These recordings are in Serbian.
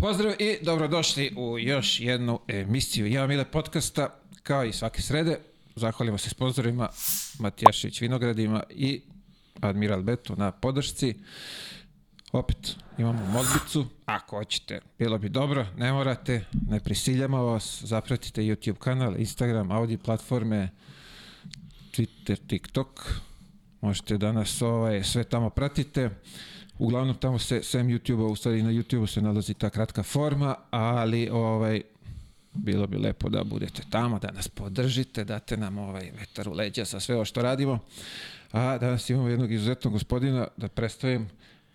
Pozdrav i dobrodošli u još jednu emisiju Ja Mile podcasta, kao i svake srede. Zahvalimo se sponsorima Matijašić Vinogradima i Admiral Betu na podršci. Opet imamo modbicu, ako hoćete, bilo bi dobro, ne morate, ne prisiljamo vas, zapratite YouTube kanal, Instagram, audio platforme, Twitter, TikTok, možete danas ovaj, sve tamo pratite. Uglavnom tamo se, sem YouTube-a, u stvari na YouTube-u se nalazi ta kratka forma, ali ovaj, bilo bi lepo da budete tamo, da nas podržite, date nam ovaj vetar u leđa sa sve ovo što radimo. A danas imamo jednog izuzetnog gospodina da predstavim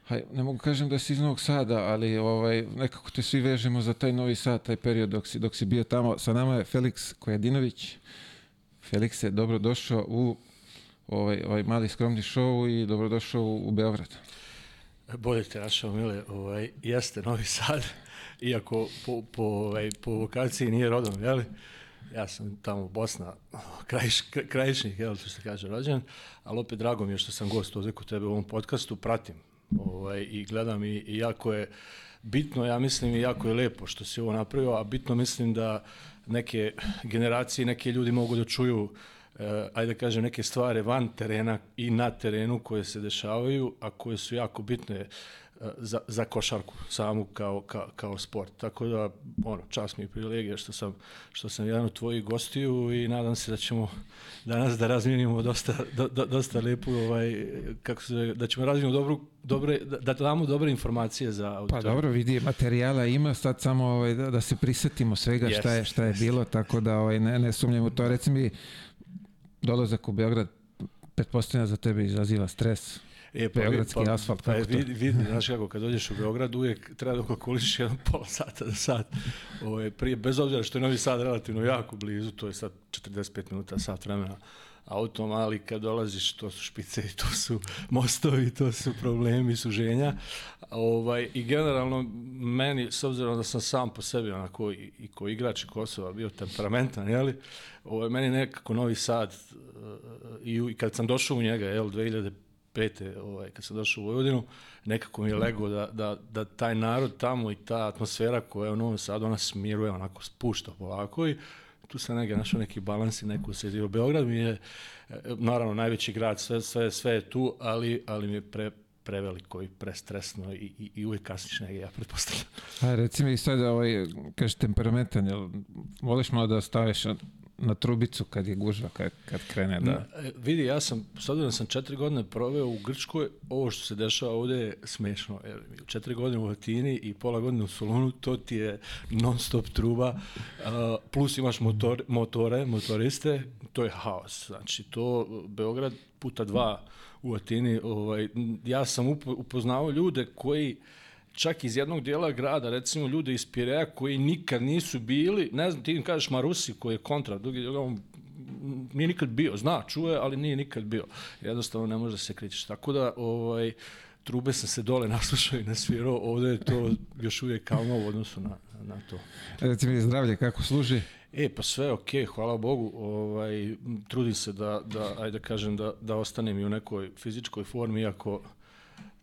Haj, ne mogu kažem da si iz Novog Sada, ali ovaj, nekako te svi vežemo za taj Novi Sad, taj period dok si, dok si bio tamo. Sa nama je Felix Kojadinović. Felix je dobrodošao u ovaj, ovaj mali skromni show i dobrodošao u, u Beograd. Bolje te našao, Mile. Ovaj, jeste Novi Sad, iako po, po, ovaj, po vokaciji nije rodom, jel? Ja sam tamo Bosna, krajiš, krajišnik, jel, što se kaže, rođen, ali opet drago mi je što sam gost ovde kod tebe u ovom podcastu, pratim ovaj, i gledam i, i jako je bitno, ja mislim i jako je lepo što si ovo napravio, a bitno mislim da neke generacije, neke ljudi mogu da čuju eh, ajde da kažem, neke stvari van terena i na terenu koje se dešavaju, a koje su jako bitne eh, za, za košarku samu kao, kao, kao sport. Tako da, ono, čast mi je privilegija što sam, što sam jedan od tvojih gostiju i nadam se da ćemo danas da razmijenimo dosta, do, do, dosta lepu, ovaj, kako se, da ćemo razmijenimo dobru, dobre, da, da damo dobre informacije za Pa auditoriju. dobro, vidi, materijala ima, sad samo ovaj, da, da se prisetimo svega šta je, šta je Jeste, bilo, tako da ovaj, ne, ne sumnjam u to. Reci mi, dolazak u Beograd, pretpostavljam za tebe izaziva stres. E, Beogradski pa, asfalt, Pa, kako to? vidi, vidi, znaš kako, kad dođeš u Beograd, uvijek treba da kalkuliš jedan pola sata do sat. Ovo je prije, bez obzira što je Novi Sad relativno jako blizu, to je sad 45 minuta, sat vremena autom, ali kad dolaziš, to su špice, to su mostovi, to su problemi, suženja. Ovaj, I generalno, meni, s obzirom da sam sam po sebi, onako, i, i ko igrač i ko osoba, bio temperamentan, jeli, ovaj, meni nekako Novi Sad, eh, i, i kad sam došao u njega, jel, 2005 pete, ovaj, kad sam došao u Vojvodinu, nekako mi je lego da, da, da taj narod tamo i ta atmosfera koja je u Novom Sadu, ona smiruje, onako spušta polako i tu sam negdje našao neki balans i neku sredinu. Beograd mi je, e, naravno, najveći grad, sve, sve, sve je tu, ali, ali mi je pre, preveliko i prestresno i, i, i uvijek kasniš negdje, ja pretpostavljam. A reci mi sad, ovaj, kažeš temperamentan, jel voliš malo da staviš na, trubicu kad je gužva, kad, kad krene da... E, Vidi, ja sam, s obzirom da sam četiri godine proveo u Grčkoj, ovo što se dešava ovde je smešno. Jer četiri godine u Atini i pola godine u Solunu, to ti je non stop truba, a, plus imaš motor, motore, motoriste, to je haos. Znači, to Beograd puta dva u Atini, ovaj, ja sam upo, upoznao ljude koji čak iz jednog dijela grada, recimo ljude iz Pireja koji nikad nisu bili, ne znam, ti im kažeš Marusi koji je kontra, drugi, on nije nikad bio, zna, čuje, ali nije nikad bio. Jednostavno ne može da se krećeš. Tako da, ovaj, trube sam se dole naslušao i nasvirao, ovde je to još uvijek kalmo u odnosu na, na to. Reci mi zdravlje kako služi? E, pa sve okej, hvala Bogu. Ovaj, trudim se da, da ajde kažem, da, da ostanem i u nekoj fizičkoj formi, iako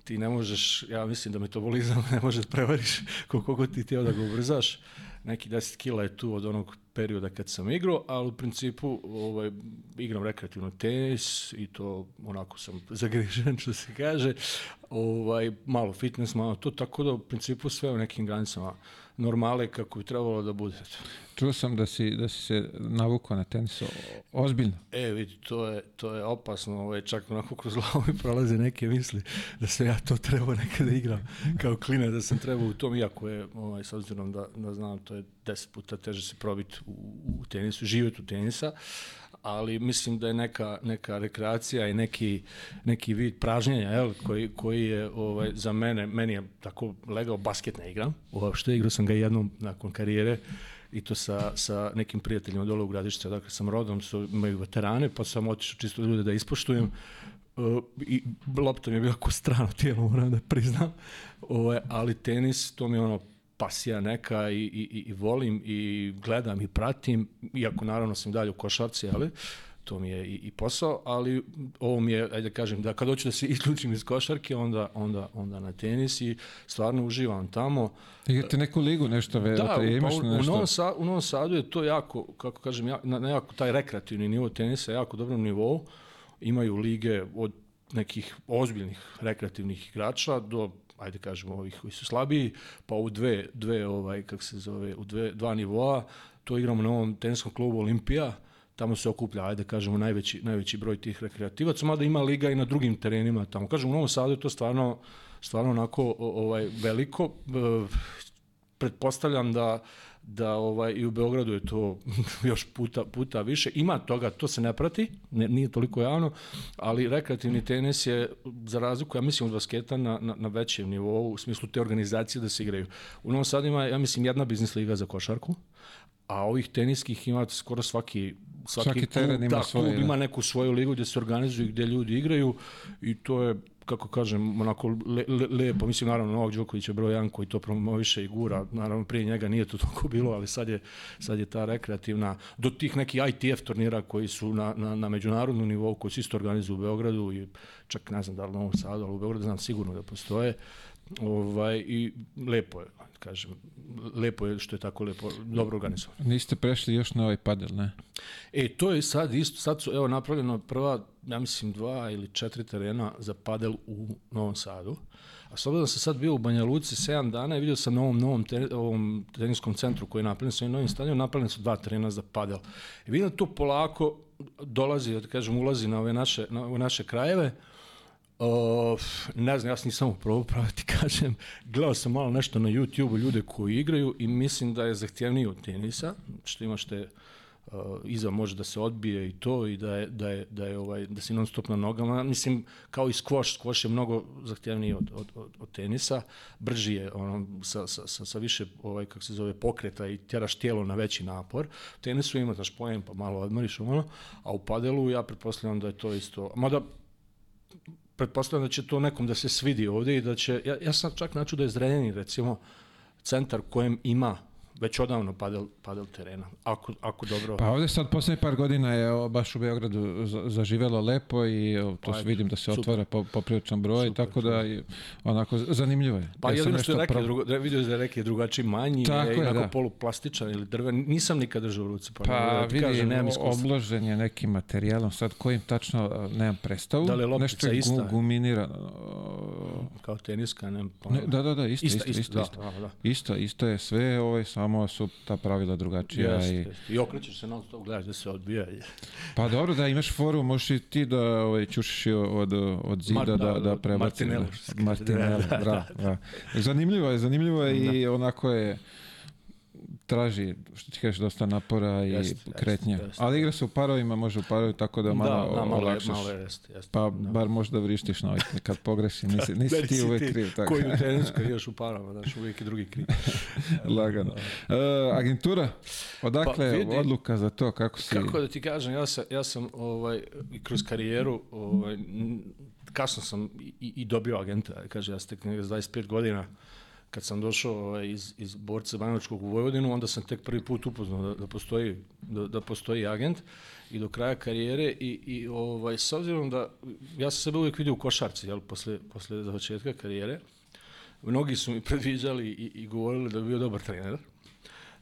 ti ne možeš, ja mislim da metabolizam ne može da prevariš koliko ti teo da ga ubrzaš. Neki 10 kila je tu od onog perioda kad sam igrao, ali u principu ovaj, igram rekreativno tenis i to onako sam zagrižen što se kaže. Ovaj, malo fitness, malo to, tako da u principu sve u nekim granicama normale kako bi trebalo da bude. Čuo sam da si, da si se navukao na tenis, ozbiljno. E, vidi, to je, to je opasno, ovaj, čak onako kroz glavu mi prolaze neke misli da sam ja to trebao nekada igram kao klinac, da sam trebao u tom, iako je, ovaj, s obzirom da, da znam, to je deset puta teže se probiti u, u tenisu, živjeti u tenisa, ali mislim da je neka, neka rekreacija i neki, neki vid pražnjenja jel, koji, koji je ovaj, za mene, meni je tako legao basket ne igram, uopšte igrao sam ga jednom nakon karijere i to sa, sa nekim prijateljima dole u gradištu, dakle sam rodom, su imaju veterane, pa sam otišao čisto ljude da ispoštujem. Uh, I lopta mi je bila ko strano tijelo, moram da priznam. Ovaj, ali tenis, to mi je ono pasija neka i, i, i- volim i gledam i pratim, iako naravno sam dalje u košarci, ali to mi je i, i posao, ali ovo mi je, ajde da kažem, da kad hoću da se isključim iz košarke, onda, onda, onda na tenis i stvarno uživam tamo. Igrate neku ligu nešto, ve, Da, to je, imaš pa u, u, nešto? Novom Sa, u Novom Sadu je to jako, kako kažem, ja, na, na jako, taj rekreativni nivo tenisa jako dobrom nivou. Imaju lige od nekih ozbiljnih rekreativnih igrača do ajde kažemo ovih koji su slabiji, pa u dve, dve ovaj, kako se zove, u dve, dva nivoa, to igramo na ovom teniskom klubu Olimpija, tamo se okuplja, ajde kažemo, najveći, najveći broj tih rekreativaca, mada ima liga i na drugim terenima tamo. Kažem, u Novom Sadu je to stvarno, stvarno onako ovaj, veliko. E, pretpostavljam da da ovaj i u Beogradu je to još puta puta više. Ima toga, to se ne prati, ne, nije toliko javno, ali rekreativni tenis je za razliku ja mislim od basketa na, na, na većem nivou u smislu te organizacije da se igraju. U Novom Sadu ima ja mislim jedna biznis liga za košarku, a ovih teniskih ima skoro svaki svaki, Svaki klub, teren ima da, svoje, klub da. ima neku svoju ligu gdje se organizuju gdje ljudi igraju i to je kako kažem, onako le, le, lepo, mislim naravno Novak Đoković je broj 1 koji to promoviše i gura, naravno prije njega nije to toliko bilo, ali sad je, sad je ta rekreativna, do tih nekih ITF turnira koji su na, na, na međunarodnom nivou, koji se isto organizuju u Beogradu i čak ne znam da li u Novom Sadu, ali u Beogradu znam sigurno da postoje, ovaj, i lepo je, kažem, lepo je što je tako lepo, dobro organizovano. Niste prešli još na ovaj padel, ne? E, to je sad isto, sad su evo napravljeno prva, ja mislim, dva ili četiri terena za padel u Novom Sadu. A s obzirom da sam sad bio u Banja Luci 7 dana i vidio sam na ovom novom te, ovom teniskom centru koji je napravljen sa ovim novim stadionom, napravljeni su dva terena za padel. I vidim da to polako dolazi, da kažem, ulazi na ove naše, na ove naše krajeve. O, ne znam, ja sam nisam upravo pravo ti kažem. Gledao sam malo nešto na YouTube-u ljude koji igraju i mislim da je zahtjevniji od tenisa, što imaš te uh, iza može da se odbije i to i da je, da je, da je ovaj, da si non stop na nogama. Mislim, kao i squash, squash je mnogo zahtjevniji od, od, od, od tenisa, brži je ono, sa, sa, sa, sa više ovaj, kako se zove, pokreta i tjeraš tijelo na veći napor. U tenisu imataš pojem pa malo odmoriš, ono, a u padelu ja pretpostavljam da je to isto, mada pretpostavljam da će to nekom da se svidi ovdje i da će, ja, ja sam čak naču da je Zrenjanin recimo centar kojem ima već odavno padel, padel terena, ako, ako dobro... Pa ovde sad poslednjih par godina je baš u Beogradu za- zaživelo lepo i to Pa, se vidim da se super. otvara po, popriličan broj, Super, tako da i, onako zanimljivo je. Pa Ja sam jedino što je reke, pro- drugo, da vidio da je reke drugačiji manji, Tako je, je, inako da. poluplastičan ili drven, nisam nikad držao u ruci, pa, Pa pa ti vidi, kažem, nemam iskustva. obložen je nekim materijalom, sad kojim tačno nemam predstavu. Da li je loptica Nešto je ista? guminirano. Kao teniska, nemam Ne, pojma. da, da, da, isto, isto, isto, isto, da, isto. da, da. Isto, isto je sve, ovaj, samo su ta pravila drugačija. Jeste, i, jeste. I okrećeš se non stop, gledaš da se odbija. pa dobro, da imaš foru, možeš i ti da ovaj, ćušiš i od, od zida Mar- da, da, da, da, prebaci. Martinello, da. Martinello, Da, da, bravo. Zanimljivo je, zanimljivo je i onako je traži, što ti kažeš, dosta napora i jeste, kretnja. jeste. Ali igra se u parovima, može u parovima, tako da malo da, da, malo, olakšaš. malo je, jeste, jeste. Pa da. bar možda vrištiš na ovaj, kad pogreši, nisi, nisi Da, ti uvek kriv. Tako. Koji u tenisu, kad igraš u parama, znaš, uvijek je drugi kriv. Lagano. E, agentura, odakle Pa, vidi. odluka za to, kako si... Kako da ti kažem, ja sam, ja sam ovaj, kroz karijeru, ovaj, kasno sam i, i dobio agenta, kaže, ja sam tek negdje s 25 godina, kad sam došao ovaj, iz, iz borca Banovačkog u Vojvodinu, onda sam tek prvi put upoznao da, da, postoji, da, da postoji agent i do kraja karijere i, i ovaj, s obzirom da ja sam sebe uvijek vidio u košarci, jel, posle, posle završetka karijere, mnogi su mi predviđali i, i govorili da bi bio dobar trener,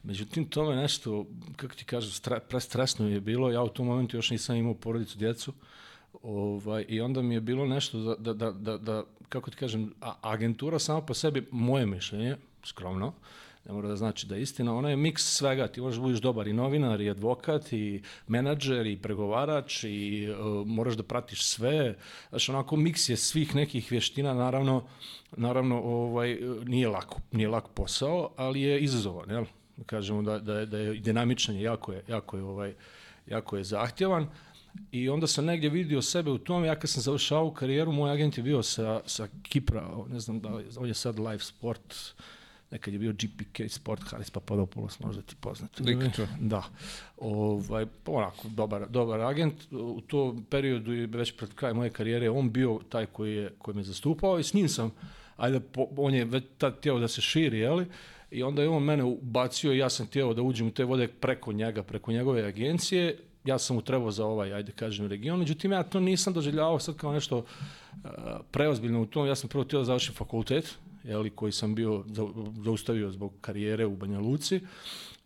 Međutim, to me nešto, kako ti kažem, stra, prestresno je bilo. Ja u tom momentu još nisam imao porodicu, djecu. Ovaj, I onda mi je bilo nešto da, da, da, da, da kako ti kažem, agentura sama po sebi, moje mišljenje, skromno, ne mora da znači da je istina, ona je miks svega, ti možeš da budiš dobar i novinar, i advokat, i menadžer, i pregovarač, i uh, moraš da pratiš sve, znači onako miks je svih nekih vještina, naravno, naravno ovaj, nije lako, nije lak posao, ali je izazovan, jel? Da kažemo da, da, da je dinamičan, jako je, jako je, ovaj, jako je zahtjevan. I onda sam negdje vidio sebe u tom, ja kad sam završao karijeru, moj agent je bio sa, sa Kipra, ne znam da on je sad live sport, nekad je bio GPK Sport, Haris Papadopoulos, možda ti poznat. Čuo. Da. Ovaj, onako, dobar, dobar agent. U tom periodu i već pred kraj moje karijere on bio taj koji, je, koji me zastupao i s njim sam, ajde, po, on je već tad htio da se širi, jeli? I onda je on mene ubacio i ja sam htio da uđem u te vode preko njega, preko njegove agencije. Ja sam mu trebao za ovaj, ajde kažem, region, međutim ja to nisam doživljavao sad kao nešto preozbiljno u tom, ja sam prvo htio da završim fakultet, jeli, koji sam bio zaustavio zbog karijere u Banja Luci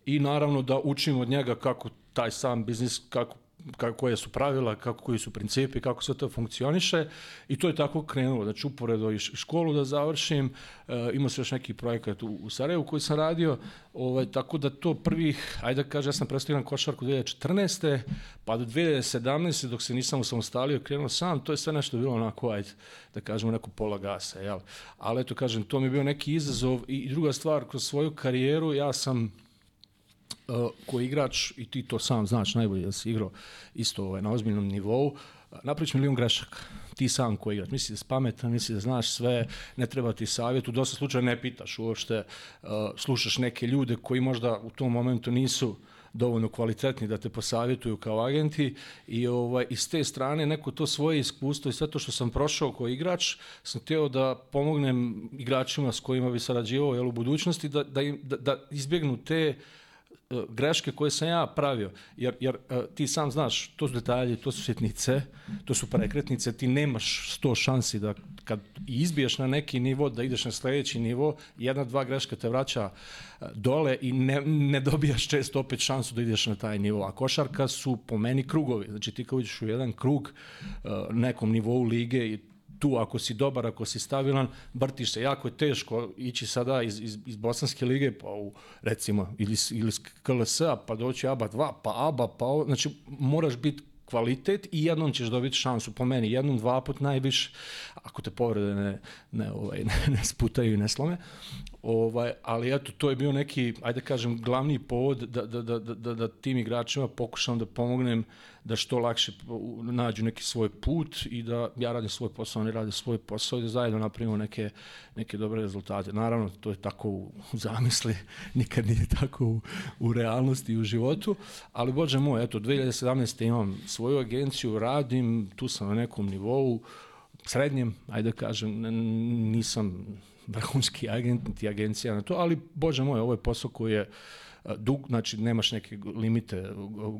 i naravno da učim od njega kako taj sam biznis, kako kako, koje su pravila, kako, koji su principi, kako sve to funkcioniše i to je tako krenulo. Znači, uporedo i školu da završim, e, imao sam još neki projekat u, u Sarajevu koji sam radio, ovaj, tako da to prvih, ajde da kaže, ja sam predstavio košarku 2014. pa do 2017. dok se nisam usamostalio, krenuo sam, to je sve nešto bilo onako, ajde, da kažemo, neko pola gasa, jel? Ali eto, kažem, to mi je bio neki izazov i druga stvar, kroz svoju karijeru ja sam uh, ko igrač, i ti to sam znaš najbolje da si igrao isto ovaj, na ozbiljnom nivou, napraviš milion grešaka. Ti sam ko igrač, misliš da si pametan, misliš da znaš sve, ne treba ti savjet, u dosta slučaja ne pitaš uopšte, uh, slušaš neke ljude koji možda u tom momentu nisu dovoljno kvalitetni da te posavjetuju kao agenti i ovaj, iz te strane neko to svoje iskustvo i sve to što sam prošao kao igrač, sam htio da pomognem igračima s kojima bi sarađivao jel, u budućnosti da, da, im, da, da izbjegnu te uh, E, greške koje sam ja pravio, jer, jer e, ti sam znaš, to su detalje, to su sjetnice, to su prekretnice, ti nemaš sto šansi da kad izbiješ na neki nivo, da ideš na sledeći nivo, jedna, dva greška te vraća e, dole i ne, ne dobijaš često opet šansu da ideš na taj nivo. A košarka su po meni krugovi, znači ti kao uđeš u jedan krug nekom nivou lige i tu ako si dobar, ako si stabilan, vrtiš se. Jako je teško ići sada iz, iz, iz Bosanske lige, pa u, recimo, ili, ili KLS-a, pa doći ABA 2, pa ABA, pa ovo, znači moraš biti kvalitet i jednom ćeš dobiti šansu po meni, jednom, dva put najviše, ako te povrede ne, ne, ovaj, ne, ne sputaju i ne slome. Ovaj, ali eto, to je bio neki, ajde da kažem, glavni povod da, da, da, da, da tim igračima pokušam da pomognem da što lakše nađu neki svoj put i da ja radim svoj posao, oni rade svoj posao i da zajedno napravimo neke, neke dobre rezultate. Naravno, to je tako u, zamisli, nikad nije tako u, u realnosti i u životu, ali bože moj, eto, 2017. imam svoju agenciju, radim, tu sam na nekom nivou, srednjem, ajde da kažem, nisam vrhunski agent, niti agencija na to, ali bože moj, ovo je posao koji je dug, znači nemaš neke limite,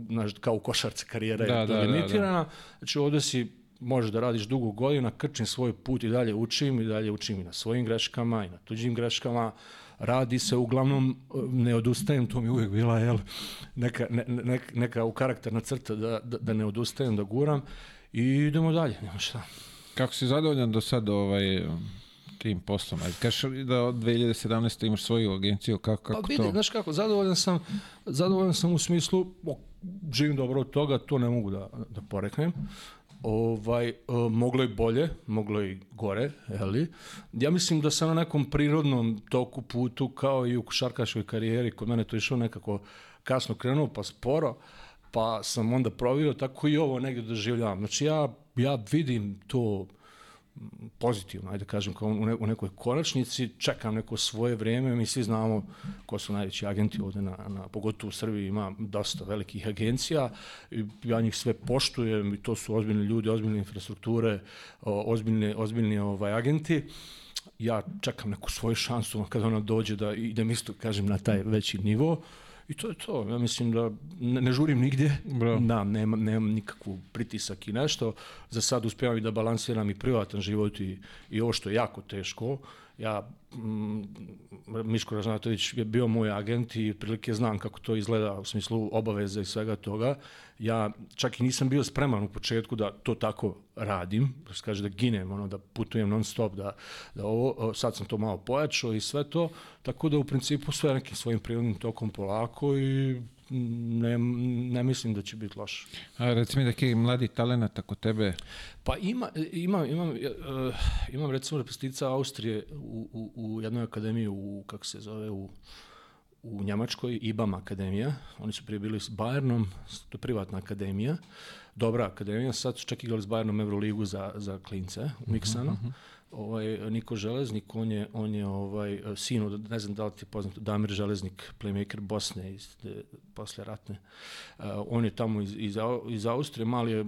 znaš, kao u košarci karijera da, je da, limitirana, da, da. znači ovde si možeš da radiš dugo godina, krčim svoj put i dalje učim i dalje učim i na svojim greškama i na tuđim greškama, radi se, uglavnom ne odustajem, to mi uvijek bila jel, neka, ne, ne, neka u karakterna crta da, da, da ne odustajem, da guram i idemo dalje, nema šta. Kako si zadovoljan do sada ovaj, tim poslom? Ajde, kažeš da od 2017. imaš svoju agenciju, kako, kako pa, vidi, to? Znaš kako, zadovoljan sam, zadovoljan sam u smislu, o, živim dobro od toga, to ne mogu da, da poreknem. Ovaj, o, moglo je bolje, moglo je gore, jeli? Ja mislim da sam na nekom prirodnom toku putu, kao i u košarkaškoj karijeri, kod mene to išlo nekako kasno krenuo, pa sporo, pa sam onda provio, tako i ovo negde doživljavam. Znači ja, ja vidim to, pozitivno, ajde da kažem, kao u, ne, u nekoj konačnici, čekam neko svoje vreme, mi svi znamo ko su najveći agenti ovde, na, na, pogotovo u Srbiji ima dosta velikih agencija, i ja njih sve poštujem i to su ozbiljni ljudi, ozbiljne infrastrukture, ozbiljne, ozbiljni ovaj, agenti, ja čekam neku svoju šansu kada ona dođe da idem isto, kažem, na taj veći nivo, I to je to. Ja mislim da ne, ne žurim nigdje. Bro. Da, nemam, nemam nikakvu pritisak i nešto. Za sad uspevam i da balansiram i privatan život i, i ovo što je jako teško. Ja, Miško Ražnatović je bio moj agent i prilike znam kako to izgleda u smislu obaveza i svega toga. Ja čak i nisam bio spreman u početku da to tako radim, da se kaže da ginem, ono, da putujem non stop, da, da ovo, sad sam to malo pojačao i sve to, tako da u principu sve nekim svojim prirodnim tokom polako i ne, ne mislim da će biti loše. A reci mi neki mladi talent ako tebe... Pa ima, ima, imam, uh, imam recimo reprezentativca Austrije u, u, u jednoj akademiji u, kako se zove, u u Njemačkoj, IBAM akademija, oni su prije bili s Bayernom, to je privatna akademija, dobra akademija, sad su čak igrali s Bayernom Euroligu za, za klince u Miksanu, uh -huh, uh -huh. Ovaj Niko Železnik, on je on je ovaj sin od ne znam da li ti je poznato Damir Železnik, playmaker Bosne iz de, posle ratne. Uh, on je tamo iz iz, iz Austrije, mali je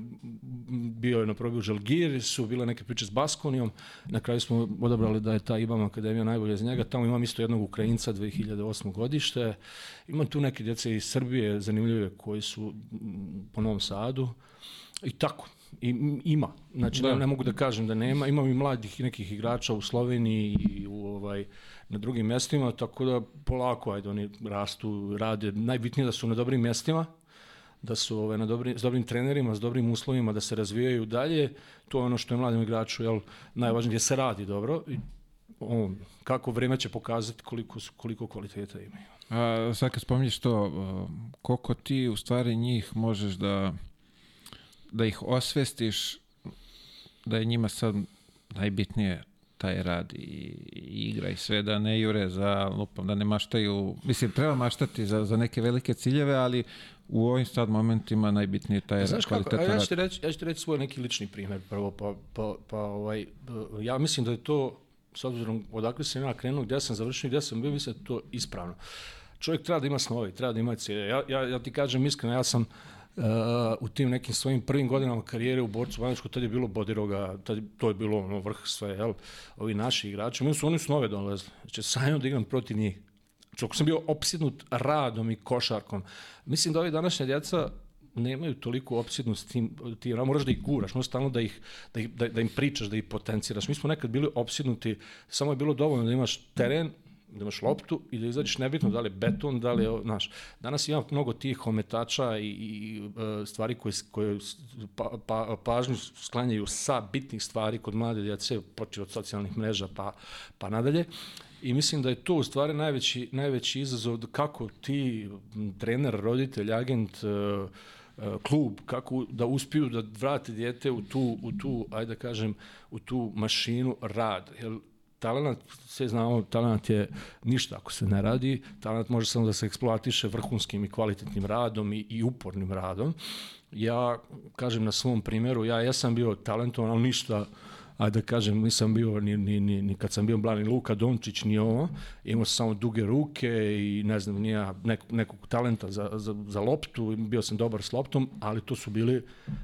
bio je na probi u Žalgir, su bile neke priče s Baskonijom. Na kraju smo odabrali da je ta IBAM akademija najbolja za njega. Tamo imam isto jednog Ukrajinca 2008. godište. Imam tu neke djece iz Srbije zanimljive koji su po Novom Sadu. I tako, I, ima. Znači, da. ne, ne mogu da kažem da nema. Imam i mladih nekih igrača u Sloveniji i u, ovaj, na drugim mestima, tako da polako, ajde, oni rastu, rade. Najbitnije da su na dobrim mestima, da su ovaj, na dobri, s dobrim trenerima, s dobrim uslovima, da se razvijaju dalje. To je ono što je mladim igraču jel, najvažnije, gdje se radi dobro. I, on, kako vreme će pokazati koliko, koliko kvaliteta imaju. A sad kad spominješ to, koliko ti u stvari njih možeš da da ih osvestiš da je njima sad najbitnije taj rad i, i igra i sve, da ne jure za lupom, da ne maštaju, mislim, treba maštati za, za neke velike ciljeve, ali u ovim sad momentima najbitnije taj Znaš kako, ja ću ti reći, ja ću ti reći svoj neki lični primjer prvo, pa, pa, pa ovaj, ja mislim da je to, s obzirom odakle sam ja krenuo, gdje sam završio, gdje sam bio, mislim da je to ispravno. Čovjek treba da ima snovi, treba da ima cilje. Ja, ja, ja ti kažem iskreno, ja sam uh, uh, u tim nekim svojim prvim godinama karijere u Borcu Banjačku, tad je bilo Bodiroga, tad, to je bilo ono, vrh sve, jel, ovi naši igrači, mi su oni su nove dolazili, znači sajno da igram protiv njih. Znači, ako sam bio opsidnut radom i košarkom, mislim da ovi današnja djeca nemaju toliko opsidnost tim, ti moraš da ih guraš, moraš stalno da, ih, da, ih, da, da im pričaš, da ih potenciraš. Mi smo nekad bili opsidnuti, samo je bilo dovoljno da imaš teren, da imaš loptu i da izađeš nebitno da li je beton, da li je, znaš, danas ima mnogo tih ometača i, i e, stvari koje, koje pa, pa, pažnju sklanjaju sa bitnih stvari kod mlade djece, počeo od socijalnih mreža pa, pa nadalje. I mislim da je to u stvari najveći, najveći izazov kako ti trener, roditelj, agent, uh, klub kako da uspiju da vrate dijete u tu u tu ajde da kažem u tu mašinu rad jer talent, sve znamo, talent je ništa ako se ne radi, talent može samo da se eksploatiše vrhunskim i kvalitetnim radom i, i upornim radom. Ja, kažem na svom primjeru, ja jesam bio talentovan, ali ništa ajde da kažem, nisam bio ni, ni, ni, ni kad sam bio mladi Luka Dončić, ni ovo, imao sam samo duge ruke i ne znam, nija nek, nekog talenta za, za, za loptu, bio sam dobar s loptom, ali to su bili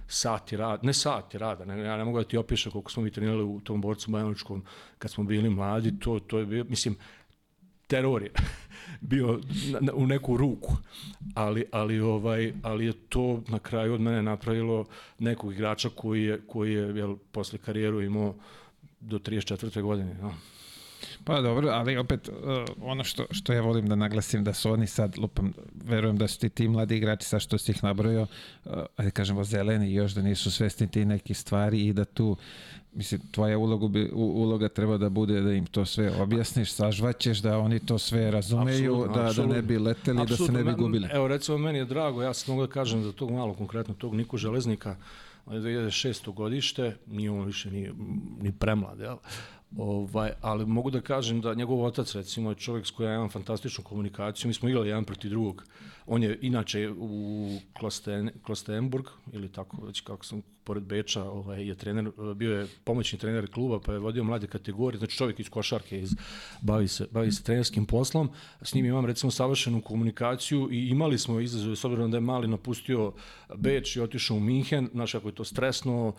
sati rada, ne sati rada, ne, ja ne mogu da ti opišem koliko smo mi trenirali u tom borcu Bajanočkom kad smo bili mladi, to, to je bio, mislim, teror je bio na, na, u neku ruku. Ali, ali, ovaj, ali je to na kraju od mene napravilo nekog igrača koji je, koji je jel, posle karijeru imao do 34. godine. No. Pa dobro, ali opet uh, ono što, što ja volim da naglasim da su oni sad, lupam, verujem da su ti ti mladi igrači sa što si ih nabrojio, uh, ajde kažemo zeleni još da nisu svesni ti neki stvari i da tu mislim, tvoja uloga, bi, uloga treba da bude da im to sve objasniš, sažvaćeš, da oni to sve razumeju, absolutno, da, absolutno. da ne bi leteli, absolutno. da se ne bi gubili. Evo, recimo, meni je drago, ja sam mogu da kažem za tog malo konkretno, tog Niku Železnika, on je 2006. godište, nije on više ni, ni premlad, jel? Ovaj, ali mogu da kažem da njegov otac recimo je čovjek s kojim ja imam fantastičnu komunikaciju. Mi smo igrali jedan protiv drugog. On je inače u Klosten, Klostenburg ili tako već kako sam pored Beča, ovaj, je trener, bio je pomoćni trener kluba, pa je vodio mlade kategorije, znači čovjek iz košarke, iz, bavi, se, bavi se trenerskim poslom, s njim imam recimo savršenu komunikaciju i imali smo izazove, s obzirom da je mali napustio Beč i otišao u Minhen, znaš kako je to stresno,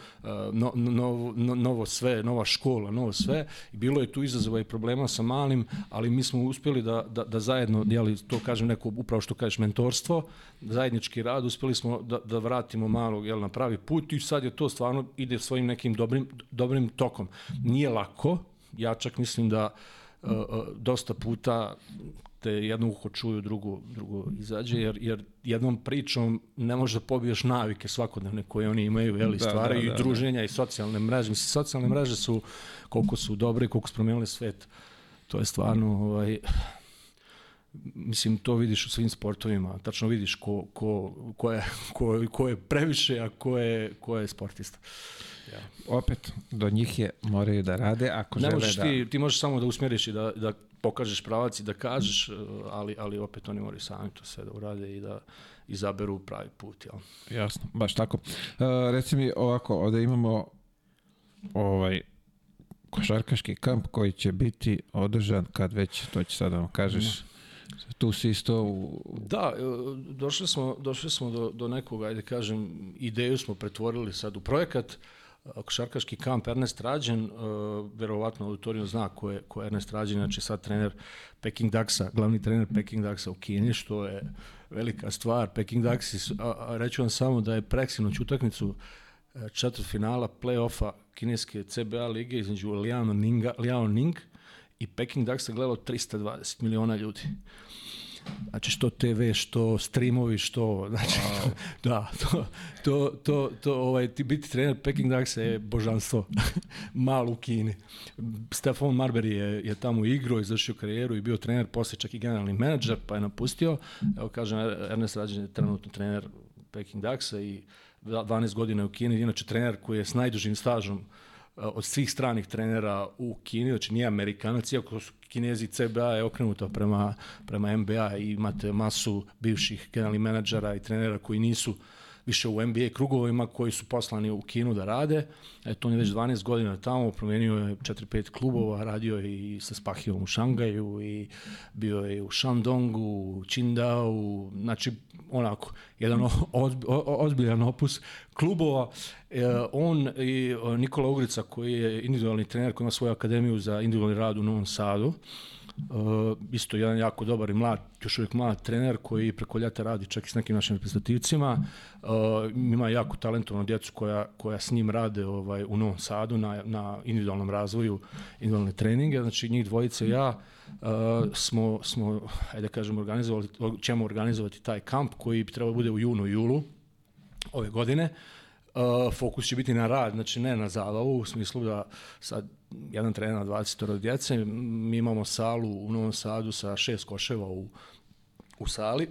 no, no, no, novo sve, nova škola, novo sve, i bilo je tu izazova i problema sa malim, ali mi smo uspjeli da, da, da zajedno, jeli, to kažem neko, upravo što kažeš, mentorstvo, zajednički rad, uspjeli smo da, da vratimo malog jel, na pravi put i sad je to stvarno ide svojim nekim dobrim, dobrim tokom. Nije lako, ja čak mislim da uh, dosta puta te jedno uho čuju, drugo, drugo izađe, jer, jer jednom pričom ne možeš da pobiješ navike svakodnevne koje oni imaju, jeli, da, stvaraju da, da, i druženja da. i socijalne mreže. Mislim, socijalne mreže su, koliko su dobre, koliko su promijenile svet, to je stvarno, ovaj, mislim, to vidiš u svim sportovima, tačno vidiš ko, ko, ko, je, ko, ko je previše, a ko je, ko je sportista. Ja. Opet, do njih je, moraju da rade, ako ne žele da... Ti, ti možeš samo da usmjeriš i da, da pokažeš pravac i da kažeš, eh, ali, ali opet oni moraju sami to sve da urade i da izaberu pravi put. Jel? Jasno, baš tako. Uh, reci mi ovako, ovde imamo ovaj, košarkaški kamp koji će biti održan kad već, to će sad da vam kažeš, tu si isto u... Da, e, došli smo, došli smo do, do nekog, ajde kažem, ideju smo pretvorili sad u projekat, košarkaški kamp Ernest Rađen, uh, verovatno auditorijum zna ko je, ko je Ernest Rađen, znači sad trener Peking Ducksa, glavni trener Peking Ducksa u Kini, što je velika stvar. Peking a reću vam samo da je preksinoć utakmicu e, četvrt finala play-offa kineske CBA lige između Liao Ning, Liao Ning i Peking Ducksa gledalo 320 miliona ljudi. Znači što TV, što streamovi, što znači wow. da, to to to to ovaj ti biti trener Peking Ducks je božanstvo. Mal u Kini. Stefan Marbury je je tamo igrao i završio karijeru i bio trener, posle čak i generalni menadžer, pa je napustio. Evo kažem Ernest Rađen je trenutno trener Peking Ducksa i 12 godina u Kini, inače trener koji je s najdužim stažom od svih stranih trenera u Kini, znači nije Amerikanac, iako su Kinezi CBA je okrenuto prema, prema NBA i imate masu bivših generalnih menadžera i trenera koji nisu više u NBA krugovima koji su poslani u Kinu da rade. Eto, on je već 12 godina tamo, promenio je 4-5 klubova, radio je i sa Spahijom u Šangaju i bio je u Shandongu, u Qingdao, znači onako, jedan ozbiljan opus klubova. E, on i Nikola Ugrica koji je individualni trener koji ima svoju akademiju za individualni rad u Novom Sadu, Uh, isto jedan jako dobar i mlad, još uvijek mlad trener koji preko ljeta radi čak i s nekim našim reprezentativcima. Uh, ima jako talentovnu djecu koja, koja s njim rade ovaj, u Novom Sadu na, na individualnom razvoju, individualne treninge. Znači njih dvojice ja uh, smo, smo, ajde da kažem, organizovali, ćemo organizovati taj kamp koji bi trebalo bude u junu i julu ove godine. Uh, fokus će biti na rad, znači ne na zabavu, u smislu da sad jedan trener na 20 djece, mi imamo salu u Novom Sadu sa šest koševa u, u sali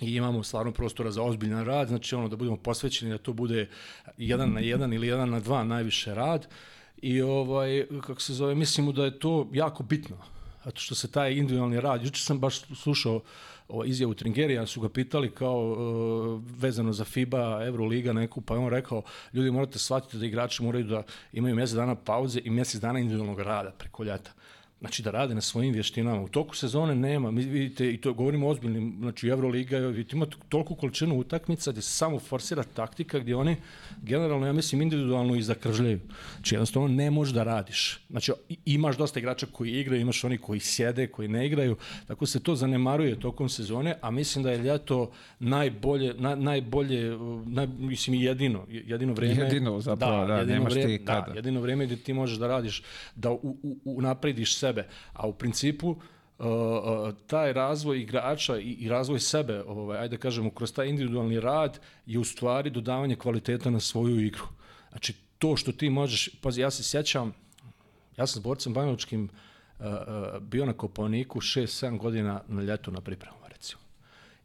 i imamo stvarno prostora za ozbiljan rad, znači ono da budemo posvećeni da to bude jedan na jedan ili jedan na dva najviše rad. I ovaj, kako se zove, mislimo da je to jako bitno, zato što se taj individualni rad, juče sam baš slušao o izjavu Tringerija, su ga pitali kao uh, vezano za FIBA, Euroliga neku, pa on rekao, ljudi morate shvatiti da igrači moraju da imaju mjesec dana pauze i mjesec dana individualnog rada preko ljeta. Znači da rade na svojim vještinama. U toku sezone nema, mi vidite, i to govorimo ozbiljnim, znači Euroliga, vidite, ima toliko količinu utakmica gdje se samo forsira taktika gdje oni generalno, ja mislim, individualno i zakržljaju. Znači jednostavno ne možeš da radiš. Znači imaš dosta igrača koji igraju, imaš oni koji sjede, koji ne igraju, tako se to zanemaruje tokom sezone, a mislim da je ljeto najbolje, na, najbolje, naj, mislim jedino, jedino vreme. Jedino zapravo, da, da jedino nemaš vreme, ti kada. Da, jedino vreme gdje ti možeš da radiš, da u, u, u naprediš sebe. A u principu, uh, uh, taj razvoj igrača i, i razvoj sebe, ovaj, ajde da kažemo, kroz taj individualni rad je u stvari dodavanje kvaliteta na svoju igru. Znači, to što ti možeš, pazi, ja se sjećam, ja sam s borcem Banovičkim uh, uh, bio na Koponiku 6-7 godina na ljetu na pripremama, recimo.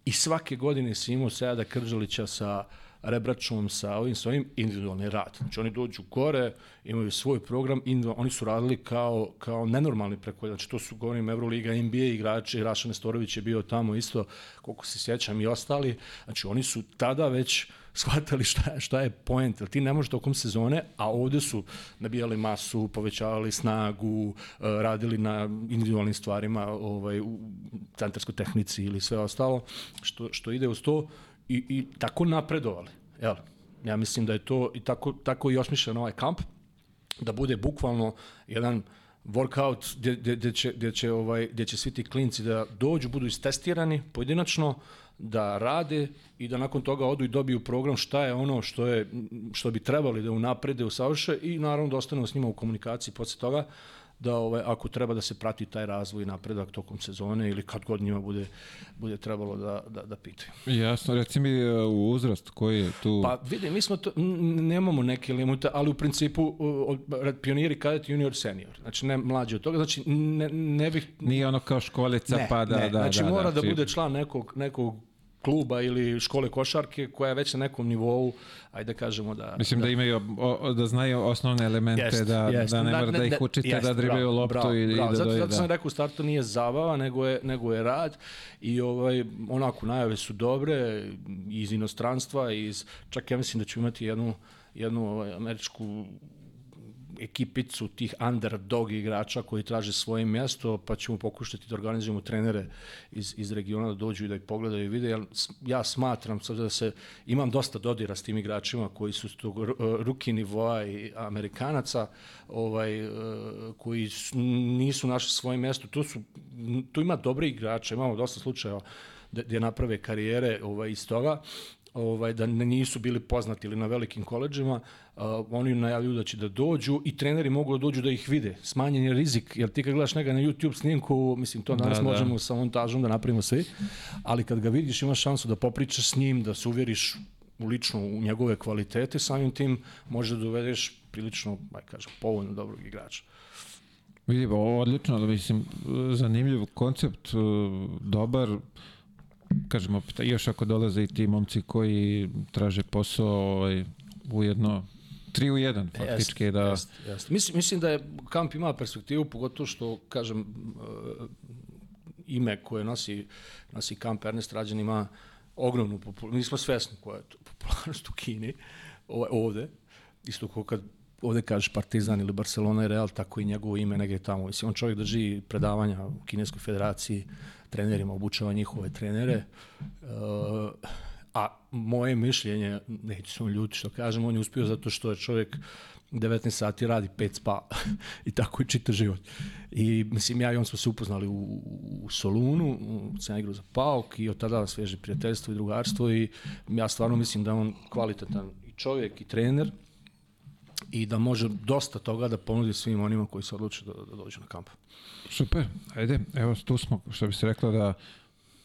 I svake godine si imao Sejada Krđalića sa uh, rebračom sa ovim svojim individualni rad. Znači oni dođu gore, imaju svoj program, oni su radili kao, kao nenormalni preko, znači to su, govorim, Euroliga, NBA igrači, Raša Nestorović je bio tamo isto, koliko se sjećam i ostali, znači oni su tada već shvatali šta, šta je point, jer ti ne možeš tokom sezone, a ovde su nabijali masu, povećavali snagu, e, radili na individualnim stvarima, ovaj, u centarskoj tehnici ili sve ostalo, što, što ide uz to, i, i tako napredovali. Jel? Ja mislim da je to i tako, tako i osmišljen ovaj kamp, da bude bukvalno jedan workout gdje, gdje, gdje, će, gdje, će, ovaj, gdje će svi ti klinci da dođu, budu istestirani pojedinačno, da rade i da nakon toga odu i dobiju program šta je ono što je što bi trebali da unaprede, usavrše i naravno da ostanemo s njima u komunikaciji posle toga da ovaj, ako treba da se prati taj razvoj i napredak tokom sezone ili kad god njima bude, bude trebalo da, da, da pitaju. Jasno, reci mi e, u uzrast koji je tu... Pa vidi, mi smo to, nemamo neke limute, ali u principu od, pioniri, kadet, junior, senior. Znači ne mlađi od toga, znači ne, ne bih... Nije ono kao školica ne, pa da... Ne, da, znači da, mora da, da, da bude član nekog, nekog kluba ili škole košarke koja je već na nekom nivou, ajde da kažemo da... Mislim da, da imaju, o, da znaju osnovne elemente, jest, da, jest. da ne mora da, da ih učite jest, da dribaju loptu bravo, i, bravo. i da zato, doje, zato da. sam rekao u startu nije zabava, nego je, nego je rad i ovaj, onako najave su dobre iz inostranstva, iz, čak ja mislim da ću imati jednu, jednu ovaj, američku ekipicu tih underdog igrača koji traže svoje mjesto, pa ćemo pokušati da organizujemo trenere iz, iz regiona da dođu i da ih pogledaju i vide. Ja, ja smatram da se, imam dosta dodira s tim igračima koji su tog ruki nivoa i amerikanaca, ovaj, koji nisu našli svoje mjesto. Tu, su, tu ima dobri igrača, imamo dosta slučajeva gde naprave karijere ovaj, iz toga ovaj, da nisu bili poznati ili na velikim koleđima, uh, oni najavljuju da će da dođu i treneri mogu da dođu da ih vide. Smanjen je rizik, jer ti kad gledaš njega na YouTube snimku, mislim, to danas da, možemo da. sa montažom da napravimo svi, ali kad ga vidiš imaš šansu da popričaš s njim, da se uvjeriš u lično u njegove kvalitete, samim tim može da dovedeš prilično, aj kažem, povoljno dobrog igrača. Vidi, ovo odlično, da mislim, zanimljiv koncept, uh, dobar, kažemo, još ako dolaze i ti momci koji traže posao ovaj, ujedno 3 u 1 faktički jest, da jest, jest. Mislim, mislim da je kamp ima perspektivu pogotovo što kažem uh, ime koje nosi nosi kamp Ernest Rađan ima ogromnu popularnost. Mi smo svesni koja je to popularnost u Kini ovaj, ovde. Isto kao kad ovde kažeš Partizan ili Barcelona i Real, tako i njegovo ime negde tamo. Mislim, on čovjek drži predavanja u Kineskoj federaciji, trenerima, obučava njihove trenere. Uh, a moje mišljenje, neću se ljuti što kažem, on je uspio zato što je čovjek 19 sati radi, 5 spa i tako i čita život. I mislim, ja i on smo se upoznali u, u Solunu, u Cenegru za Pauk i od tada sveže prijateljstvo i drugarstvo i ja stvarno mislim da on kvalitetan i čovjek i trener i da može dosta toga da ponudi svim onima koji se odluče da, da dođu na kamp. Super, ajde, evo tu smo, što bi se rekla da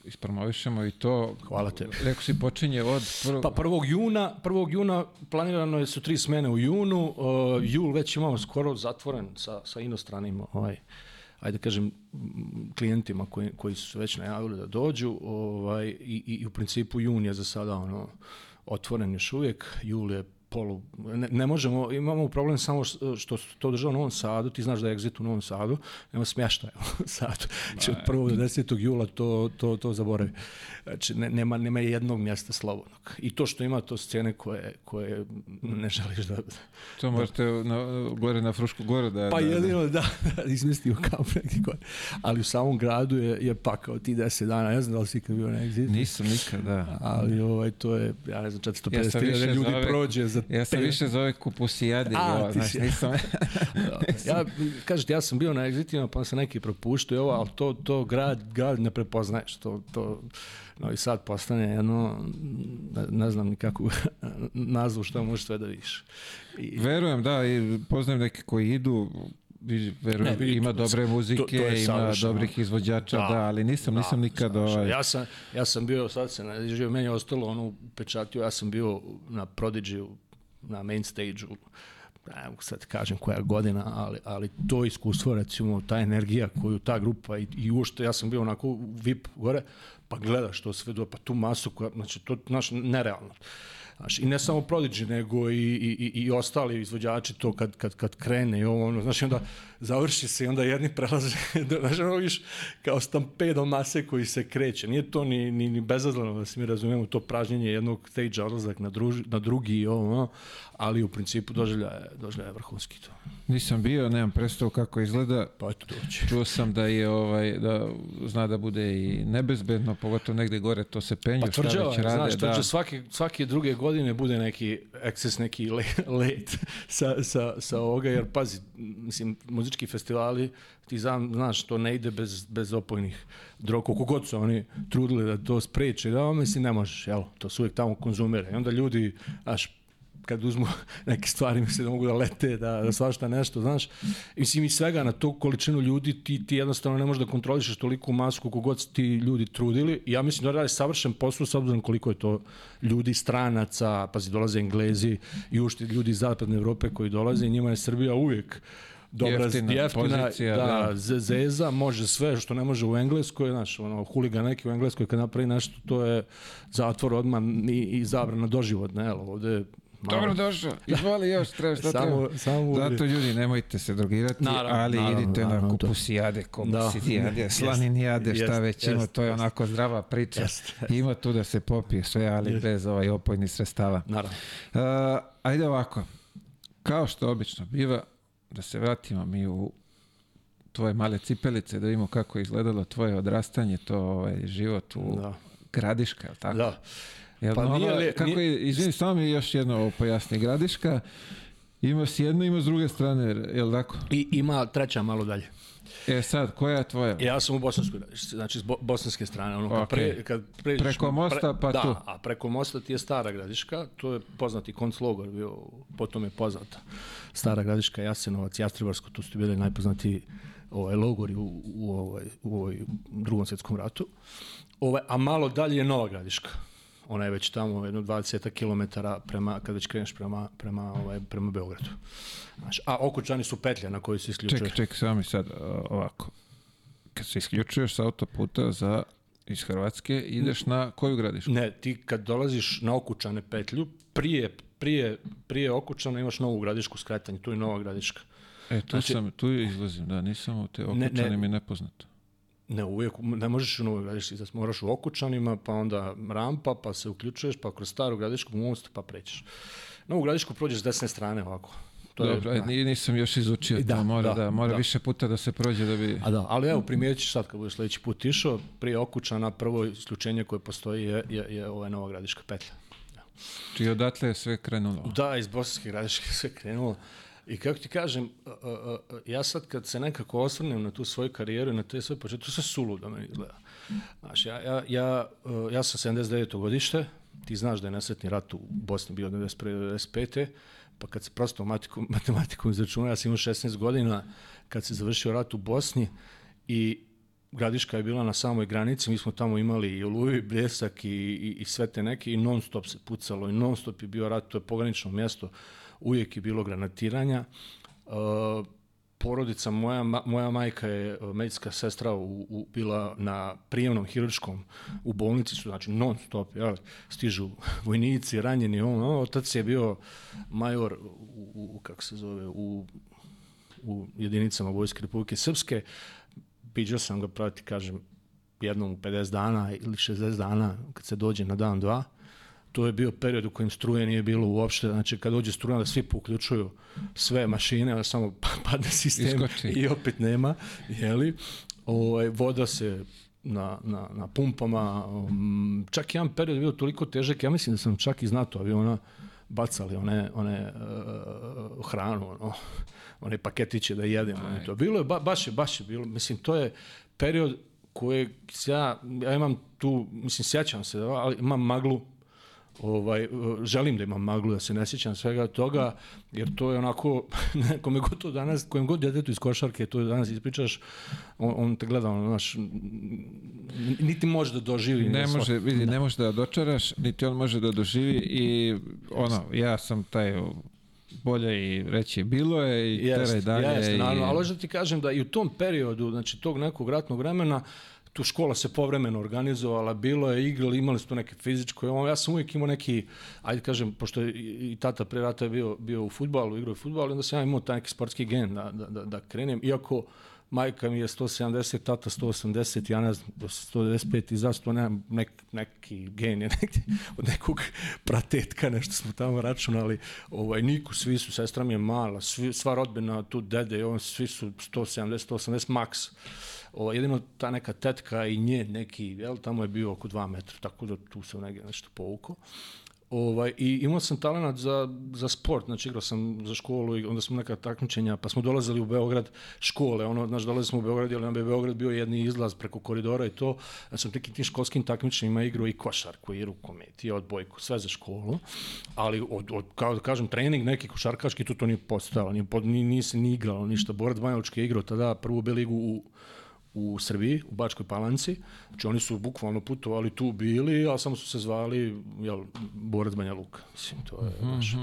ispromovišemo i to. Hvala te. Leko si počinje od... Prv... Pa 1. juna, 1. juna planirano je su tri smene u junu, uh, jul već imamo skoro zatvoren sa, sa inostranim ovaj, ajde da kažem, klijentima koji, koji su već najavili da dođu ovaj, i, i u principu jun je za sada ono, otvoren još uvijek, jul je polu, ne, ne možemo, imamo problem samo što to država u Novom Sadu, ti znaš da je exit u Novom Sadu, nema smještaja u Novom Sadu. Znači od 1. do 10. jula to, to, to zaboravi. Znači ne, nema, nema jednog mjesta slobodnog. I to što ima to scene koje, koje ne želiš da... To možete na, gore na Frušku gore da... Pa da, jedino da, da, da izmestio kamp neki gore. Ali u samom gradu je, je pakao ti 10 dana, ne znam da li si ikad bio na exit. Nisam nikad, da. Ali ovaj, to je, ja ne znam, 450 ja ljudi prođe za Ja sam više zove kupusijade. A, jo, znaš, nisam... ja, kažete, ja sam bio na exitima, pa se neki propuštaju ovo, ali to, to grad, grad ne prepoznaješ. To, to, Novi Sad postane jedno, ne, znam ni kako nazvu što možeš sve da vidiš. I... Verujem, da, i poznajem neke koji idu, verujem, ne, ima dobre muzike, to, to ima dobrih izvođača, da, da ali nisam, da, nisam nikad... Ovaj... Ja, sam, ja sam bio, sad se ne meni je ostalo ono pečatio, ja sam bio na Prodigy na main stage-u, ne mogu sad kažem koja godina, ali, ali to iskustvo, recimo, ta energija koju ta grupa i, i ušte, ja sam bio onako VIP gore, pa gledaš to sve, do, pa tu masu koja, znači, to, znaš, nerealno. Znaš, I ne samo Prodigy, nego i, i, i ostali izvođači to kad, kad, kad krene i ono, znaš, onda završi se i onda jedni prelaze, znaš, ono viš kao stampedo mase koji se kreće. Nije to ni, ni, ni bezazleno da se mi razumemo, to pražnjenje jednog stage odlazak na, druž, na drugi i ono, ali u principu doživljaje, doživljaje vrhunski to. Nisam bio, nemam predstavu kako izgleda. Pa eto doći. Čuo sam da je ovaj da zna da bude i nebezbedno, pogotovo negde gore to se penju, pa, tvrđava, šta već rade. Znaš, tvrđa, da. svake, svake druge godine bude neki ekses, neki let sa, sa, sa ovoga, jer pazi, mislim, muzički festivali, ti znam, znaš, to ne ide bez, bez opojnih droga, koliko god su oni trudili da to spreče, da, mislim, ne možeš, jel, to su uvijek tamo konzumere. I onda ljudi, znaš, kad uzmu neke stvari misle da mogu da lete, da, da svašta nešto, znaš. Mislim i svega na tu količinu ljudi ti, ti jednostavno ne možeš da kontrolišeš toliko masu koliko god ti ljudi trudili. I ja mislim da radi savršen posao s obzirom koliko je to ljudi stranaca, pazi dolaze Englezi i ušte ljudi iz zapadne Evrope koji dolaze i njima je Srbija uvijek dobra jeftina, jeftina pozicija, da, da. zeza, može sve što ne može u Engleskoj, znaš, ono, huliga neki u Engleskoj kad napravi nešto, to je zatvor odmah i, i zabrana doživotna, jel, ovde Malo. Dobro došao. Izvoli još, treba šta samo, treba. Samo Zato ljudi, nemojte se drogirati, naravno, ali naravno, idite naravno, na kupusijade, komusijade, da. slaninijade, šta jest, već ima, to je onako zdrava priča. Jest, jest. Ima tu da se popije sve, ali jest. bez ovaj opojnih sredstava. Naravno. Uh, ajde ovako, kao što obično biva, da se vratimo mi u tvoje male cipelice, da vidimo kako je izgledalo tvoje odrastanje, to ovaj, život u Da. Gradiška, tako? Da. Jel, Pa ono, nije li- kako nije- je, izvini, samo mi još jedno ovo pojasni. Gradiška ima s jedne, ima s druge strane, jel tako? I ima treća malo dalje. E sad, koja je tvoja? Ja sam u Bosanskoj, znači s bo- bosanske strane. Ono, kad pre, kad pređeš- Preko mosta, pa da, tu. a preko mosta ti je Stara Gradiška, to je poznati konclogor bio, potom je poznata. Stara Gradiška, Jasenovac, Jastrebarsko, to su bili najpoznatiji ovaj, logori u, u, ovaj, u ovaj drugom svjetskom ratu. Ovaj, a malo dalje je Nova Gradiška. Ona je već tamo jedno 20 km prema, kad već kreneš prema, prema, ovaj, prema Beogradu. Znaš, a Okučani su petlja na kojoj se isključuje. Čekaj, čekaj, samo mi sad ovako. Kad se isključuješ sa autoputa za iz Hrvatske, ideš na koju gradišku? Ne, ti kad dolaziš na Okučane petlju, prije, prije, prije Okučana imaš novu gradišku skretanje, tu je nova gradiška. E, tu sam, tu izlazim, da, nisam u te ne. okučani mi nepoznato. Ne, uvijek, ne možeš novoj gradišci, znači moraš u Okučanima, pa onda rampa, pa se uključuješ, pa kroz staru gradišku most, pa prećeš. Novu gradišku prođeš s desne strane ovako. To Dobro, je, ni- nisam još izučio Da, to, mora, da, da, mora da. više puta da se prođe da bi... A da, ali evo primijetit ćeš sad kad budeš sljedeći put išao, prije Okučana prvo isključenje koje postoji je, je, je ova nova gradiška petlja. Čiji odatle je sve krenulo. Da, iz Bosanske gradiške sve krenulo. I kako ti kažem, ja sad kad se nekako osvrnem na tu svoju karijeru i na te sve početke, to sve suludo meni izgleda. Znaš, ja, ja, ja, a, ja sam 79. godište, ti znaš da je nesretni rat u Bosni bio 91. 95. Pa kad se prosto matematikom, matematikom izračuna, ja sam imao 16 godina kad se završio rat u Bosni i Gradiška je bila na samoj granici, mi smo tamo imali i Oluju i Bljesak i, i, i sve te neke i non stop se pucalo i non stop je bio rat, to je pogranično mjesto, uvijek je bilo granatiranja. Uh, porodica, moja, ma- moja majka je uh, medicinska sestra u, u, bila na prijemnom hirurškom u bolnici su, znači non stop, jel, stižu vojnici, ranjeni, on, on, otac je bio major u, u, kako se zove, u, u jedinicama Vojske Republike Srpske, Piđao sam ga prati, kažem, jednom u 50 dana ili 60 dana kad se dođe na dan, dva. To je bio period u kojem struje nije bilo uopšte. Znači, kad dođe struja, da svi poključuju sve mašine, onda samo padne sistem Iskoči. i opet nema. Jeli? Ovaj, voda se na, na, na pumpama. Um, čak jedan period je bio toliko težak, ja mislim da sam čak iz NATO aviona bacali one, one uh, hranu, ono, one paketiće da jedemo. i To. Bilo je, ba, baš je, baš je bilo, mislim, to je period kojeg se ja, ja imam tu, mislim, sjećam se, ali imam maglu, ovaj, želim da imam maglu, da se ne sjećam svega toga, jer to je onako, nekome god to danas, kojem god djetetu iz košarke to danas ispričaš, on, on te gleda, ono, znaš, niti može da doživi. Ne da može, vidi, ne može da dočaraš, niti on može da doživi i ono, ja sam taj bolje i reći bilo je i teraj dalje. Jeste, i... naravno, ali hoću da ti kažem da i u tom periodu, znači tog nekog ratnog vremena, tu škola se povremeno organizovala, bilo je igrali, imali smo neke fizičko, ono, ja sam uvijek imao neki, ajde kažem, pošto je i tata pre rata je bio, bio u futbalu, igrao je futbal, onda sam ja imao taj neki sportski gen da, da, da, da krenem, iako majka mi je 170, tata 180, ja ne znam, 195 i zašto nemam nek, neki gen je neki, od nekog pratetka, nešto smo tamo računali, ovaj, niku, svi su, sestra mi je mala, svi, sva rodbina, tu dede, on, svi su 170, 180 maks. Ovo, jedino ta neka tetka i nje neki, jel, tamo je bio oko 2 metra, tako da tu sam negdje nešto povukao. Ovaj, I imao sam talent za, za sport, znači igrao sam za školu i onda smo neka takmičenja, pa smo dolazili u Beograd škole, ono, znaš, dolazili smo u Beograd, jer nam je Beograd bio jedni izlaz preko koridora i to, ja sam nekim tim školskim takmičenjima igrao i košarku, i rukomet, i odbojku, sve za školu, ali od, od, kao da kažem, trening neki košarkaški, tu to nije postojalo, nije, pod- ni, nije se ni igralo ništa, Borac Banjalučki je igrao tada prvu B ligu u, u Srbiji, u Bačkoj Palanci. Znači oni su bukvalno putovali tu bili, a samo su se zvali jel, Borac Banja Luka. Mislim, to je baš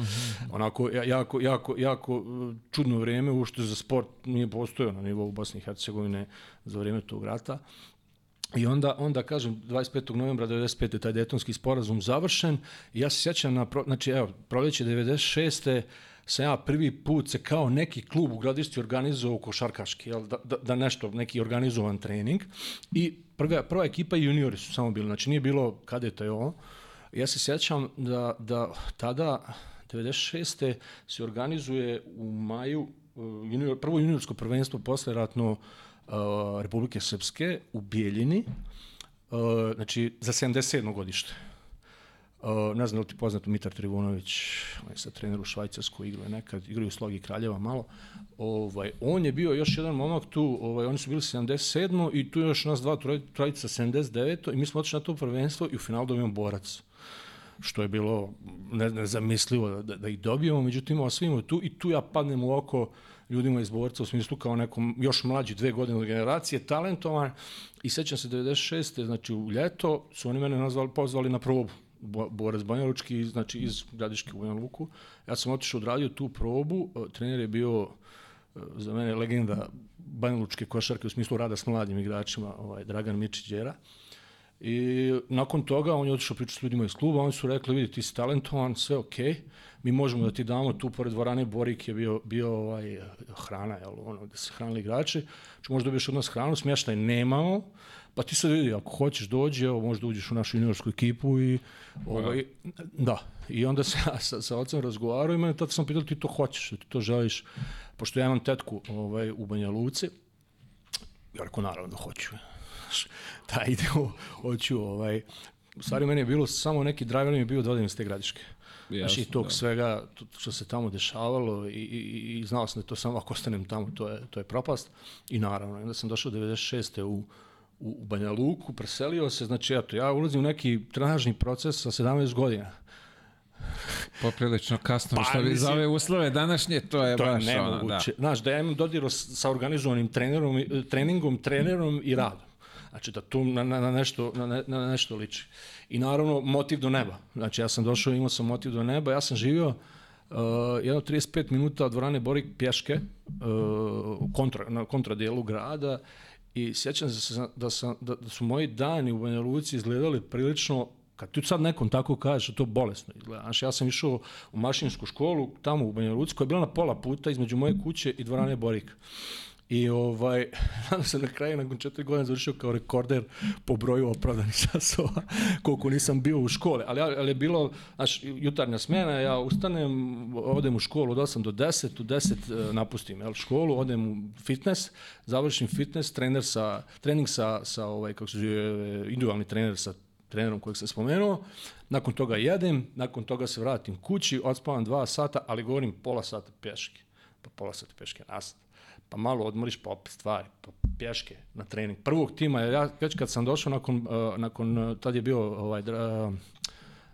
onako ja- jako, jako, jako uh, čudno vrijeme, ušto za sport nije postojao na nivou Bosne i Hercegovine za vrijeme tog rata. I onda, onda kažem, 25. novembra 95. taj detonski sporazum završen i ja se sjećam na, pro, znači evo, proljeće 96. sam ja prvi put se kao neki klub u gradišti organizovao košarkaški, jel, da, da, da nešto, neki organizovan trening i prva, prva ekipa i juniori su samo bili, znači nije bilo kadeta i ovo. Ja se sjećam da, da tada 96. se organizuje u maju junior, prvo juniorsko prvenstvo posle ratno uh, Republike Srpske u Bijeljini, uh, znači za 77. godište. Uh, ne znam da li ti poznato Mitar Trivunović, on je sad trener u Švajcarsku, igrao je nekad, igrao u Slogi Kraljeva malo. Ovaj, on je bio još jedan momak tu, ovaj, oni su bili 77. i tu je još nas dva trojica 79. i mi smo otišli na to prvenstvo i u finalu dobijemo borac što je bilo ne, nezamislivo da, da ih dobijemo, međutim osvijemo tu i tu ja padnem u oko ljudima iz borca u smislu kao nekom još mlađi dve godine od generacije, talentovan i sećam se 96. znači u ljeto su oni mene nazvali, pozvali na probu borac Banja Lučki, znači iz Gradiške u Banja Luku. Ja sam otišao odradio tu probu, trener je bio za mene legenda Banja Lučke košarke u smislu rada s mladim igračima, ovaj, Dragan Mičić Đera. I nakon toga on je otišao pričati s ljudima iz kluba, oni su rekli, vidi, ti si talentovan, sve okej, okay. mi možemo da ti damo tu pored dvorane Borik je bio, bio ovaj, hrana, jel, ono, gde se hranili igrači, što možda dobiješ od nas hranu, smještaj nemamo, pa ti sad vidi, ako hoćeš dođi, evo, možda uđeš u našu juniorsku ekipu i, ovaj, da, i onda se ja sa, sa ocem razgovarao i mene tada sam pitao, ti to hoćeš, ti to želiš, pošto ja imam tetku ovaj, u Banja Luci, ja rekao, naravno da hoću, da idemo, hoću, ovaj, u stvari meni je bilo samo neki driver mi je bio da odem iz te gradiške. Znaš, i tog da. svega što se tamo dešavalo i, i, i znao sam da to samo ako ostanem tamo, to je, to je propast. I naravno, onda sam došao 96. u, u Banja Luku, preselio se, znači eto, ja ulazim u neki trenažni proces sa 17 godina. Poprilično kasno, pa, što bi za ove uslove današnje, to je to baš je ono, da. Znaš, da ja imam dodir sa organizovanim trenerom, treningom, trenerom i radom. Znači da tu na, na, na, nešto, na, na nešto liči. I naravno motiv do neba. Znači ja sam došao, imao sam motiv do neba, ja sam živio uh, jedno 35 minuta od dvorane Borik pješke uh, kontra, na kontradijelu grada i sjećam se da, sam, da, da su moji dani u Banja Luci izgledali prilično kad ti sad nekom tako kažeš, to bolesno izgleda. Znači, ja sam išao u mašinsku školu tamo u Banja Luci, koja je bila na pola puta između moje kuće i dvorane Borik. I ovaj, nadam se na kraju, nakon četiri godine, završio kao rekorder po broju opravdanih časova, koliko nisam bio u škole. Ali, ali je bilo, znaš, jutarnja smjena, ja ustanem, odem u školu od 8 do 10, u 10 e, napustim jel, školu, odem u fitness, završim fitness, trener sa, trening sa, sa ovaj, kako se zove, individualni trener sa trenerom kojeg sam spomenuo, nakon toga jedem, nakon toga se vratim kući, odspavam dva sata, ali govorim pola sata pješke, pa pola sata pješke nasad pa malo odmoriš, pa opet stvari, pa pješke na trening. Prvog tima, ja već kad sam došao nakon, uh, nakon uh, tad je bio ovaj, uh,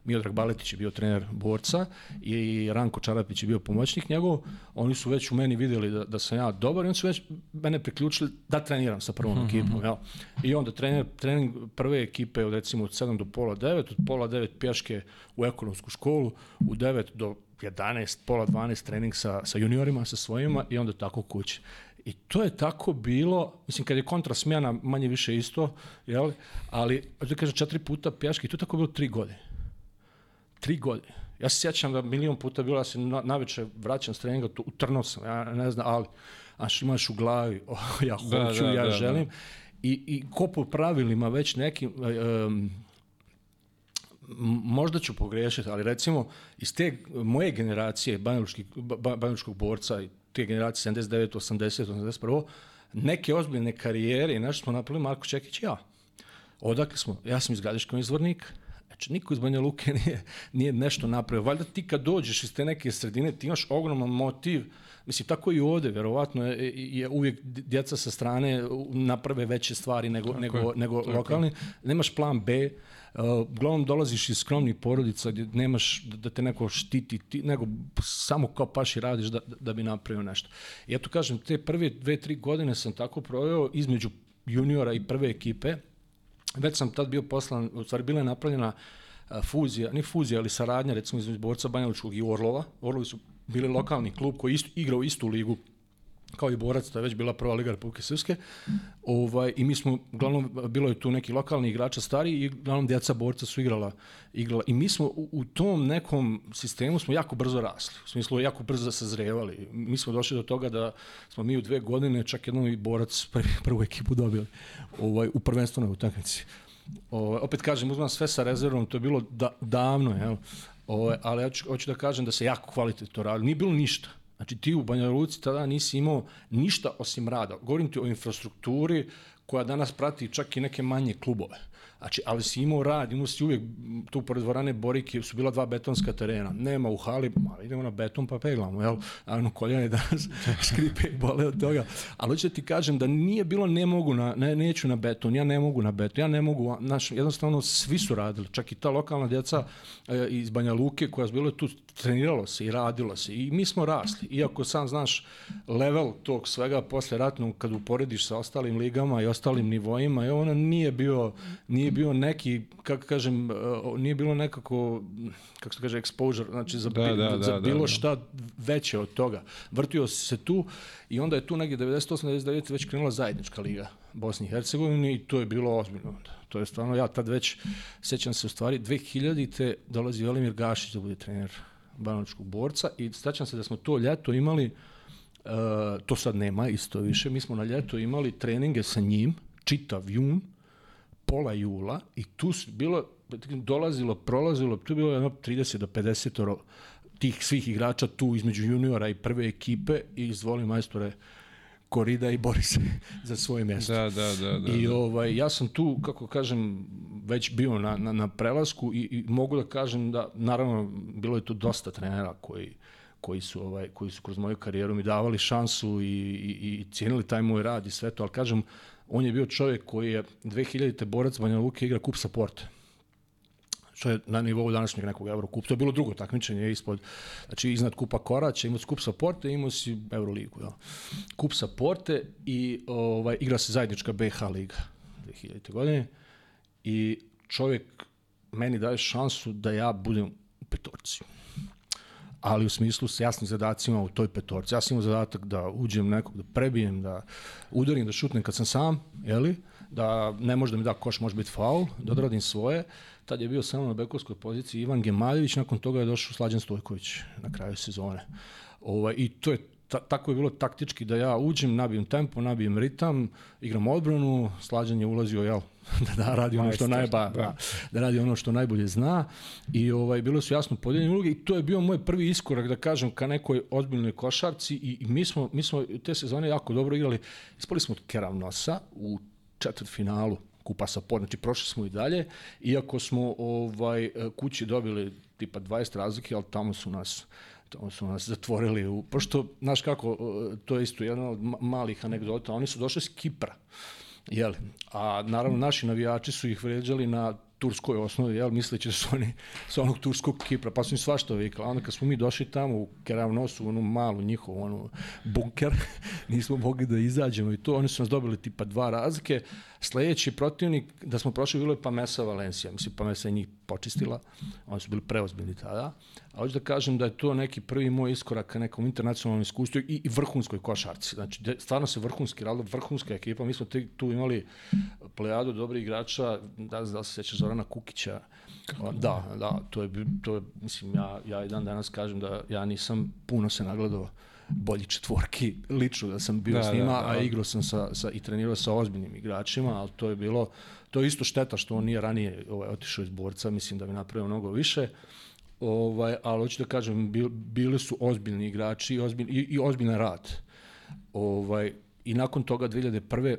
Miodrag Baletić je bio trener borca i Ranko Čarapić je bio pomoćnik njegov, oni su već u meni videli da, da sam ja dobar i oni su već mene priključili da treniram sa prvom mm -hmm. ekipom. Jel? I onda trener, trening prve ekipe od recimo od 7 do pola 9, od pola 9 pješke u ekonomsku školu, u 9 do 11, pola 12 trening sa, sa juniorima, sa svojima i onda tako kući. I to je tako bilo, mislim, kad je kontra smjena, manje više isto, jel? ali, da kažem, četiri puta pjaški, to je tako bilo tri godine. Tri godine. Ja se sjećam da milion puta bilo, ja se na, naveče vraćam s treninga, tu, utrnuo sam, ja ne znam, ali, aš imaš u glavi, oh, ja da, hoću, da, da, ja da, želim. Da. I, I ko po pravilima već nekim, um, možda ću pogrešiti, ali recimo iz te moje generacije banjalučkog borca i te generacije 79, 80, 81, neke ozbiljne karijere i nešto smo napravili Marko Čekić i ja. Odakle smo? Ja sam iz Gradiškog izvornika. Znači, niko iz Banja Luke nije, nije nešto napravio. Valjda ti kad dođeš iz te neke sredine, ti imaš ogroman motiv, mislim, tako i ovde, verovatno je, je uvijek djeca sa strane naprave veće stvari nego, tako nego, je, nego lokalni. Nemaš plan B, uglavnom dolaziš iz skromnih porodica gdje nemaš da, da te neko štiti, ti, nego samo kao paši radiš da, da bi napravio nešto. I eto kažem, te prve dve, tri godine sam tako proveo između juniora i prve ekipe. Već sam tad bio poslan, u stvari bila je napravljena uh, fuzija, ne fuzija, ali saradnja recimo između borca Banjaličkog i Orlova. Orlovi su bili lokalni klub koji isto, igrao istu ligu kao i borac, to je već bila prva liga Republike Srpske. Ovaj, I mi smo, uglavnom, bilo je tu neki lokalni igrača stari i uglavnom djeca borca su igrala, igrala. I mi smo u, u tom nekom sistemu smo jako brzo rasli. U smislu, jako brzo sazrevali. Mi smo došli do toga da smo mi u dve godine čak jednom i borac prvi, prvu ekipu dobili ovaj, u prvenstvenoj utakmici. Ovaj, opet kažem, uzmam sve sa rezervom, to je bilo da, davno, jel? Ovaj, ali ja ću, hoću da kažem da se jako kvalitetno radi. Nije bilo ništa Znači ti u Banja Luci tada nisi imao ništa osim rada. Govorim ti o infrastrukturi koja danas prati čak i neke manje klubove. Znači, ali si imao rad, imao si uvijek, tu pored dvorane Borike su bila dva betonska terena. Nema u hali, ma idemo na beton pa peglamo, jel? A ono koljene danas skripe i bole od toga. Ali hoću da ti kažem da nije bilo ne mogu na, ne, neću na beton, ja ne mogu na beton, ja ne mogu, znaš, jednostavno svi su radili, čak i ta lokalna djeca e, iz Banja Luke koja je bila tu, treniralo se i radilo se i mi smo rasli. Iako sam znaš level tog svega posle ratnog kad uporediš sa ostalim ligama i ostalim nivoima, je ono nije bio, nije bio neki, kako kažem, nije bilo nekako, kako se kaže, exposure, znači za, Da, da, za da, bilo da, da. šta veće od toga. Vrtio se tu i onda je tu negdje 98-99 već krenula zajednička liga Bosni i Hercegovini i to je bilo ozbiljno. To je stvarno, ja tad već, sećam se u stvari, 2000-te dolazi Velimir Gašić da bude trener banočkog borca i sećam se da smo to ljeto imali Uh, to sad nema isto više. Mi smo na ljeto imali treninge sa njim, čitav jun, pola jula i tu bilo, dolazilo, prolazilo, tu je bilo jedno 30 do 50 oro tih svih igrača tu između juniora i prve ekipe i izvoli majstore korida i bori se za svoje mjesto. Da, da, da. da, I da. ovaj, ja sam tu, kako kažem, već bio na, na, na prelasku i, i mogu da kažem da, naravno, bilo je tu dosta trenera koji, koji su ovaj koji su kroz moju karijeru mi davali šansu i, i, i cijenili taj moj rad i sve to, ali kažem, on je bio čovjek koji je 2000-te borac Banja Luke igra kup sa Porte što je na nivou današnjeg nekog Eurokupa. To je bilo drugo takmičenje ispod, znači iznad Kupa Koraća, imao si Kup sa Porte, imao si Euroligu. Ja. Kup sa Porte i ovaj, igra se zajednička BH liga 2000. godine i čovjek meni daje šansu da ja budem u petorci ali u smislu s jasnim zadacima u toj petorci. Ja sam imao zadatak da uđem nekog, da prebijem, da udarim, da šutnem kad sam sam, jeli? da ne može da mi da koš, može biti faul, da odradim svoje. Tad je bio samo na bekovskoj poziciji Ivan Gemaljević, nakon toga je došao Slađan Stojković na kraju sezone. Ovaj, I to je ta, tako je bilo taktički da ja uđem, nabijem tempo, nabijem ritam, igram odbranu, Slađan je ulazio, jel, da, da radi ono što najba, da, da radi ono što najbolje zna i ovaj bilo su jasno podeljene uloge i to je bio moj prvi iskorak da kažem ka nekoj ozbiljnoj košarci i, i mi smo mi smo te sezone jako dobro igrali. Ispali smo od Keravnosa u četvrtfinalu kupa sa pod, znači prošli smo i dalje, iako smo ovaj kući dobili tipa 20 razlike, ali tamo su nas tamo su nas zatvorili u, pošto, znaš kako, to je isto jedna od ma- malih anegdota, oni su došli s Kipra, Jel? A naravno naši navijači su ih vređali na turskoj osnovi, jel, misleći da su oni sa onog turskog Kipra, pa su im svašta vikali. A onda kad smo mi došli tamo u Keravnosu, onu malu njihovu, onu bunker, nismo mogli da izađemo i to, oni su nas dobili tipa dva razlike. Sljedeći protivnik, da smo prošli, bilo je Pamesa Valencija. Mislim, Pamesa je njih počistila, oni su bili preozbiljni tada. A hoću da kažem da je to neki prvi moj iskorak ka nekom internacionalnom iskustvu i, i vrhunskoj košarci. Znači, de, stvarno se vrhunski radilo, vrhunska ekipa. Mi smo te, tu imali plejadu dobrih igrača, da, da se sećaš Zorana Kukića. Da, da, to je, to je, mislim, ja, ja i dan danas kažem da ja nisam puno se nagledao bolji četvorki, lično da sam bio Da, s da, njima, da. a igrao sam sa, sa, i trenirao sa ozbiljnim igračima, ali to je bilo, to je isto šteta što on nije ranije ovaj, otišao iz borca, mislim da bi napravio mnogo više. Ovaj, ali hoću da kažem, bil, bili su ozbiljni igrači i, ozbilj, i, i ozbiljan rad. Ovaj, I nakon toga 2001.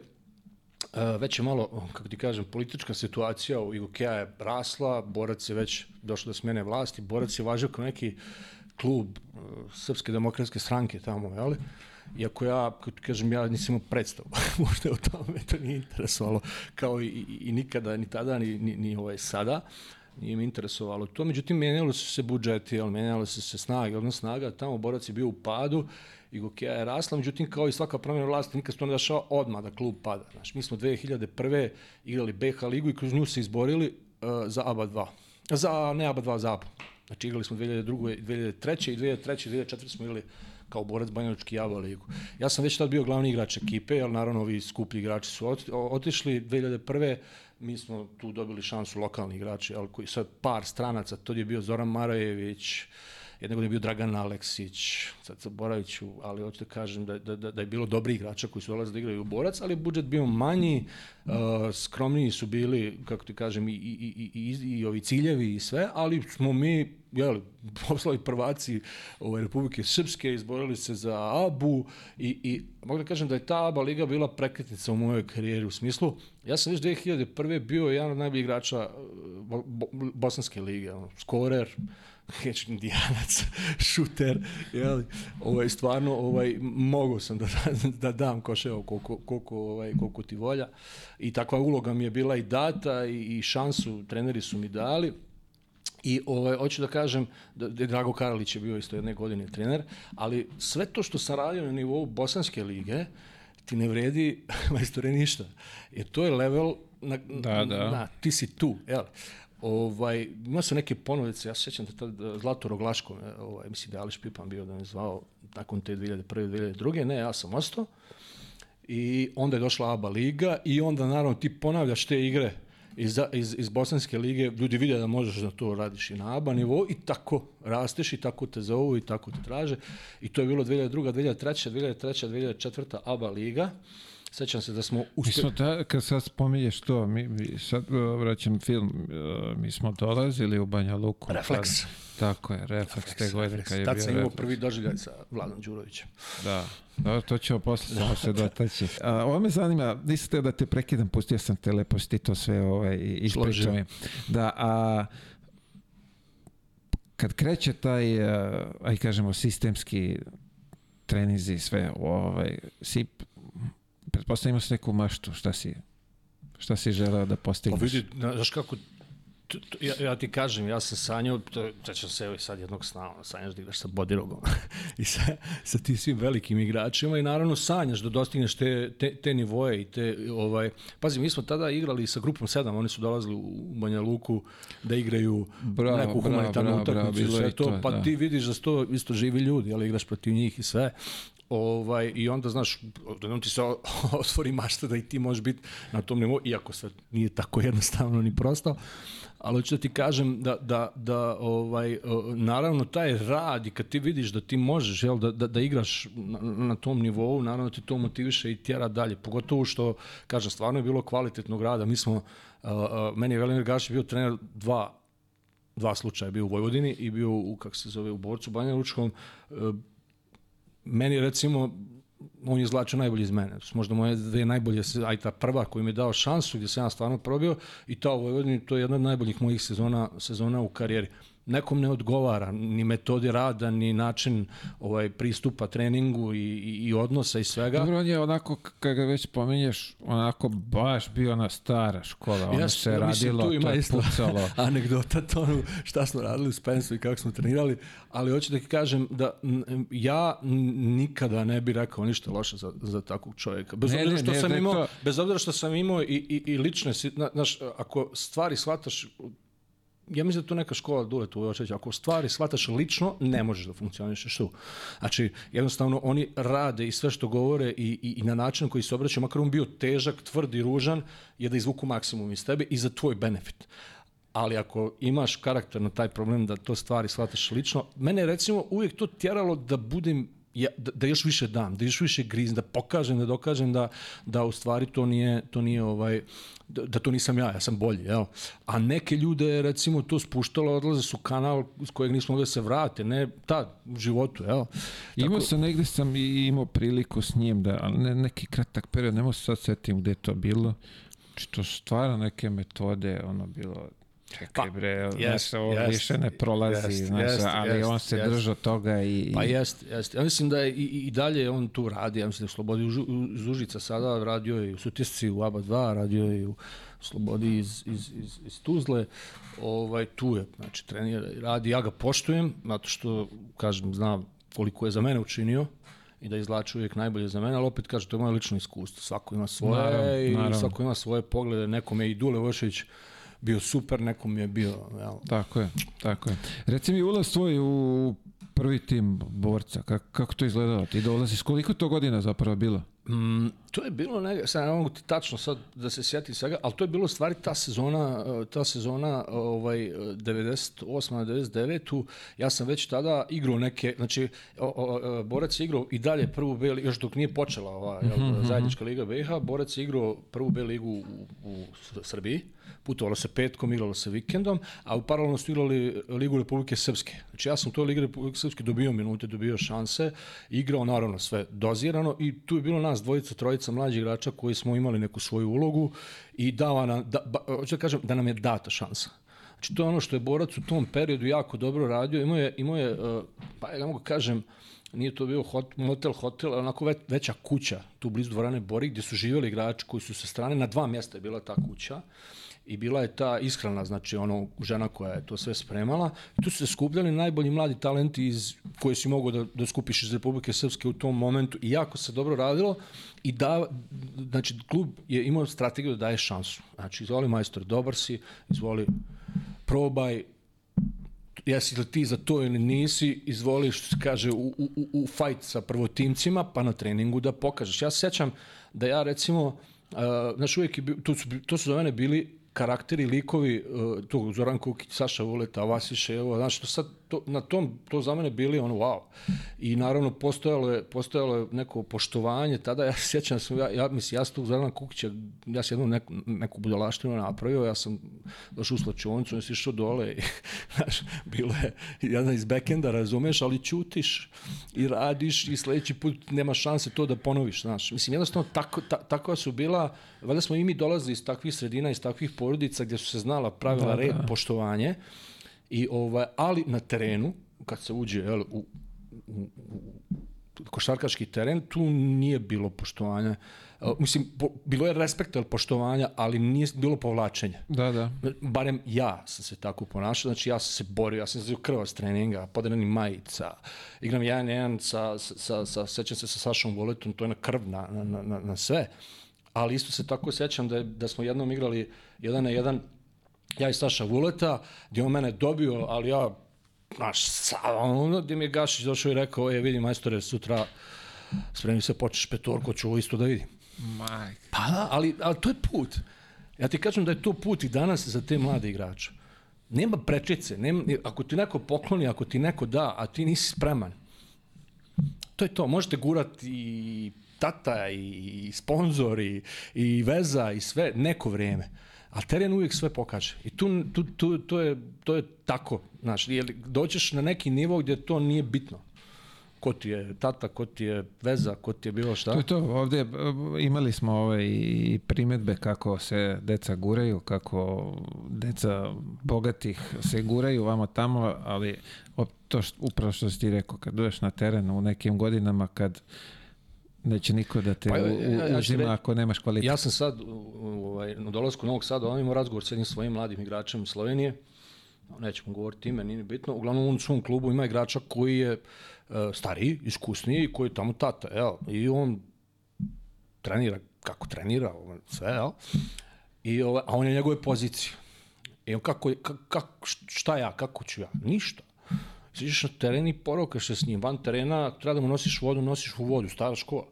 Uh, već je malo, kako ti kažem, politička situacija u Igokeja je rasla, Borac je već došao do smjene vlasti, Borac je važio kao neki klub uh, Srpske demokratske stranke tamo, jel? Iako ja, ti kažem, ja nisam imao predstavu možda o tome, me to nije interesovalo, kao i, i, i nikada, ni tada, ni, ni, ni ovaj sada nije me interesovalo to. Međutim, menjalo su se budžeti, jel, menjalo su se snage, odnos snaga, tamo borac je bio u padu, i Gokeja je rasla, međutim, kao i svaka promjena vlasti, nikad se to ne dešava odmah da klub pada. Znaš, mi smo 2001. igrali BH ligu i kroz nju se izborili uh, za ABA 2. Za, ne ABA 2, za ABA. Znači, igrali smo 2002. 2003. i 2003. i 2004. smo igrali kao borac Banjački Java ligu. Ja sam već tad bio glavni igrač ekipe, jer naravno ovi skuplji igrači su otišli 2001. Mi smo tu dobili šansu lokalni igrači, ali koji sad par stranaca, to je bio Zoran Marajević, jedne godine je bio Dragan Aleksić, sad zaboravit ali hoću da kažem da, da, da, da je bilo dobri igrača koji su dolazili da igraju u borac, ali budžet bio manji, uh, skromniji su bili, kako ti kažem, i, i, i, i, i, ovi ciljevi i sve, ali smo mi jeli, poslali prvaci ovaj, Republike Srpske, izborili se za ABU i, i mogu da kažem da je ta ABA liga bila prekretnica u mojoj karijeri u smislu, ja sam već 2001. bio jedan od najboljih igrača bo, Bosanske lige, ono, skorer, Heč indijanac, šuter, jeli, ovaj, stvarno ovaj, mogu sam da, da dam koševo koliko, koliko, ovaj, koliko ti volja i takva uloga mi je bila i data i, i šansu treneri su mi dali I ovaj, hoću da kažem da, da Drago Karalić je bio isto jedne godine trener, ali sve to što sam radio na nivou Bosanske lige, ti ne vredi majstore ništa. Jer to je level na, Da, da. na ti si tu, jel? Ovaj, ima se neke ponovice, ja se sjećam da tad Zlato Roglaško, ovaj, mislim da je Ališ Pipan bio da me zvao nakon te 2001. 2002. Ne, ja sam ostao. I onda je došla ABA liga i onda naravno ti ponavljaš te igre iz, iz, iz Bosanske lige, ljudi vide da možeš da to radiš i na ABA nivou i tako rasteš i tako te zovu i tako te traže. I to je bilo 2002. 2003. 2003. 2004. ABA liga. Sećam se da smo Mi uspeli... smo, da, kad sad spominješ to, mi, mi sad uh, vraćam film, uh, mi smo dolazili u Banja Luku. Refleks. Tad, tako je, refleks, te godine kad je Tad bio sam imao refleks. prvi doživljaj sa Vladom Đurovićem. Da, da, to ćemo posle samo se dotaći. A, ovo me zanima, nisam teo da te prekidam, pustio sam te lepo si ti to sve ovaj, ispričao mi. Da, a kad kreće taj, aj kažemo, sistemski trenizi sve, ovaj, si, pretpostavimo se neku maštu, šta si, šta si želeo da Pa postigneš? vidi, na- znaš kako, ja, ja ti kažem, ja sam sanjao, sećam se evo i sad jednog sna, sanjaš da igraš sa Bodirogom i sa, sa tim svim velikim igračima i naravno sanjaš da dostigneš te, te, te nivoje i te, ovaj, pazi, mi smo tada igrali sa grupom 7, oni su dolazili u Banja Luku da igraju Bravo, neku humanitarnu utakmicu sve to, pa da. ti vidiš da su to isto živi ljudi, ali igraš protiv njih i sve. Ovaj, I onda, znaš, odjednom ti se otvori mašta da i ti možeš biti na tom nivou, iako sve nije tako jednostavno ni prosto, ali hoću da ti kažem da, da, da ovaj, naravno taj rad i kad ti vidiš da ti možeš jel, da, da, da igraš na, na tom nivou, naravno ti to motiviše i tjera dalje. Pogotovo što, kažem, stvarno je bilo kvalitetnog rada. Mi smo, meni je Velimir Gašić bio trener dva dva slučaja bio u Vojvodini i bio u kako se zove u Borcu Banja Lučkom E, meni recimo on je izvlačio najbolje iz mene. Možda moje dve najbolje, aj ta prva koju mi je dao šansu gdje sam ja stvarno probio i ta u Vojvodini, to je jedna od najboljih mojih sezona, sezona u karijeri. Nekom ne odgovara ni metodi rada, ni način ovaj pristupa treningu i, i, i odnosa i svega. Dobro, on je onako, k- kad ga već pominješ, onako baš bio ona stara škola, ono Jeste, se ja mislim, radilo, tu ima to je isto pucalo. anegdota to ono šta smo radili u Spensu i kako smo trenirali, ali hoću da ti kažem da ja nikada ne bi rekao ništa loše za, za takvog čovjeka. Bez Ne, obzira što ne, sam imao, to- bez obzira što sam imao i, i, i lične, na- znaš, ako stvari shvataš ja mislim da to neka škola dule tu očeća. Ako stvari shvataš lično, ne možeš da funkcionišeš tu. Znači, jednostavno, oni rade i sve što govore i, i, i na način koji se obraćaju, makar on bio težak, tvrd i ružan, je da izvuku maksimum iz tebe i za tvoj benefit. Ali ako imaš karakter na taj problem da to stvari shvataš lično, mene je recimo uvijek to tjeralo da budem ja, da, da još više dam, da još više grizem, da pokažem, da dokažem da, da u stvari to nije, to nije ovaj, da, da to nisam ja, ja sam bolji, jel? A neke ljude recimo to spuštalo, odlaze su kanal s kojeg nismo mogli da se vrate, ne tad, u životu, jel? Imao sam, negde sam i imao priliku s njim, da, ali ne, neki kratak period, ne mogu se sad setim gde je to bilo, što su stvarno neke metode, ono bilo, čekaj Pa, bre, jest, znaš, ovo jest, više ne prolazi, jest, znaš, jest, ali jest, on se jest. držao toga i... i Pa jeste, jeste. Ja mislim da je i, i dalje on tu radi, ja mislim da je Slobodi u, Žu- u Zužica sada, radio je i u Sutjesci u ABA 2, radio je i u Slobodi iz, iz, iz, iz Tuzle, ovaj, tu je, znači trenira i radi, ja ga poštujem, zato što, kažem, znam koliko je za mene učinio, i da izlači uvijek najbolje za mene, ali opet kaže, to je moje lično iskustvo. Svako ima svoje Naravno, i naravno. svako ima svoje poglede. Nekom je i Dule Vošević bio super, nekom je bio, jel, Tako je, tako je. Reci mi ulaz tvoj u prvi tim borca, kako, kako to izgledalo? Ti dolaziš, koliko to godina zapravo bilo? Mm, to je bilo neka, sad ne mogu tačno sad da se sjetim svega, ali to je bilo stvari ta sezona, uh, ta sezona ovaj 98 na 99 ja sam već tada igrao neke, znači o, o, Borac je igrao i dalje prvu B još dok nije počela ova mm -hmm. zajednička liga BiH, Borac je igrao prvu B ligu u, u Srbiji putovalo se petkom, igralo se vikendom, a u paralelno su igrali Ligu Republike Srpske. Znači ja sam u toj Ligi Republike Srpske dobio minute, dobio šanse, igrao naravno sve dozirano i tu je bilo nas dvojica, trojica mlađih igrača koji smo imali neku svoju ulogu i dava nam, da, ba, hoću da kažem da nam je data šansa. Znači to je ono što je borac u tom periodu jako dobro radio, imao je, imao je pa ja mogu kažem, nije to bio hot, motel, hotel, onako već, veća kuća tu blizu dvorane Bori gdje su živjeli igrači koji su sa strane, na dva mjesta je bila ta kuća i bila je ta ishrana, znači ono žena koja je to sve spremala. Tu su se skupljali najbolji mladi talenti iz koje si mogao da, da skupiš iz Republike Srpske u tom momentu i jako se dobro radilo i da, znači klub je imao strategiju da daje šansu. Znači izvoli majstor, dobar si, izvoli probaj, jesi li ti za to ili nisi, izvoli što se kaže u, u, u fight sa prvotimcima, pa na treningu da pokažeš. Ja se sećam da ja recimo, uh, znaš uvijek je, to, su, to su za mene bili karakteri, likovi, uh, tu Zoran Kukić, Saša Vuleta, Vasiše, evo, znači, to sad, to, na tom, to za mene bili ono, wow. I naravno, postojalo je, postojalo je neko poštovanje, tada ja sjećam da sam, ja, ja mislim, ja sam tu Zorana Kukića, ja sam jednu neku, neku budalaštinu napravio, ja sam došao u slačionicu, ja sam išao dole i, znaš, bilo je jedna iz backenda, razumeš, ali ćutiš i radiš i sledeći put nema šanse to da ponoviš, znaš. Mislim, jednostavno, tako, ta, tako su bila, valjda smo i mi dolazili iz takvih sredina, iz takvih porodica gdje su se znala pravila, da, red, da. poštovanje, i ovaj, ali na terenu, kad se uđe jel, u, u, u košarkaški teren, tu nije bilo poštovanja. Uh, mislim, po, bilo je respekta poštovanja, ali nije bilo povlačenja. Da, da. Barem ja sam se tako ponašao, znači ja sam se borio, ja sam se krvao s treninga, podarani majica, igram jedan jedan sa, sa, sa, sa, sećam se sa Sašom Voletom, to je na krv, na, na, na, na sve. Ali isto se tako sećam da, je, da smo jednom igrali jedan na jedan ja i Saša Vuleta, gdje on mene dobio, ali ja, znaš, ono, gdje mi je Gašić došao i rekao, e, vidi, majstore, sutra spremi se, počeš petorko, ću ovo isto da vidim. Majke. Pa da, ali, ali to je put. Ja ti kažem da je to put i danas za te mlade igrače. Nema prečice, nema, ako ti neko pokloni, ako ti neko da, a ti nisi spreman, to je to. Možete gurati i tata i sponzor i, i veza i sve neko vrijeme a teren uvijek sve pokaže. I tu, tu, tu, to, je, to je tako. Znaš, jer doćeš na neki nivo gdje to nije bitno ko ti je tata, ko ti je veza, ko ti je bilo šta. To je to, ovdje imali smo ove i primetbe kako se deca guraju, kako deca bogatih se guraju vamo tamo, ali to što, upravo što si ti rekao, kad dođeš na teren u nekim godinama, kad Neće niko da te pa, ja, ja, uzima ja, ako nemaš kvalitet. Ja sam sad u, ovaj, na dolasku Novog Sada, on imao razgovor s jednim svojim mladim igračem Slovenije, nećemo govoriti ime, nije bitno, uglavnom u svom klubu ima igrača koji je uh, stariji, iskusniji, koji je tamo tata, evo, i on trenira kako trenira, sve, evo, i, ovaj, a on je njegove pozicije. I on kako, kako, šta ja, kako ću ja? Ništa. Siđeš na teren i porokaš se s njim. Van terena treba da mu nosiš vodu, nosiš u vodu, stara škola.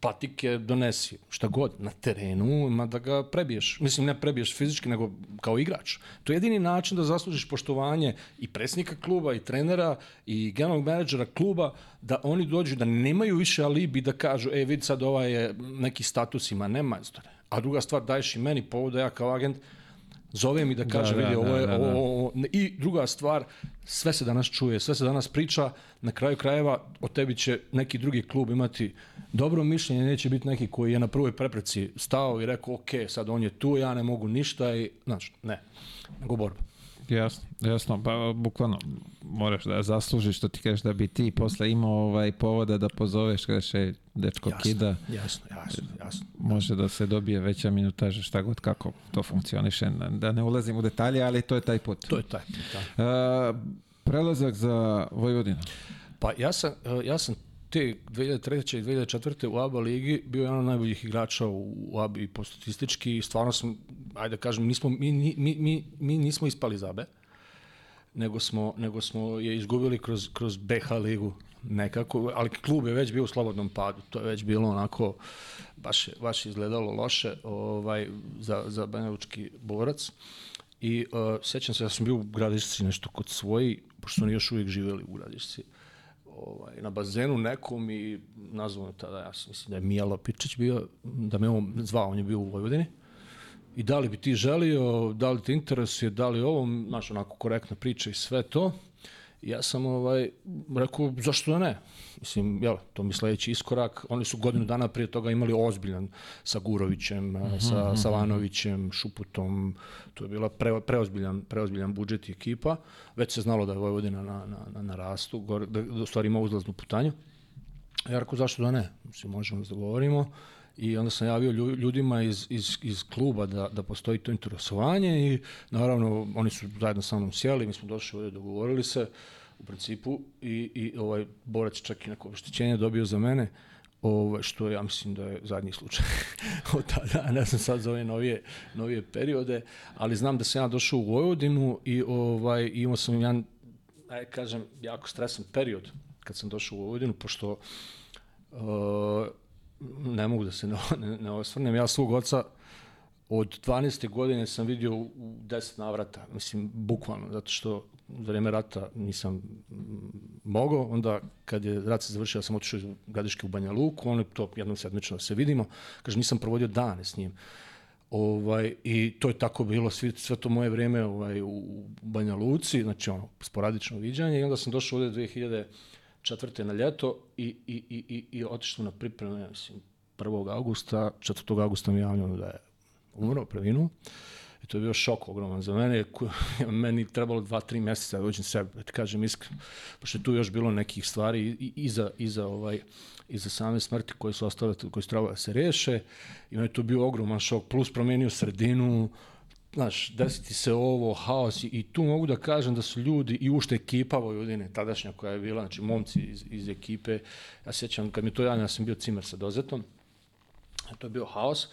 patike donesi, šta god, na terenu, ima da ga prebiješ. Mislim, ne prebiješ fizički, nego kao igrač. To je jedini način da zaslužiš poštovanje i presnika kluba, i trenera, i generalnog menadžera kluba, da oni dođu, da nemaju više alibi da kažu, e, vidi sad ovaj je neki status ima, nema. A druga stvar, daješ i meni povod da ja kao agent, zove mi da kaže, da, vidi, da, ovo je, da, da, ovo, ovo, i druga stvar, sve se danas čuje, sve se danas priča, na kraju krajeva od tebi će neki drugi klub imati dobro mišljenje, neće biti neki koji je na prvoj prepreci stao i rekao, ok, sad on je tu, ja ne mogu ništa i, znaš, ne, nego borba. Jasno, jasno, pa bukvalno moraš da zaslužiš što ti kažeš da bi ti posle imao ovaj povoda da pozoveš kada še dečko jasno, kida. Jasno, jasno, jasno. Može da se dobije veća minutaža, šta god kako to funkcioniše. Da ne ulazim u detalje, ali to je taj put. To je taj put, da. A, prelazak za Vojvodinu. Pa ja sam, ja sam te 2003. i 2004. u ABA ligi bio jedan od najboljih igrača u ABA i po statistički stvarno sam, ajde da kažem, nismo, mi, mi, mi, mi nismo ispali zabe. nego smo, nego smo je izgubili kroz, kroz BH ligu nekako, ali klub je već bio u slobodnom padu, to je već bilo onako, baš, baš izgledalo loše ovaj, za, za Banjalučki borac. I uh, sećam se da sam bio u Gradišci nešto kod svoji, pošto su oni još uvijek živjeli u Gradišci, ovaj, na bazenu nekom i nazvao tada, ja sam mislim da je Mijalo Pičić bio, da me on zvao, on je bio u Vojvodini. I da li bi ti želio, da li ti interesuje, da li ovo, znaš, onako korektna priča i sve to. Ja sam ovaj, rekao, zašto da ne? Mislim, jel, to mi sledeći iskorak. Oni su godinu dana prije toga imali ozbiljan sa Gurovićem, mm -hmm. sa Savanovićem, Šuputom. To je bila pre, preozbiljan, preozbiljan budžet i ekipa. Već se znalo da je Vojvodina na, na, na, na rastu, gore, da, da stvari ima uzlaznu putanju. Ja rekao, zašto da ne? Mislim, možemo da govorimo. I onda sam javio ljudima iz, iz, iz kluba da, da postoji to interesovanje i naravno oni su zajedno sa mnom sjeli, mi smo došli ovdje, dogovorili se u principu i, i ovaj borac čak i neko obštećenje dobio za mene, ovaj, što ja mislim da je zadnji slučaj od tada, ne znam sad za ove novije, novije periode, ali znam da sam ja došao u Vojvodinu i ovaj, imao sam jedan, aj kažem, jako stresan period kad sam došao u Vojvodinu, pošto uh, ne mogu da se ne, ne, ne osvrnem. Ja svog oca od 12. godine sam vidio u 10 navrata, mislim, bukvalno, zato što za vreme rata nisam mogao, onda kad je rat se završio, ja sam otišao iz Gradiške u Banja Luku, on je to jednom sedmično da se vidimo, kaže, nisam provodio dane s njim. Ovaj, I to je tako bilo sve, sve to moje vreme ovaj, u Banja Luci, znači ono, sporadično viđanje i onda sam došao ovde 2000 četvrte na ljeto i, i, i, i, i otišao na pripreme, mislim, 1. augusta, 4. augusta mi javljeno da je umro, previnuo. I to je bio šok ogroman za mene. Meni trebalo dva, tri meseca da dođem sebe, da ti kažem iskreno. Pošto je tu još bilo nekih stvari iza, iza, ovaj, iza same smrti koje su ostale, koje su trebalo da se reše. I meni je to bio ogroman šok. Plus promenio sredinu, znaš, desiti se ovo, haos i, i tu mogu da kažem da su ljudi i ušte ekipa Vojvodine, tadašnja koja je bila, znači momci iz, iz ekipe, ja sjećam kad mi to javno, ja sam bio cimer sa dozetom, to je bio haos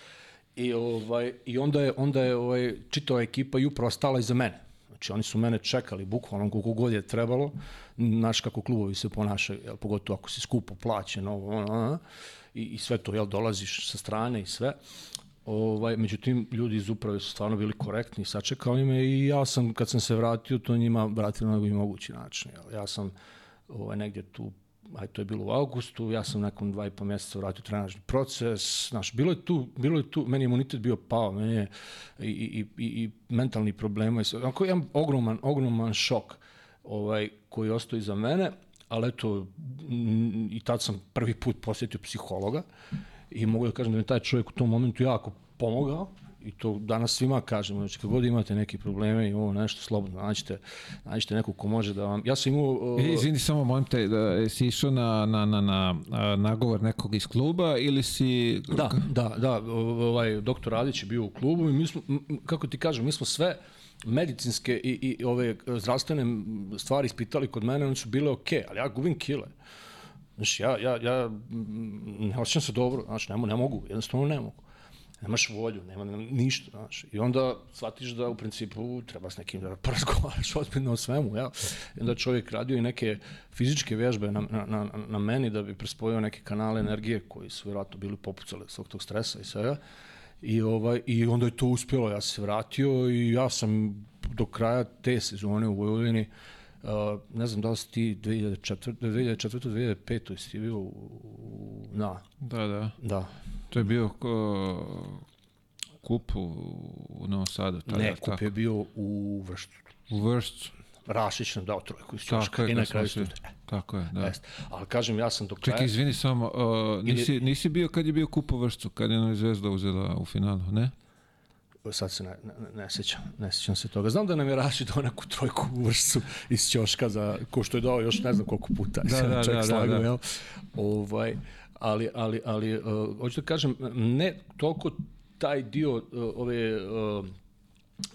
i, ovaj, i onda je, onda je ovaj, čitava ekipa i upravo stala iza mene. Znači oni su mene čekali bukvalno koliko god je trebalo, znaš kako klubovi se ponašaju, jel, pogotovo ako si skupo plaćen, ovo, ono, ono, i, i sve to, jel, dolaziš sa strane i sve. Ovaj, međutim, ljudi iz uprave su stvarno bili korektni, sačekali me i ja sam, kad sam se vratio, to njima vratio na najbolji mogući način. Jel? Ja sam ovaj, negdje tu aj to je bilo u augustu, ja sam nakon dva i po mjeseca vratio trenažni proces, znaš, bilo je tu, bilo je tu, meni je imunitet bio pao, meni je i, i, i, i mentalni problema, onako jedan ogroman, ogroman šok ovaj, koji ostao iza mene, ali eto, i tad sam prvi put posjetio psihologa, i mogu da kažem da mi taj čovjek u tom momentu jako pomogao i to danas svima kažemo, znači kad god imate neke probleme i ovo nešto slobodno, nađite, nađite nekog ko može da vam... Ja sam imao... Uh... Izvini, samo molim te, da si išao na, na, na, na nagovor nekog iz kluba ili si... Da, da, da, ovaj, doktor Radić je bio u klubu i mi smo, kako ti kažem, mi smo sve medicinske i, i ove zdravstvene stvari ispitali kod mene, one su bile okej, okay, ali ja gubim kile. Znaš, ja, ja, ja ne osjećam se dobro, znaš, ne, ne mogu, jednostavno ne mogu. Nemaš volju, nema ništa, znaš. I onda shvatiš da u principu treba s nekim da porazgovaraš ozbiljno o svemu, ja. I onda čovjek radio i neke fizičke vježbe na, na, na, na meni da bi prespojio neke kanale energije koji su vjerojatno bili popucali svog tog stresa i svega. I, ovaj, I onda je to uspjelo, ja se vratio i ja sam do kraja te sezone u Vojvodini uh, Uh, ne znam da li si ti 2004. 2004. 2005. jesi ti bio u, na. Da, da. Da. To je bio ko, kup u, u Novom Sadu. Tada, ne, kup tako. je bio u Vrštu. U Vrštu. Rašić nam dao trojku iz Ćoška i na kraju studija. Tako je, da. Jest. Ali kažem, ja sam do kraja... Čekaj, izvini samo, uh, nisi, nisi bio kad je bio kup u Vrštu, kad je Novi Zvezda uzela u finalu, ne? Sad se ne, ne, ne sećam, ne sećam se toga. Znam da nam je Raši dao neku trojku vršcu iz Ćoška, za, ko što je dao još ne znam koliko puta. Da, da, da, da, da. Jel? Ovaj, ali, ali, ali uh, hoću da kažem, ne toliko taj dio uh, ove uh,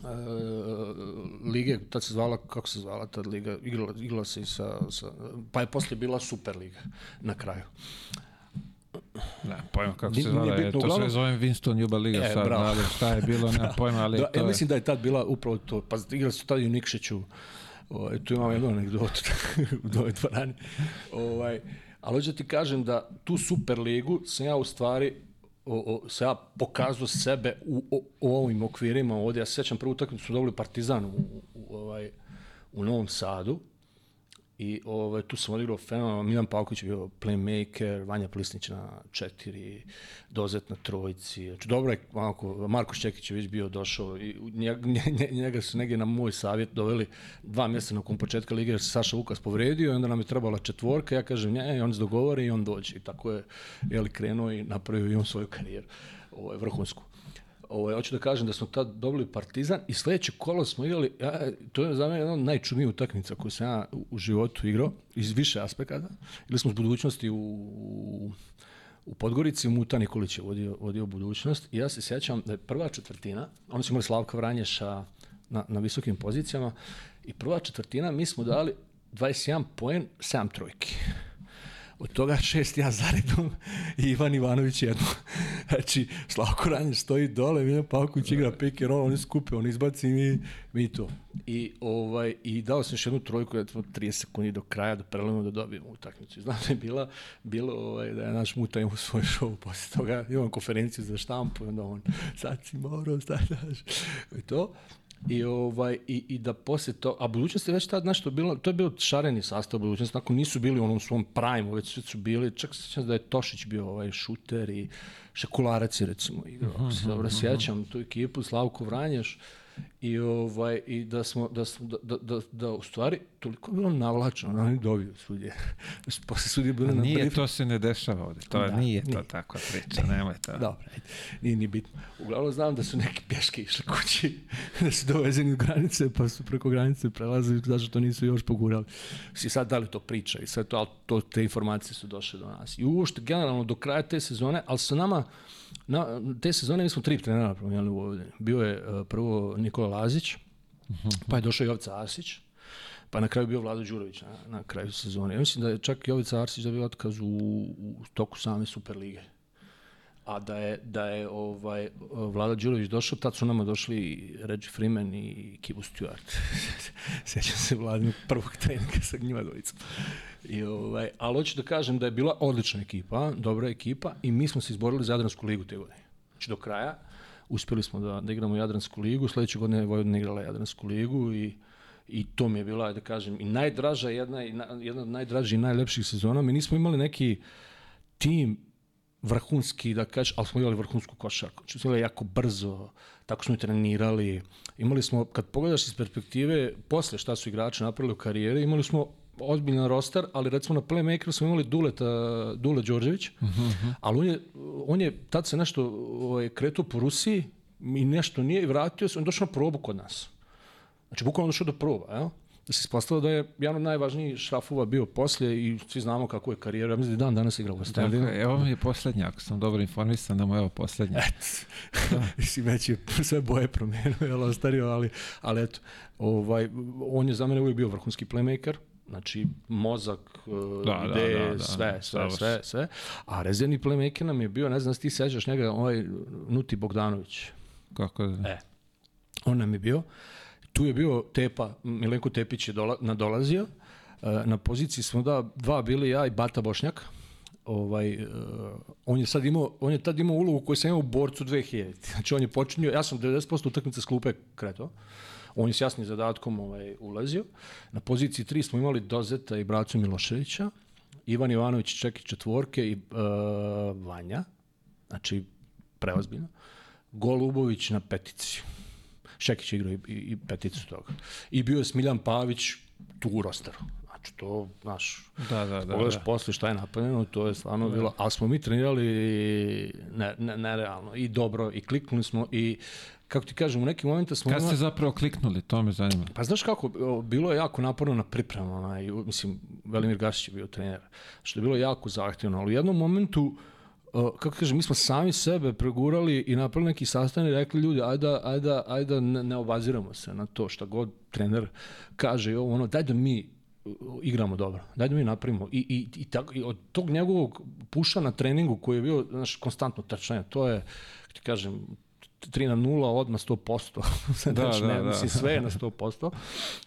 uh, lige, tad se zvala, kako se zvala ta liga, igrala, igrala se i sa, sa, pa je posle bila Super liga na kraju. Ne, pojma kako se zove, to uglavnom... sve zovem Winston Juba Liga e, sad, ali šta je bilo, ne pojma, ali da, to ja mislim da je tad bila upravo to, pa igrali su tad i u Nikšiću, Ovaj, tu imam jednu anegdotu u ovoj dvorani. Ovaj, ali hoću da ti kažem da tu Super ligu sam ja u stvari o, o, se ja pokazao sebe u, o, u ovim okvirima ovdje. Ja se sećam prvu utakmicu su dobili Partizan u, u, ovaj, u Novom Sadu I ovaj, tu sam odigrao fenomenalno, Milan Pavković je bio playmaker, Vanja Plisnić na četiri, Dozet na trojici. Znači, dobro je, onako, Marko Šćekić je već bio došao i njega, njega su negdje na moj savjet doveli dva mjeseca nakon početka lige, jer se Saša Vukas povredio i onda nam je trebala četvorka, ja kažem ne, on se dogovori i on dođe. I tako je, jeli, krenuo i napravio i on svoju karijeru, ovaj, vrhunsku. Ovaj, hoću da kažem da smo tad dobili Partizan i sledeće kolo smo igrali, ja, to je za mene jedna od najčudnijih utakmica koju sam ja u životu igrao, iz više aspekata. Igrali smo s budućnosti u, u Podgorici, Muta Nikolić je vodio, vodio budućnost i ja se sjećam da je prva četvrtina, oni su imali Slavka Vranješa na, na visokim pozicijama i prva četvrtina mi smo dali 21 poen, 7 trojki. Od toga šest ja zaredom i Ivan Ivanović jedno. Znači, Slavko Ranjić stoji dole, Miljan Pavković igra pick and roll, oni skupe, on izbaci mi, mi to. I, ovaj, I dao sam još jednu trojku, da 30 sekundi do kraja, da prelomimo da dobijemo utakmicu. Znam da je bila, bilo ovaj, da je naš muta imao svoj show posle toga, imam konferenciju za štampu, onda on, sad si morao, sad daš. I to. I, ovaj, i, i da posle to, a budućnost je već tad nešto bilo, to je bio šareni sastav budućnosti, tako nisu bili u onom svom prime, već su bili, čak se sjećam da je Tošić bio ovaj šuter i Šekularac je recimo igrao, ako se dobro sjećam, tu ekipu, Slavko Vranješ, i ovaj i da smo da smo da da da, da u stvari toliko je bilo navlačno da oni dobiju sudije. Posle sudije bilo na nije to se ne dešava ovde to da, nije, nije. to tako priča nemoj to. Dobro nije ni bitno. Uglavnom znam da su neki pješke išli kući da su dovezeni u granice pa su preko granice prelazili zato što nisu još pogurali. Si sad da li to priča i sve to ali to te informacije su došle do nas. I uopšte generalno do kraja te sezone ali sa nama Na, te sezone mi smo tri trenera promijenili Vojvodini. Bio je uh, prvo Nikola Lazić, pa je došao Jovica Arsić, pa na kraju bio Vlado Đurović na, na kraju sezone. Ja mislim da je čak Jovica Arsić dobio otkaz u, u toku same Superlige. A da je, da je ovaj, Vlada Đurović došao, tad su nama došli Reggie Freeman i Kibu Stewart. Sećam se Vladinog prvog treninga sa njima dvojicom. I, ovaj, ali hoću da kažem da je bila odlična ekipa, dobra ekipa i mi smo se izborili za Jadransku ligu te godine. Znači do kraja uspeli smo da, da igramo Jadransku ligu, sledeće godine je Vojvodina igrala Jadransku ligu i i to mi je bila, da kažem, i najdraža, jedna, jedna od najdražih i najlepših sezona. Mi nismo imali neki tim vrhunski, da kažeš, ali smo imali vrhunsku košarku. Znači, smo imali jako brzo, tako smo i trenirali. Imali smo, kad pogledaš iz perspektive, posle šta su igrači napravili u karijeri, imali smo ozbiljan roster, ali recimo na playmakeru smo imali Duleta, Dule Đorđević, uh mhm, -huh. Mhm. ali on je, on je tad se nešto ovaj, kretuo po Rusiji i nešto nije i vratio se, on došao na probu kod nas. Znači, bukvalno došao do proba, jel? Da se ispostavilo da je jedan od najvažnijih šrafova bio poslije i svi znamo kako je karijera. Ja mislim da dan danas igra u West Evo mi je poslednja, ako sam dobro informisan da mu je ovo poslednja. da. Mislim, već je sve boje promenio, je ostario, ali, ali eto, ovaj, on je za mene uvijek bio vrhunski playmaker, znači mozak, da, da ideje, da, da, da, sve, sve, sve, sve. A rezervni playmaker nam je bio, ne znam da ti sećaš njega, ovaj Nuti Bogdanović. Kako da? E, on nam je bio tu je bio Tepa, Milenko Tepić je dola, nadolazio, e, na poziciji smo da dva bili ja i Bata Bošnjak. Ovaj, uh, on je sad imao, on je tad imao ulogu koju sam imao u borcu 2000. Znači on je počinio, ja sam 90% utakmice s klupe kretao. On je s jasnim zadatkom ovaj, ulazio. Na poziciji 3 smo imali Dozeta i Bracu Miloševića, Ivan Ivanović čeki četvorke i uh, Vanja, znači preozbiljno. Golubović na petici. Šekić igrao i, i, peticu toga. I bio je Smiljan Pavić tu u rosteru. Znači to, znaš, da, da, da, pogledaš da. posle šta je napravljeno, to je stvarno da. bilo, ali smo mi trenirali ne, ne, nerealno i dobro i kliknuli smo i kako ti kažem, u nekim momentima smo... Kad ste zapravo kliknuli, to me zanima. Pa znaš kako, bilo je jako naporno na pripremama, i, mislim, Velimir Gasić je bio trener, što je bilo jako zahtjevno, ali u jednom momentu uh, kako kažem, mi smo sami sebe pregurali i napravili neki sastanak i rekli ljudi, ajde, ajde, ajde ne, ne obaziramo se na to šta god trener kaže ono, daj da mi igramo dobro, daj da mi napravimo. I, i, i, tako, i od tog njegovog puša na treningu koji je bio znaš, konstantno trčanje, to je, ti kažem, 3 na 0, odmah 100%. Da, znači, da, ne, da. Mislim, sve je na 100%.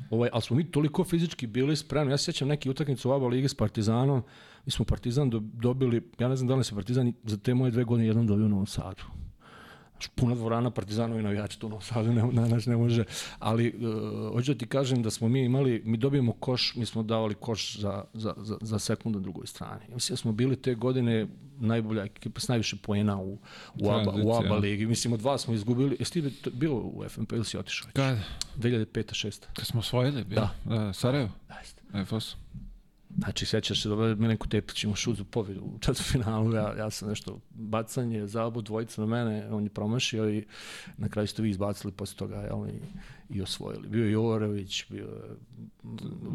Ovaj, ali smo mi toliko fizički bili spremni. Ja se sjećam neki utakmicu u ABA ligi s Partizanom. Mi smo Partizan do, dobili, ja ne znam da li se Partizan za te moje dve godine jednom dobio u Novom Sadu. Puna dvorana Partizanovi navijači tu u Novom Sadu, ne, ne, ne, ne može. Ali, uh, hoću da ti kažem da smo mi imali, mi dobijemo koš, mi smo davali koš za, za, za, za sekund na drugoj strani. Mislim da smo bili te godine najbolja ekipa s najviše poena u, u, ABA, u. ABA ligi. Mislim, od vas smo izgubili. Jesi ti bio u FNP ili si otišao? već? Kad? 2005. 6. Kad smo osvojili, bio. Da. da Sarajevo. Da, jeste. FOS. Znači, sećaš se da Milenko Tepić ima šut za pobjedu u četvrtfinalu, ja, ja sam nešto bacanje, zabu dvojica na mene, on je promašio i na kraju ste vi izbacili posle toga jel, i, i osvojili. Bio je Jovarović, bio je,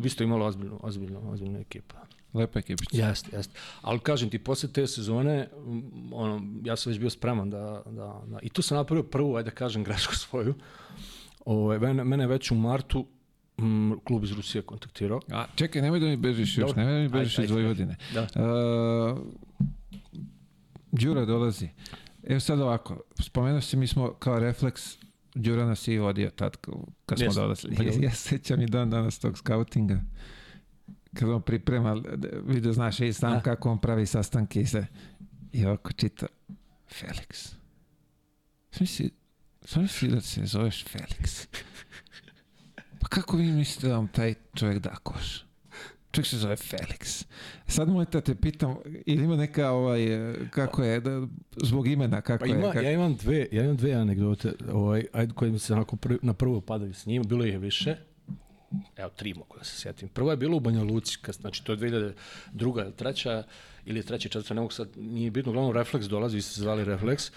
vi ste imali ozbiljnu, ozbiljnu, ozbiljnu ekipu. Lepa ekipica. Jeste, jeste. Ali kažem ti, posle te sezone, ono, ja sam već bio spreman da, da, da i tu sam napravio prvu, ajde da kažem, grešku svoju. Ove, mene, mene već u martu m, klub iz Rusije kontaktirao. A, čekaj, nemoj da mi bežiš još, Dobro. nemoj da mi bežiš Ajde, iz ajde, Vojvodine. Da. Uh, Đura dolazi. Evo sad ovako, spomenuo si mi smo kao refleks, Đura nas je i vodio tad kad smo Jeste. dolazili. Pa Ja, ja sećam i dan danas tog skautinga. Kad on priprema, vidio znaš i sam Da. kako on pravi sastanke i se i ovako čita Felix. Smisli, smisli da se zoveš Felix. Pa kako vi mislite da vam taj čovjek da koš? Čovjek se zove Felix. Sad moj da te pitam, ili ima neka ovaj, kako je, da, zbog imena, kako Pa ima, je? Kako... ja imam dve, ja imam dve anegdote, ovaj, ajde, koje mi se onako prvi, na prvo padaju s njima, bilo je više. Evo, tri mogu da se sjetim. Prva je bila u Banja Luci, kad, znači to je 2002. ili treća, ili treća, četvrta, ne mogu sad, nije bitno, uglavnom Reflex dolazi, vi ste se zvali Reflex.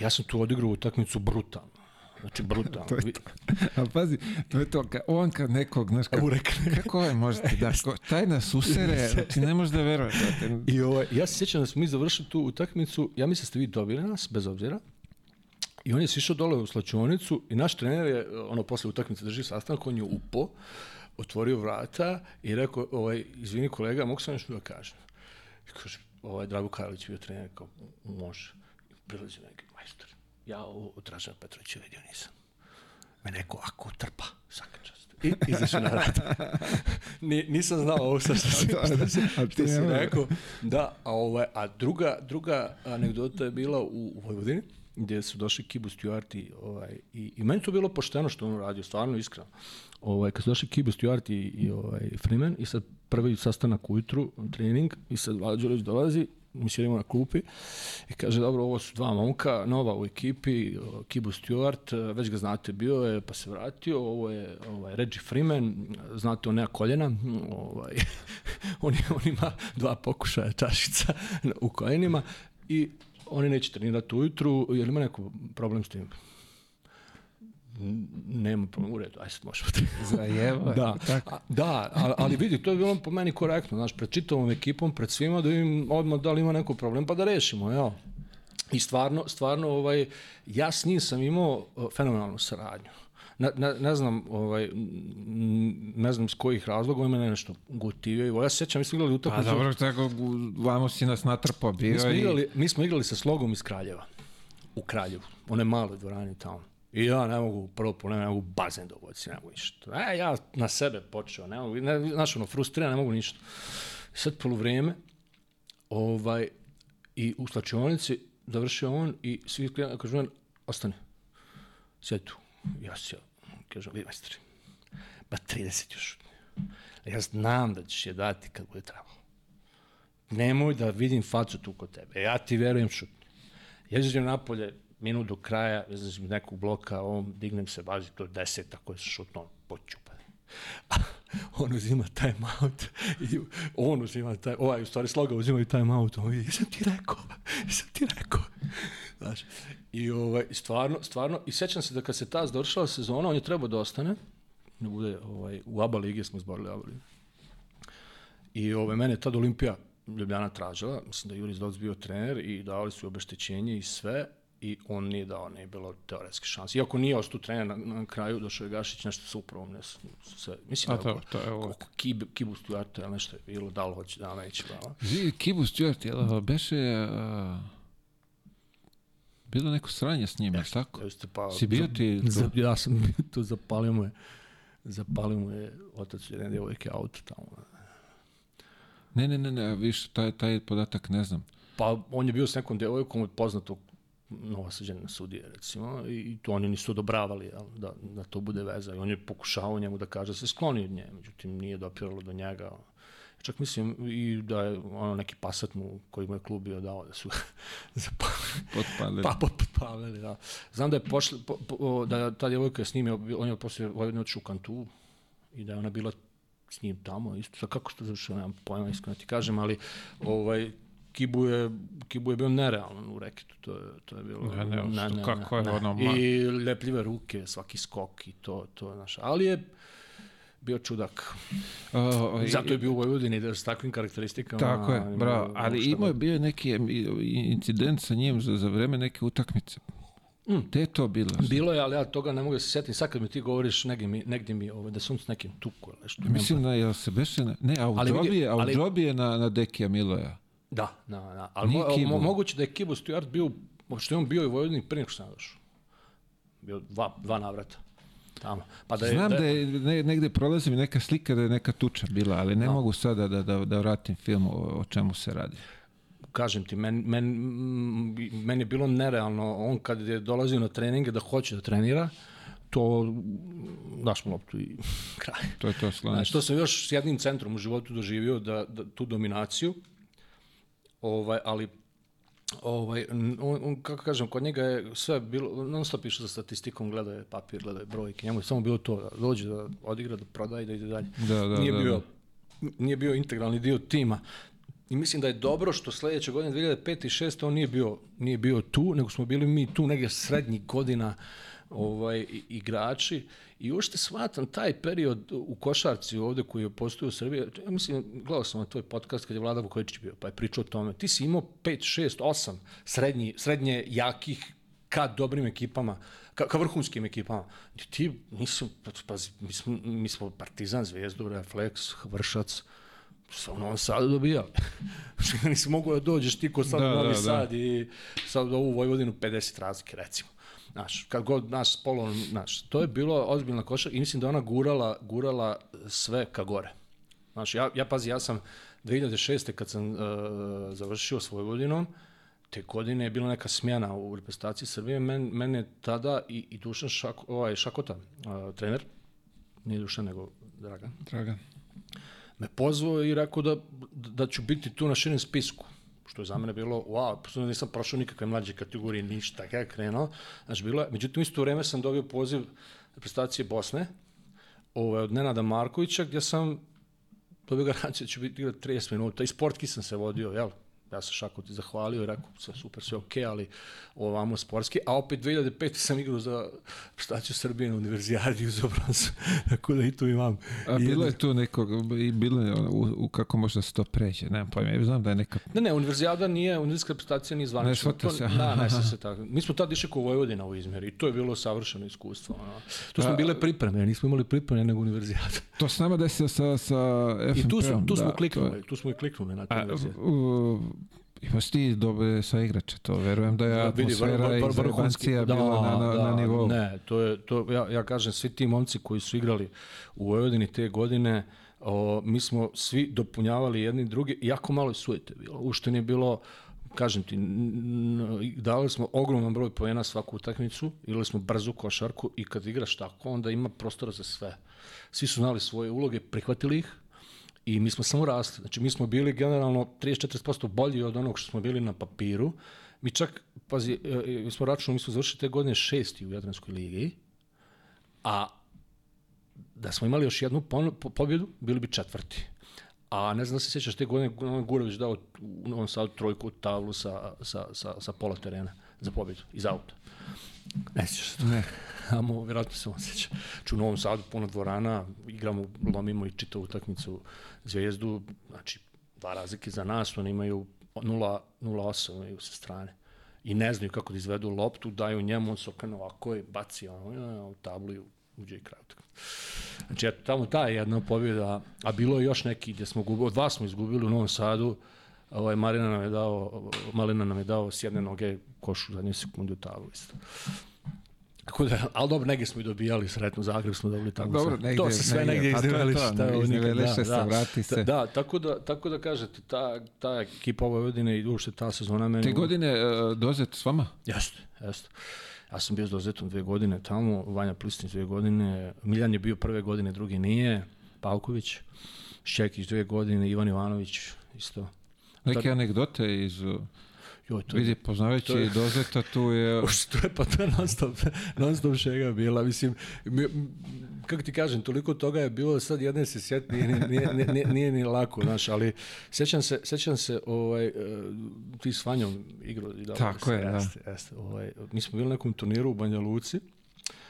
Ja sam tu odigrao utakmicu brutalno. Znači, brutalno. To je to. A pazi, to je to, ka, on kad nekog, znaš, kako, rekne. kako ovaj možete da, ko, taj nas usere, znači ne možeš da veruješ. I ovaj, ja se sjećam da smo mi završili tu utakmicu, ja mislim da ste vi dobili nas, bez obzira. I on je sišao dole u slačionicu i naš trener je, ono, posle utakmice drži sastanak, on je upo, otvorio vrata i rekao, ovaj, izvini kolega, mogu sam nešto da kažem? I kaže, ovaj, Drago Karlić bio trener, kao, može. I prilazi neki. Ja ovo od Dražana Petrovića vidio nisam. Me neko ako trpa, svaka čast. I izašao na rad. Ni, nisam znao ovo sa što si, što si, A ti što si ne možeš. rekao. Da, a, ovaj, a druga, druga anegdota je bila u, u Vojvodini, gdje su došli Kibu Stewart i, ovaj, i, i meni to bilo pošteno što on uradio, stvarno iskreno. Ovaj, kad su došli Kibu Stewart i, i ovaj, Freeman i sad prvi sastanak ujutru, trening, i sad Vlada Đurić dolazi, mi sjedimo na klupi i kaže, dobro, ovo su dva momka, nova u ekipi, Kibu Stewart, već ga znate, bio je, pa se vratio, ovo je ovaj, Reggie Freeman, znate, on nema koljena, ovaj, on, on ima dva pokušaja čašica u kolenima i oni neće trenirati ujutru, jer ima neko problem s tim? Nema problem, u redu, aj sad možemo. Zajeba. Da, Tako. a, da, ali, vidi, to je bilo po meni korektno, znaš, pred čitavom ekipom, pred svima, da im odmah da li ima neko problem, pa da rešimo, jel? I stvarno, stvarno, ovaj, ja s njim sam imao fenomenalnu saradnju. Ne, ne, ne znam, ovaj, ne znam s kojih razloga, on mene nešto gotivio i volio. Ja se sjećam, mi smo igrali Pa utakmicu. dobro, tako, vamo si nas natrpao bio Mi smo, i... igrali, mi smo igrali sa slogom iz Kraljeva. U Kraljevu. One male dvorane tamo. I ja ne mogu prvo po ne mogu bazen dovoditi, ne mogu ništa. E, ja na sebe počeo, ne mogu, ne, znaš, ono, frustriran, ne mogu ništa. Sad polovreme, ovaj, i u slačionici završio on i svi klijenti kažu, on, ostane, sjedi tu. Ja se kažem, vi majstori, ba 30 još. Ja znam da ćeš je dati kad bude trebalo nemoj da vidim facu tu kod tebe. Ja ti verujem šutni. Ja izađem napolje, minut do kraja, iz nekog bloka, on, dignem se, bazi to je deset, ako je šutno, počupa. on uzima time out i on uzima taj, ovaj, u stvari sloga uzima i time out, on vidi, sam ti rekao, sam ti rekao. Znaš, i ovaj, stvarno, stvarno, i sećam se da kad se ta završila sezona, on je trebao da ostane, da bude, ovaj, u ABA ligi smo izborili ABA ligi. I ove, mene je tad Olimpija Ljubljana tražila, mislim da je Juris Doc bio trener i davali su obeštećenje i sve i on nije dao, nije bilo teoretske šanse. Iako nije ostao trener na, na kraju, došao je Gašić nešto sa upravom, ne s- sve. Mislim A da to, to je ovo. Kib, Kibu Stuarta ili nešto je bilo, da li hoće, da li neće, da li. Zi, Kibu Stewart, jel, beše... Uh, Bilo neko sranje s njim, jeste, tako? Jeste, pa, Si bio ti? Za, ja sam bio tu, zapalio mu je, zapalio mu je otac jedne djevojke auto tamo. Ne, ne, ne, ne, više, taj, taj podatak ne znam. Pa on je bio s nekom djevojkom od poznatog novosađena sudije, recimo, i, to oni nisu odobravali jel, da, da to bude veza. I on je pokušavao njemu da kaže da se skloni od nje, međutim nije dopiralo do njega. Čak mislim i da je ono neki pasat mu koji mu je klub bio dao da su zapalili. Potpalili. Pa, potpalili, da. Znam da je pošli, po, po, da je ta djevojka je s njim, on je posle Vojvodine otišao u Kantu i da je ona bila s njim tamo, isto, sa kako što završio, nemam pojma, iskreno ti kažem, ali ovaj, Kibu je, Kibu je bio nerealan u reketu, to je, to je bilo... Ne, ne, što, kako je ono, ma- I lepljive ruke, svaki skok i to, to je naša. Ali je bio čudak. I- Zato je bio u Vojvodini da s takvim karakteristikama... Tako je, bravo. Ali imao je god. bio neki incident sa njim za, za vreme neke utakmice. Mm. Gde je to bilo? Bilo je, ali ja toga ne mogu da se setim. Sad kad mi ti govoriš, negdje mi, negdje mi ovaj, da sam s nekim tuku ili nešto. Mislim da je se beše. Ne, a u Ali džobi je, a u ali- džobi je na, na Dekija Miloja. Da, da, da. Ali mo, mo, moguće da je Kibu Stewart bio, što je on bio i Vojvodini prije nego što sam došao. Bio dva, dva navrata. Tamo. Pa da je, Znam da je ne, negde prolazi mi neka slika da je neka tuča bila, ali ne mogu sada da, da, da vratim film o, o čemu se radi. kažem ti, men, men, mm, meni je bilo nerealno, on kad je dolazio na treninge da hoće da trenira, to daš mu loptu i kraj. To je to slanje. Znači, to sam još s jednim centrom u životu doživio, da, da tu dominaciju, ovaj, ali ovaj, on, on, kako kažem, kod njega je sve bilo, non stop išao za statistikom, gledao je papir, gledao je brojke, njemu je samo bilo to, da dođe, da odigra, da prodaje i da ide dalje. Da, da, nije, da, bio, nije bio integralni dio tima. I mislim da je dobro što sledeće godine 2005 i 6 on nije bio, nije bio tu, nego smo bili mi tu negdje srednjih godina ovaj, igrači i uopšte shvatam taj period u košarci ovde koji je postoji u Srbiji, ja mislim, gledao sam na tvoj podcast kad je Vlada Vukojičić bio, pa je pričao o tome, ti si imao 5, 6, 8 srednji, srednje jakih ka dobrim ekipama, ka, ka vrhunskim ekipama. Ti nisu, pazi, mi smo, mi smo Partizan, Zvezdu, Refleks, Vršac, sa u Novom Sadu dobijali. Nisi mogu da dođeš ti ko sad Da, u Novi da, da. Sad i sad ovu Vojvodinu 50 razlike, recimo. Znaš, kad god naš spolon, znaš, to je bilo ozbiljna koša i mislim da ona gurala, gurala sve ka gore. Znaš, ja, ja pazi, ja sam 2006. kad sam uh, završio s Vojvodinom, te godine je bila neka smjena u reprezentaciji Srbije, men, mene tada i, i Dušan Šako, ovaj, Šakota, uh, trener, nije Dušan nego Dragan, Dragan. me pozvao i rekao da, da ću biti tu na širem spisku što je za mene bilo, wow, pošto nisam prošao nikakve mlađe kategorije, ništa, kada je krenuo, znaš, bilo je, međutim, isto vreme sam dobio poziv reprezentacije Bosne, ovaj, od Nenada Markovića, gdje sam dobio garanciju da ću biti igrati 30 minuta i sportski sam se vodio, jel? Ja sam Šako ti zahvalio i rekao, sve super, sve okej, ali ovamo sportski, a opet 2005. sam igrao za reprezentaciju Srbije na univerzijadi uz obraz, tako da i tu imam. A bilo je tu nekog, i bilo je u, u kako možda se to pređe, nemam pojma, ja znam da je neka... Ne, ne, univerzijada nije, univerzijska reprezentacija nije zvanična. Ne To- se. Da, ne se tako. Mi smo tad išli ko Vojvodina u izmjeri i to je bilo savršeno iskustvo. Ono. Tu smo bile pripreme, nismo imali pripreme nego univerzijada. To se nama desilo sa, sa FNP-om. I tu, su, tu smo da, to kliknuli, je- tu smo i kliknuli na tu A, univerzijadu. U, ima si ti dobre sa igrače, to verujem da je Da, vidi, atmosfera vr- vr- i vrhunski- zajebancija da, bila na, na, na da, nivou. Ne, to je, to, ja, ja kažem, svi ti momci koji su igrali u Vojvodini te godine, o, mi smo svi dopunjavali jedni drugi, jako malo je sujete bilo. Ušte nije bilo, kažem ti, dali smo ogroman broj poena svaku utakmicu, igrali smo brzu košarku i kad igraš tako, onda ima prostora za sve. Svi su znali svoje uloge, prihvatili ih, i mi smo samo rasli. Znači, mi smo bili generalno 30-40% bolji od onog što smo bili na papiru. Mi čak, pazi, e, e, mi smo računali, mi smo završili te godine šesti u Jadranskoj ligi, a da smo imali još jednu pobjedu, bili bi četvrti. A ne znam da se sjećaš, te godine Gurović dao u Novom Sadu trojku tablu sa, sa, sa, sa pola terena za pobjedu, iz auta. Ne sjećaš se to? Ne. Amo, vjerojatno se on sjeća. Ču u Novom Sadu puno dvorana, igramo, lomimo i čitavu utakmicu Zvijezdu, znači dva razlike za nas, oni imaju 0-8 imaju sa strane. I ne znaju kako da izvedu loptu, daju njemu, on se okrene ovako i baci ono, u tablu i uđe i kraj utakmice. Znači, eto, tamo ta je jedna pobjeda, a bilo je još neki gdje smo gubili, od dva smo izgubili u Novom Sadu, Ovaj, Marina nam je dao, Malina nam je dao s jedne noge košu zadnje sekunde u isto. Tako da, ali dobro, negdje smo i dobijali sretno, Zagreb smo dobili tamo. Dobro, negdje- to se sve negdje, negdje ovo nikad, izneveliše se, vrati se. Da, da, tako da, tako da kažete, ta, ta ekipa ove godine i uopšte ta sezona meni... Te godine uh, dozet s vama? Jeste, jeste. Ja sam bio s Dozetom dve godine tamo, Vanja Plistin dve godine, Miljan je bio prve godine, drugi nije, Pavković, Šćekić dve godine, Ivan Ivanović isto. Neke anegdote iz... Joj, to Vidi, poznavajući to je- dozeta, tu je... Što je pa to je non stop, non stop šega bila, mislim, mi- kako ti kažem, toliko toga je bilo, sad jedne se sjeti, nije, ni- nije, nije, nije, ni lako, znaš, ali sjećam se, sjećam se, ovaj, e, ti s Vanjom igro i da, Tako je, da. jeste, jeste, ovaj, mi smo bili na nekom turniru u Banja Luci,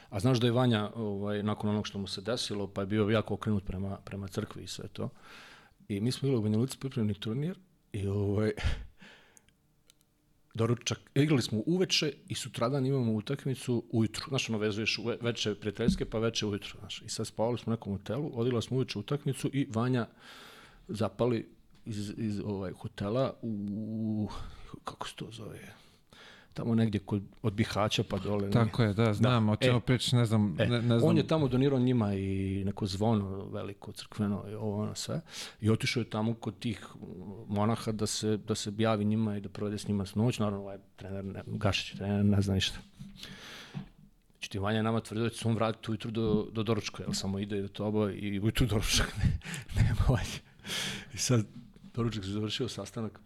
a znaš da je Vanja, ovaj, nakon onog što mu se desilo, pa je bio jako okrenut prema, prema crkvi i sve to, i mi smo bili u Banja Luci pripremni turnir, i ovaj, doručak, igrali smo uveče i sutradan imamo utakmicu ujutru. Znaš, ono vezuješ uve, veče prijateljske, pa veče ujutru. Znaš. I sad spavali smo u nekom hotelu, odila smo uveče utakmicu i Vanja zapali iz, iz ovaj, hotela u, kako se to zove, tamo negdje kod, od Bihaća pa dole. ne? Tako je, da, znam, o čemu E, pričaš, ne znam, E, ne, ne znam. On je tamo donirao njima i neko zvono veliko, crkveno i ovo ono sve. I otišao je tamo kod tih monaha da se, da se javi njima i da provede s njima s noć. Naravno, ovaj trener, ne, Gašić, trener, ne zna ništa. Znači, ti Vanja nama tvrdio da će se on vratiti ujutru do, do doručka, jel samo ide do toba i ujutru doručak ne, nema Vanja. I sad, doručak se završio, sastanak.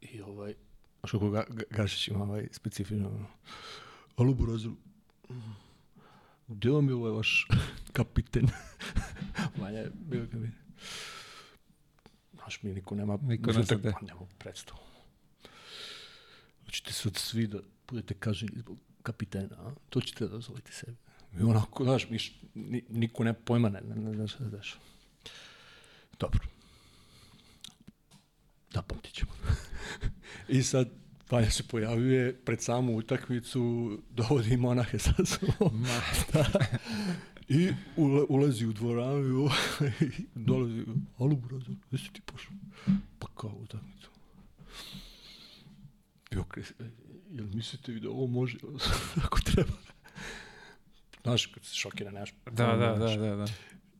I ovaj, kako ga, Ga- Gašić ima ovaj specifično, alo Burazeru, gdje vam je ovaj vaš kapiten? Vanja je bio kapiten. Znaš, mi niko nema... Niko ne zna gde. pa Nemamo predstavu. Hoćete sad svi da budete kažnjeni zbog kapitena, a? To ćete da dozvolite sebi. I onako, znaš, mi, š- ni, niko nema pojma, ne, ne, ne, ne, šta se dešava. Dobro. Zapamtit ćemo. I sad Vanja se pojavljuje pred samu utakmicu, dovodi monahe sa sobom. Da. I ulazi u dvoranu i, dolazi, alo brzo, gdje si ti pošao? Pa kao utakmicu. I okre, jel mislite vi da ovo može ako treba? Znaš, kad se šokira, nemaš. Da, da, da, da, da.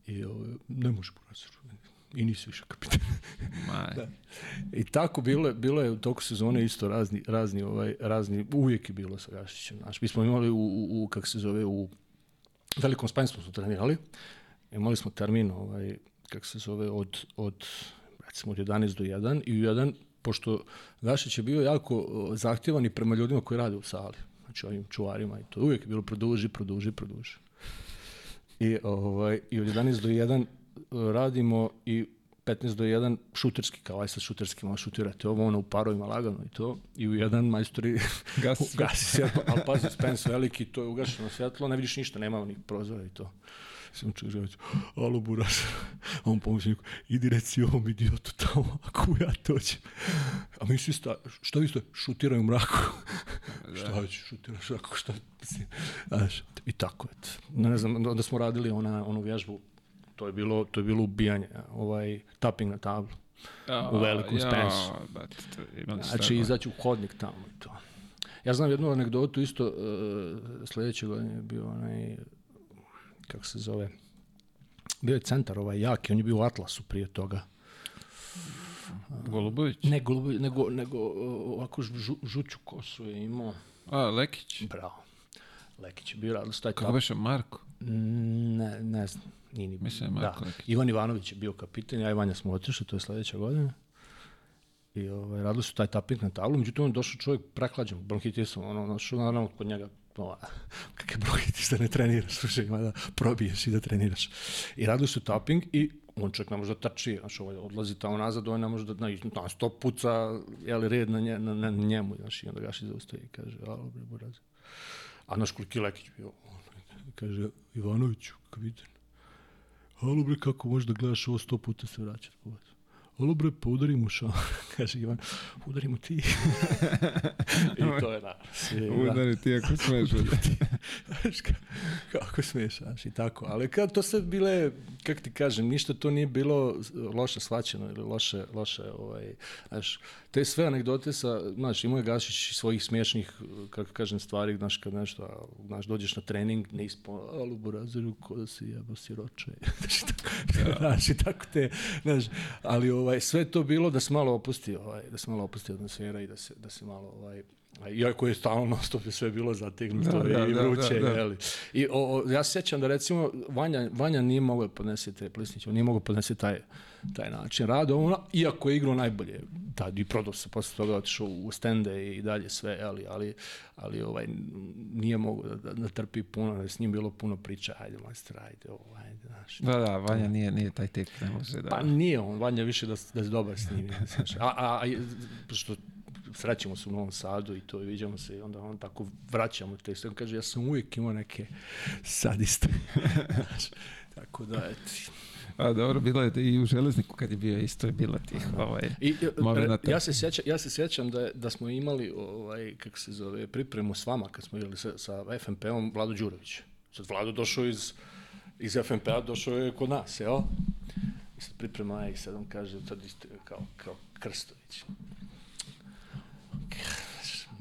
I ovo, ne može Burazer. I nisi više kapitan. Da. I tako bilo je, bilo je u toku sezone isto razni, razni, ovaj, razni, uvijek je bilo sa Gašićem. Znaš, mi smo imali u, u, u kako se zove, u Velikom Spanjskom smo trenirali. Imali smo termin, ovaj, kako se zove, od, od recimo od 11 do 1 i u 1, pošto Gašić je bio jako zahtjevan i prema ljudima koji rade u sali. Znači ovim čuvarima i to. Uvijek je bilo produži, produži, produži. I, ovaj, I od 11 do 1 e, radimo i 15 do 1 šuterski, kao aj sad šuterski možeš šutirati ovo, ono u parovima lagano i to. I u jedan majstori Gasi gasi svjetlo, ali pazi, Spence veliki, to je ugašeno svjetlo, ne vidiš ništa, nema onih prozora i to. Sam čuo želeć, alo buraš, a on pomoćnik, idi reci ovom idiotu tamo, ako ja dođem. A mi svi sta, šta vi ste, šutiraju u mraku. šta ću, šutiraš mraku, šta, mislim, znaš, i tako, eto. Ne znam, onda smo radili ona, onu vježbu, to je bilo, to je bilo ubijanje, ovaj, tapping na tablu. u velikom Spensu. imali ste Znači, izaći u hodnik tamo i to. Ja znam jednu anegdotu isto, uh, sljedeće godine je bio onaj, kako se zove, bio je centar ovaj jaki, on je bio u Atlasu prije toga. Golubović? Ne, golubi, nego, nego uh, ovako žu, žuću kosu je imao. A, Lekić? Bravo. Lekić je bio radili su taj Kako beše Marko? Ne, ne znam. Nije ni Mislim da. Ivan Ivanović je bio kapiten, ja i Vanja smo otišli, to je sljedeća godina. I ovaj, radili su taj taping na tablu, međutim on je došao čovjek prehlađen, bronhitisom, ono, našao naravno kod njega, ova, kakav bronhitis da ne treniraš, slušaj, ima da probiješ i da treniraš. I radili su taping i on čovjek ne može da trči, znaš, ovaj, odlazi tamo nazad, on ne može da, na, na sto puca, jeli red na, nje, na, na njemu, znaš, i onda gaši zaustavi i kaže, alo, bre, buraz. A naš koliki Lekić bio, on, kaže, Ivanoviću, kapitan, Alo bre, kako možeš da gledaš ovo sto puta se vas? Alo bre, pa udari mu ša. Kaže Ivan, udari mu ti. I to je naravno. svi, da. Udari ti ako smeš. Znaš, ka- kako smiješ, znaš, i tako. Ali kad to sve bile, kako ti kažem, ništa to nije bilo loše svaćeno ili loše, loše, ovaj, znaš, te sve anegdote sa, znaš, imao je Gašić svojih smiješnih, kako kažem, stvari, znaš, kad nešto, znaš, dođeš na trening, ne ispo, alu burazeru, ko da si jebo siroče, znaš, i tako, znaš, i tako te, znaš, ali ovaj, sve to bilo da se malo opusti, ovaj, da se malo opusti atmosfera i da se, da se malo, ovaj, iako je stalno stop je sve bilo zategnuto Da, da, i da, vruće, da, da. jeli. I o, o, ja se sjećam da recimo Vanja, Vanja nije mogao podnesi te Plisnić, on nije mogao podnesi taj, taj način rada, ono, iako je igrao najbolje, tad i prodao se, posle toga otišao u stende i dalje sve, ali, ali, ali ovaj, nije mogao da, da, da trpi puno, da s njim bilo puno priča, ajde majstor, ajde, ovo, ajde, znaš. Da, da, Vanja nije, nije taj tip, ne može da... Pa nije on, Vanja više da, da je dobar s njim. Znaš. A, a, a što srećemo se u Novom Sadu i to i viđamo se i onda on tako vraćamo te sve. On kaže, ja sam uvijek imao neke sadiste. Tako da, eto. A dobro, bilo je i u Železniku kad je bio isto je bilo tih ovaj, I, momenata. ja se sjećam, ja se sjećam da, je- da smo imali ovaj kako se zove pripremu s vama kad smo igrali sa, sa FNP-om Vlado Đurović. Sad Vlado došao iz iz FNP-a došao je kod nas, jel? I sad priprema i sad on kaže sad isto je kao, kao Krstović.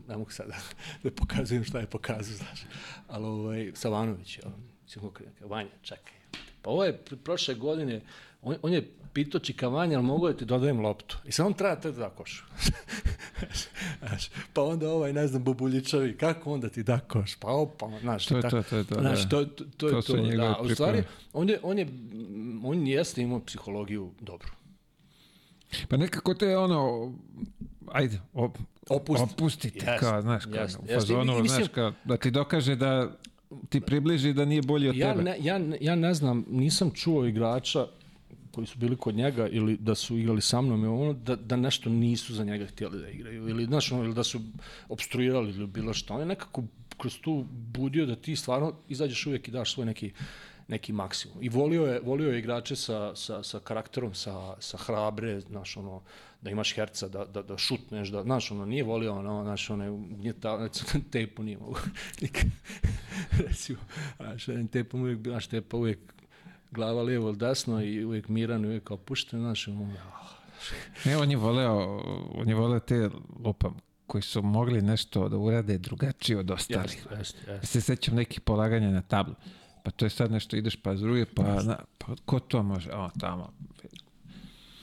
Ne mogu sad da, pokazujem šta je pokazao, znaš. Ali ovaj, Savanović, krenuti, Vanja, čekaj. Pa ovo je pr- prošle godine, on, on je pitao Čika Vanja, ali mogu da ti dodajem loptu? I sad on treba te da da koš. Pa onda ovaj, ne znam, Bubuljičavi, kako onda ti da koš? Pa opa, znaš, To je tako- to, to je to, Znaš, da. to, to, to, To je to, da. U stvari, on je, on je, on jeste imao psihologiju dobru. Pa nekako to je ono, ajde, op, Opusti. opustiti, Jeste, kao, znaš, kao, jeste, u fazonu, mislim- znaš, kao, da ti dokaže da ti približi da nije bolji od Ja tebe. ne, ja, ja ne znam, nisam čuo igrača koji su bili kod njega ili da su igrali sa mnom i ono, da, da nešto nisu za njega htjeli da igraju ili, znaš, ono, ili da su obstruirali ili bilo što. On je nekako kroz tu budio da ti stvarno izađeš uvijek i daš svoj neki neki maksimum. I volio je, volio je igrače sa, sa, sa karakterom, sa, sa hrabre, znaš, ono, da imaš herca, da, da, da šutneš, da, znaš, ono, nije volio, ono, znaš, ono, gnjeta, tepu nije mogu. Recimo, znaš, tepom uvijek, znaš, tepa uvijek glava lijevo ili desno i uvijek miran i uvijek opušten, znaš, ono, Ne, on je voleo, on je voleo te lupam koji su mogli nešto da urade drugačije od ostalih. jeste, jeste, jeste. se sećam nekih polaganja na tablu. Pa to je sad nešto, ideš pa druge, pa, na, pa ko to može? O, tamo.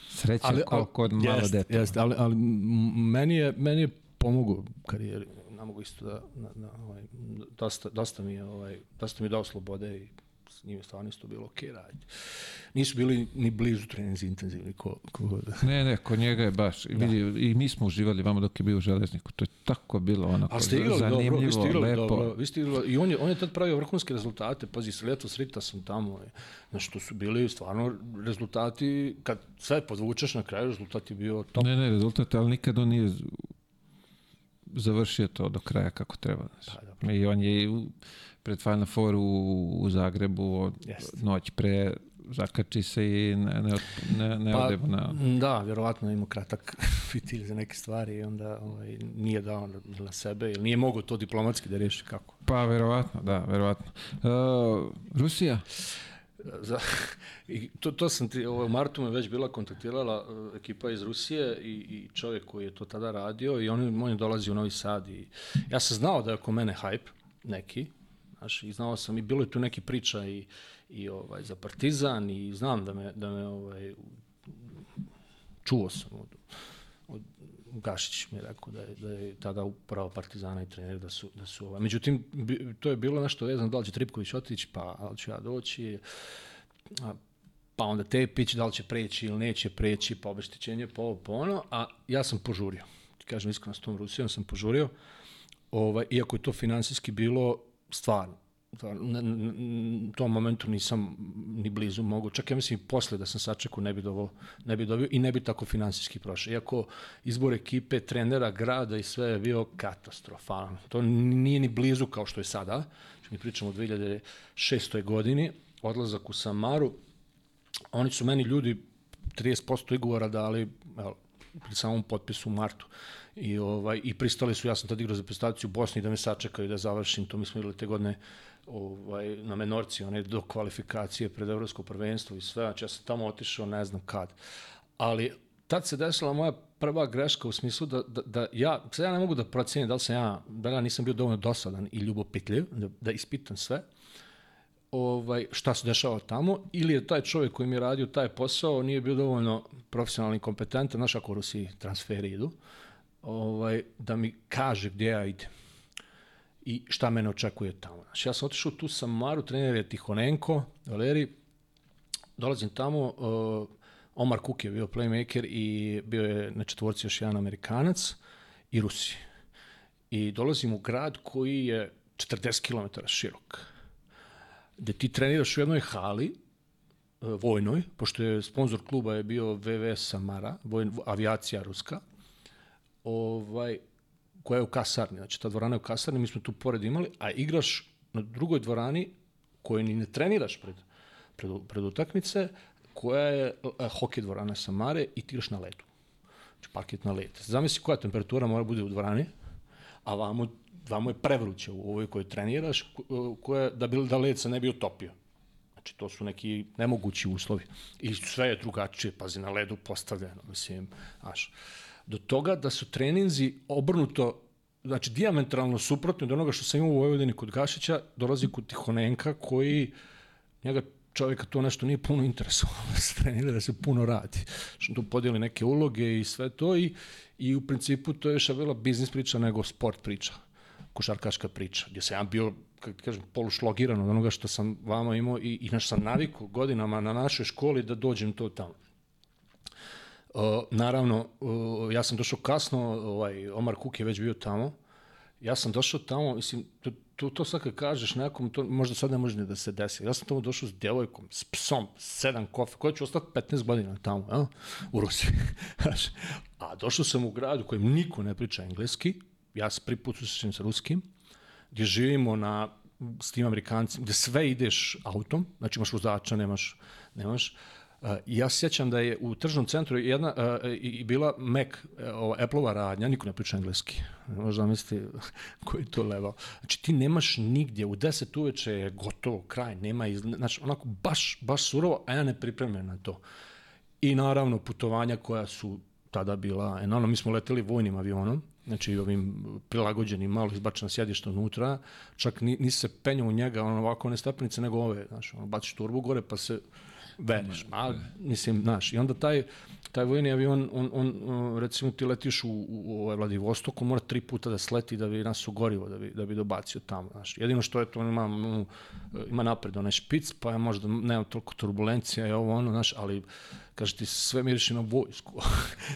Sreća ali, koliko od malo jeste, deta. Jeste, ali, ali meni je, meni je pomogao karijeri. Ne mogu isto da, na, na, ovaj, dosta, dosta mi je, ovaj, dosta mi je dao slobode i s njim je stvarno isto bilo okej raditi. Nisu bili ni blizu treninzi intenzivni ko, ko. Ne, ne, kod njega je baš. Da. Vidi, I mi smo uživali vamo dok je bio u železniku. To je tako bilo onako ste igrali dobro, vi zanimljivo, ste igrali lepo. dobro, vi ste igrali, i on je, on je tad pravio vrhunske rezultate, pazi, s leto srita sam tamo, je. znaš, to su bili stvarno rezultati, kad sve podvučeš na kraju, rezultat je bio top. Ne, ne, rezultat, ali nikad on nije završio to do kraja kako treba. Znaš. Pa, I on je i u- pred Final Four u, u Zagrebu Jeste. noć pre zakači se i ne, ne, ne, ne Pa, odemo na... Da, vjerovatno je imao kratak fitilj za neke stvari i onda ovaj, nije dao na, na sebe, ili nije mogao to diplomatski da riješi kako. Pa, verovatno, da, verovatno. Uh, Rusija? Za, I to, to sam ti, ovaj, u martu me već bila kontaktirala uh, ekipa iz Rusije i, i čovjek koji je to tada radio i on, on je dolazi u Novi Sad i ja sam znao da je oko mene hype neki, znaš, i znao sam i bilo je tu neki priča i, i ovaj, za Partizan i znam da me, da me ovaj, čuo sam od, od Gašić mi je rekao da je, da je tada upravo Partizana i trener da su, da su ovaj. Međutim, to je bilo nešto vezano da li će Tripković otići, pa da li ću ja doći, a, pa onda Tepić, da li će preći ili neće preći, pa obeštećenje, pa ovo, pa ono, a ja sam požurio. Kažem iskreno s tom Rusijom sam požurio, ovaj, iako je to finansijski bilo stvarno, u tom momentu nisam ni blizu mogu, čak ja mislim i posle da sam sačekao ne bi, dovo, ne bi dobio i ne bi tako finansijski prošao. Iako izbor ekipe, trenera, grada i sve je bio katastrofalan. To nije ni blizu kao što je sada. Znači, mi pričamo o 2006. godini, odlazak u Samaru, oni su meni ljudi 30% igovora dali, evo, pri samom potpisu u martu. I, ovaj, I pristali su, ja sam tad igrao za prestaciju u Bosni da me sačekaju da završim, to mi smo igrali te godine ovaj, na menorci, one do kvalifikacije pred evropsko prvenstvo i sve, znači ja sam tamo otišao ne znam kad. Ali tad se desila moja prva greška u smislu da, da, da ja, sad ja ne mogu da procenim da li sam ja, da li ja nisam bio dovoljno dosadan i ljubopitljiv, da, da ispitam sve, ovaj, šta se dešava tamo, ili je taj čovjek koji mi je radio taj posao nije bio dovoljno profesionalni kompetentan, znaš ako u transferi idu, ovaj, da mi kaže gdje ja idem i šta mene očekuje tamo. Znači, ja sam otišao tu sa Maru, trener je Tihonenko, Valeri, dolazim tamo, uh, Omar Kuk je bio playmaker i bio je na četvorci još jedan Amerikanac i Rusi. I dolazim u grad koji je 40 km širok, gde ti treniraš u jednoj hali, uh, vojnoj, pošto je sponsor kluba je bio VV Samara, vojn, avijacija ruska, ovaj, koja je u kasarni, znači ta dvorana je u kasarni, mi smo tu pored imali, a igraš na drugoj dvorani koju ni ne treniraš pred, pred, pred utakmice, koja je a, hokej dvorana Samare i ti igraš na ledu. Znači parket na led. Zamisli koja temperatura mora bude u dvorani, a vamo, vamo je prevruće u ovoj kojoj treniraš, koja, da, bi, da led se ne bi utopio. Znači, to su neki nemogući uslovi. I sve je drugačije, pazi, na ledu postavljeno, mislim, znaš do toga da su treninzi obrnuto znači diametralno suprotno od onoga što sam imao u Vojvodini kod Gašića, dolazi kod Tihonenka koji njega čovjeka to nešto nije puno interesovalo da se trenira, da se puno radi. Što tu podijeli neke uloge i sve to i, i u principu to je više bila biznis priča nego sport priča, košarkaška priča, gdje sam ja bio kako kažem, polušlogiran od onoga što sam vama imao i, i naš sam naviku godinama na našoj školi da dođem to tamo. Uh, naravno, uh, ja sam došao kasno, ovaj, Omar Kuk je već bio tamo, ja sam došao tamo, mislim, to, to, to sad kad kažeš nekom, to možda sad ne može da se desi. Ja sam tamo došao s djevojkom, s psom, sedam kofe, koja ću ostati 15 godina tamo, ja? u Rusiji. A došao sam u gradu kojem niko ne priča engleski, ja se prvi put susrećem sa ruskim, gdje živimo na, s tim amerikancima, gdje sve ideš autom, znači imaš vozača, nemaš, nemaš, Uh, ja se sjećam da je u tržnom centru jedna uh, i bila Mac, uh, Apple-ova radnja, niko ne priča engleski. Možda misliti koji to level. Znači ti nemaš nigdje, u 10 uveče je gotovo, kraj, nema, iz, znači onako baš, baš surovo, a ja ne pripremljen na to. I naravno putovanja koja su tada bila, enormno, mi smo leteli vojnim avionom, znači ovim prilagođenim, malo izbačeno sjedište unutra, čak nisi se penjao u njega, ono ovako ne stepenice, nego ove, znači, ono, baciš turbu gore, pa se veruješ. A, mislim, znaš, i onda taj, taj vojni avion, on, on, on, recimo ti letiš u, u, u ovaj Vladivostoku, mora tri puta da sleti da bi nas ugorivo, da bi, da bi dobacio tamo. Znaš. Jedino što je to, on ima, ima napred onaj špic, pa je možda nema toliko turbulencija i ovo ono, znaš, ali kaže ti sve miriši na vojsku.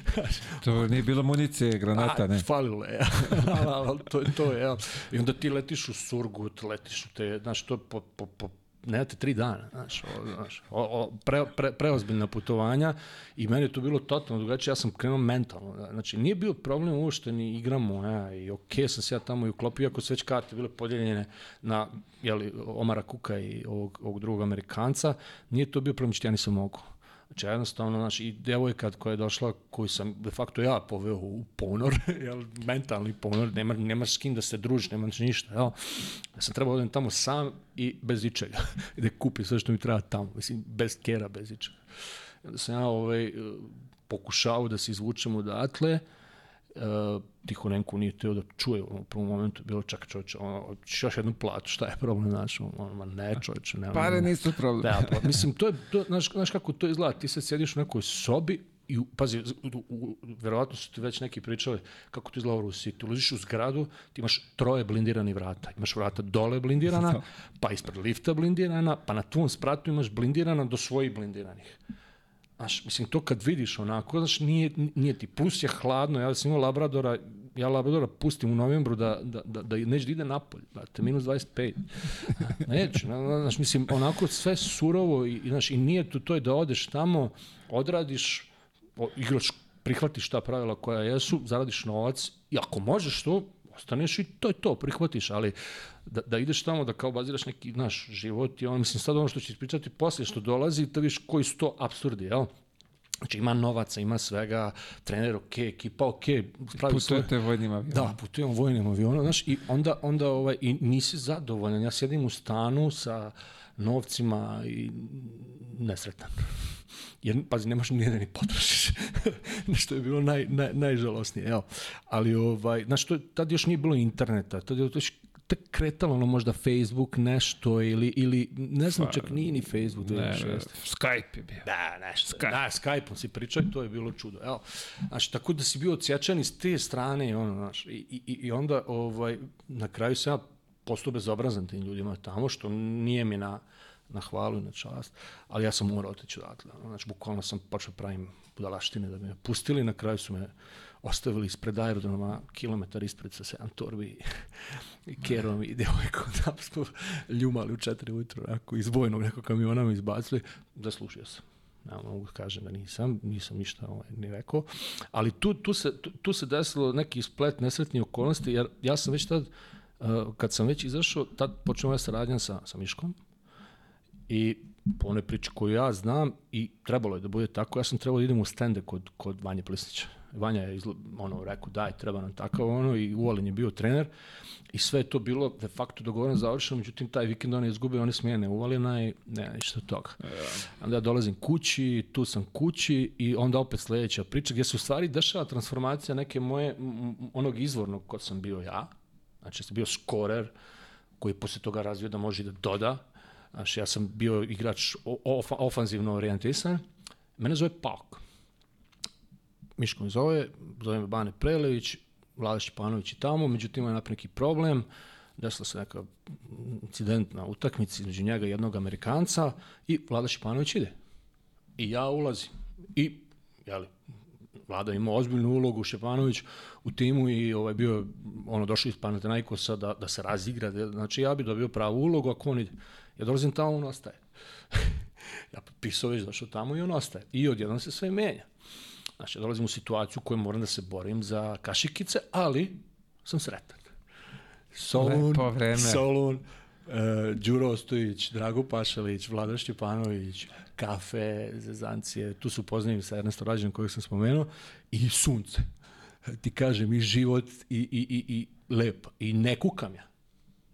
to nije bilo municije, granata, ne? Falilo je, ali to je to, je. I onda ti letiš u Surgut, letiš u te, znaš, to po, po, po nemate tri dana, znaš, o, znaš o, o, pre, pre, preozbiljna putovanja i meni je to bilo totalno drugačije, ja sam krenuo mentalno, znači nije bio problem uopšte ni igramo, ja, i ok sam se ja tamo i uklopio, ako su već karte bile podeljene na jeli, Omara Kuka i ovog, ovog drugog Amerikanca, nije to bio problem, što ja nisam mogu. Znači, jednostavno, znači, i devojka koja je došla, koju sam de facto ja poveo u ponor, jel, mentalni ponor, nema, nemaš s kim da se družiš, nemaš ništa, jel. Ja sam trebao da odem tamo sam i bez ičega, da kupi sve što mi treba tamo, mislim, bez kera, bez ičega. Onda sam ja ovaj, pokušao da se izvučem odatle, uh, Tihonenko nije teo da čuje u prvom momentu, bilo čak čovječe, ono, još jednu platu, šta je problem, znaš, ono, ne čovječe, ne. Pare nisu problem. Da, pa, mislim, to je, to, znaš, znaš kako to izgleda, ti sad sjediš u nekoj sobi i, pazi, u, u, verovatno su ti već neki pričali kako to izgleda u Rusiji. Ti ulaziš u zgradu, ti imaš troje blindirani vrata. Imaš vrata dole blindirana, pa ispred lifta blindirana, pa na tvom spratu imaš blindirana do svojih blindiranih. Znaš, mislim, to kad vidiš onako, znaš, nije, nije ti, plus je hladno, ja sam imao Labradora, ja Labradora pustim u novembru da, da, da, da neće da ide napolje, brate, minus 25. Neću, znaš, mislim, onako sve surovo i, znaš, i nije to, to je da odeš tamo, odradiš, igraš, prihvatiš ta pravila koja jesu, zaradiš novac i ako možeš to, ostaneš i to je to, prihvatiš, ali da, da ideš tamo da kao baziraš neki naš život i on, mislim sad ono što će ispričati posle što dolazi, da viš koji su to absurdi, jel? Znači ima novaca, ima svega, trener ok, ekipa ok, pravi Putujete svoje... vojnim avionom. Da, putujemo vojnim avionom, znaš, i onda, onda ovaj, i nisi zadovoljan. Ja sjedim u stanu sa novcima i nesretan. Jer, pazi, nemaš ni jedan ni potrošiš. Nešto je bilo naj, naj, najžalosnije. Evo. Ali, ovaj, znaš, to, tad još nije bilo interneta. Tad je to tek kretalo ono možda Facebook nešto ili, ili ne znam, čak nije ni Facebook. Ne, ne, Skype je bio. Da, nešto. Skype. Da, Skype-om si pričao i to je bilo čudo. Evo, znači, tako da si bio odsječan iz te strane, ono, znaš, i, i, i onda ovaj, na kraju se ja postao bezobrazan tim ljudima tamo, što nije mi na, na hvalu i na čast, ali ja sam morao otići odatle. Znači, bukvalno sam počeo pravim budalaštine da me pustili, na kraju su me ostavili ispred aerodroma, kilometar ispred sa sedam torbi i kerom i devojkom, da smo ljumali u četiri ujutru, onako iz vojnog nekog kamiona me izbacili, zaslušio sam. Ja mogu da kažem da nisam, nisam ništa ovaj, ni rekao, ali tu, tu, se, tu, tu se desilo neki splet nesretnih okolnosti, jer ja sam već tad, uh, kad sam već izašao, tad počeo ja saradnjam sa, sa Miškom i po one priče koju ja znam i trebalo je da bude tako, ja sam trebao da idem u stende kod, kod Vanje Plisnića. Vanja je izlo, ono, rekao daj, treba nam takav ono i Uolin je bio trener i sve je to bilo de facto dogovoreno završeno, međutim taj vikend on je izgubio one smjene Uolina i ne, ništa od toga. Ja. Onda ja dolazim kući, tu sam kući i onda opet sledeća priča gdje se u stvari dešava transformacija neke moje, onog izvornog kod sam bio ja, znači sam bio skorer koji posle toga razvio da može da doda, Znači, ja sam bio igrač of, ofanzivno orijentisan. Mene zove Pauk. Miško mi zove, zove me Bane Prelević, Vlada Šćepanović i tamo, međutim ima neki problem, desila se neka incident na utakmici između njega i jednog Amerikanca i Vlada Šćepanović ide. I ja ulazim. I, jeli, Vlada ima ozbiljnu ulogu, Šepanović u timu i ovaj bio ono došao iz Panathinaikosa da, da se razigra, znači ja bi dobio pravu ulogu ako on ide. Ja dolazim tamo, on ostaje. ja potpisao već došao tamo i on ostaje. I odjednom se sve menja. Znači, ja dolazim u situaciju u kojoj moram da se borim za kašikice, ali sam sretan. Solun. Solun, uh, Đuro Ostojić, Drago Pašalić, Vlada Šćepanović, kafe, zezancije, tu su poznanivi sa Ernesto Rađenom kojeg sam spomenuo, i sunce. Ti kažem, i život, i, i, i, i lepo. I ne kukam ja.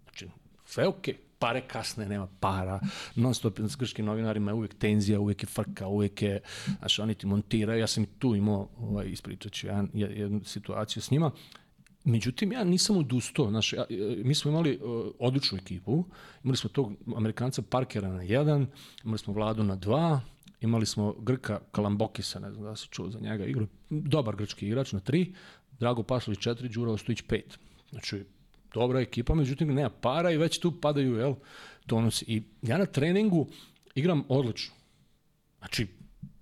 Znači, sve okej. Okay pare kasne, nema para, non stop s grčkim novinarima je uvijek tenzija, uvijek je frka, uvijek je, znači oni ti montiraju, ja sam i tu imao, ovaj, ispričat ću jedan, jednu situaciju s njima, Međutim, ja nisam odustao. Znaš, ja, mi smo imali uh, odličnu ekipu. Imali smo tog Amerikanca Parkera na jedan, imali smo Vladu na dva, imali smo Grka Kalambokisa, ne znam da se čuo za njega, igru, dobar grčki igrač na tri, Drago Paslović četiri, Đura Ostojić pet. Znači, dobra ekipa, međutim nema para i već tu padaju jel, tonus. I ja na treningu igram odlično. Znači,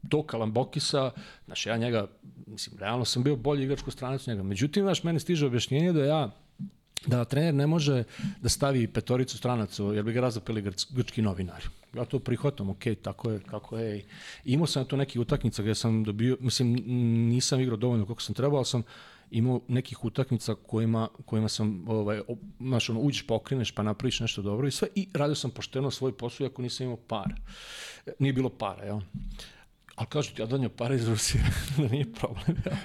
to Kalambokisa, znači ja njega, mislim, realno sam bio bolji igračko stranac njega. Međutim, znaš, meni stiže objašnjenje da ja da trener ne može da stavi petoricu stranaca, jer bi ga razapeli grčki novinari. Ja to prihvatam, ok, tako je, kako je. Imao sam tu neki utakmica gde sam dobio, mislim, nisam igrao dovoljno koliko sam trebao, ali sam imao nekih utakmica kojima, kojima sam, ovaj, znaš, ono, uđeš, pokreneš, pa napraviš nešto dobro i sve, i radio sam pošteno svoj posao, iako nisam imao para. Nije bilo para, jel? Ali kažu ti, ja donio para iz Rusije, da nije problem, jel?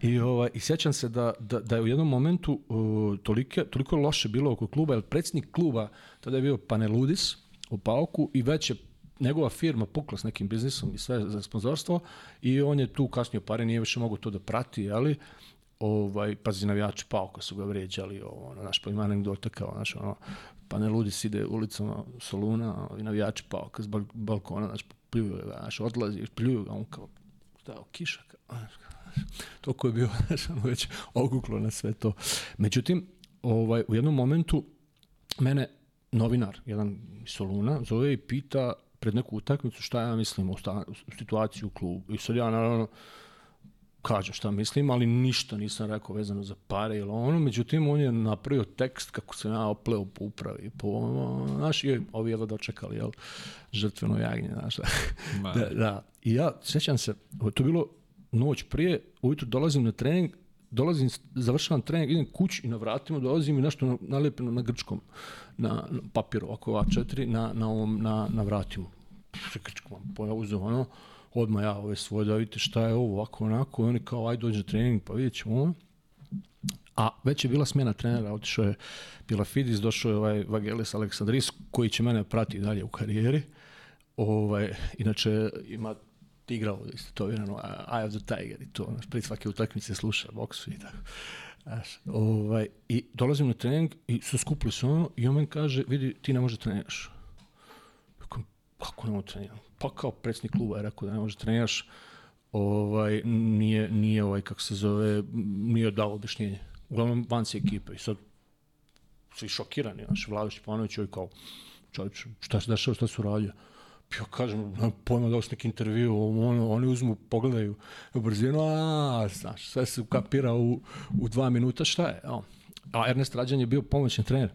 I, ovaj, I sjećam se da, da, da je u jednom momentu uh, tolike, toliko loše bilo oko kluba, jer predsjednik kluba tada je bio Paneludis u Pauku i već je njegova firma pukla s nekim biznisom i sve za sponzorstvo i on je tu kasnije pare, nije više mogu to da prati, ali ovaj, pazi, navijači Pauka su ga vređali, ovo, ono, naš, pa ima anegdota kao, znaš, ono, pa ne ludi ide ulicama Soluna, i navijači Pauka s balkona, znaš, pljuju ga, znaš, odlazi, pljuju ga, on kao, šta, kiša, toliko je bio, već oguklo na sve to. Međutim, ovaj, u jednom momentu mene novinar, jedan iz Soluna, zove i pita pred neku utakmicu šta ja mislim o, sta, o situaciji u klubu. I sad ja, naravno, kažem šta mislim, ali ništa nisam rekao vezano za pare ili ono, međutim on je napravio tekst kako se ja opleo po upravi, po, znaš, i ovi jedva dočekali, jel, žrtveno jagnje, znaš, da, da, da, i ja, sećam se, to je bilo noć prije, ujutru dolazim na trening, dolazim, završavam trening, idem kući i na vratima dolazim i nešto nalepeno na grčkom, na, na papiru, ovako A4, na, na, ovom, na, na vratima. Grčkom, ja uzem ono, odmah ja ove svoje da vidite šta je ovo, ovako, onako, i oni kao, aj dođe trening, pa vidjet ćemo ono. A već je bila smjena trenera, otišao je Pilafidis, došao je ovaj Vagelis Aleksandris, koji će mene prati dalje u karijeri. Ovaj, inače, ima igrao isto to vjerano, Eye of the Tiger i to, znaš, prije svake utakmice sluša boksu i tako. Znaš, ovaj, I dolazim na trening i su skupili se ono i on meni kaže, vidi, ti ne možeš da treniraš. Kako, kako ne možeš treniraš? Pa kao predsjednik kluba je rekao da ne možeš da treniraš, ovaj, nije, nije ovaj, kako se zove, nije dao objašnjenje. Uglavnom, van si ekipe i sad svi šokirani, znaš, Vlado Šćepanović, ovaj kao, čovječ, šta se dešava, šta su radio? Ja kažem, na pojma da neki intervju, ono, oni uzmu, pogledaju u brzinu, a, znaš, sve se ukapira u, u dva minuta, šta je? O. A Ernest Rađan je bio pomoćni trener.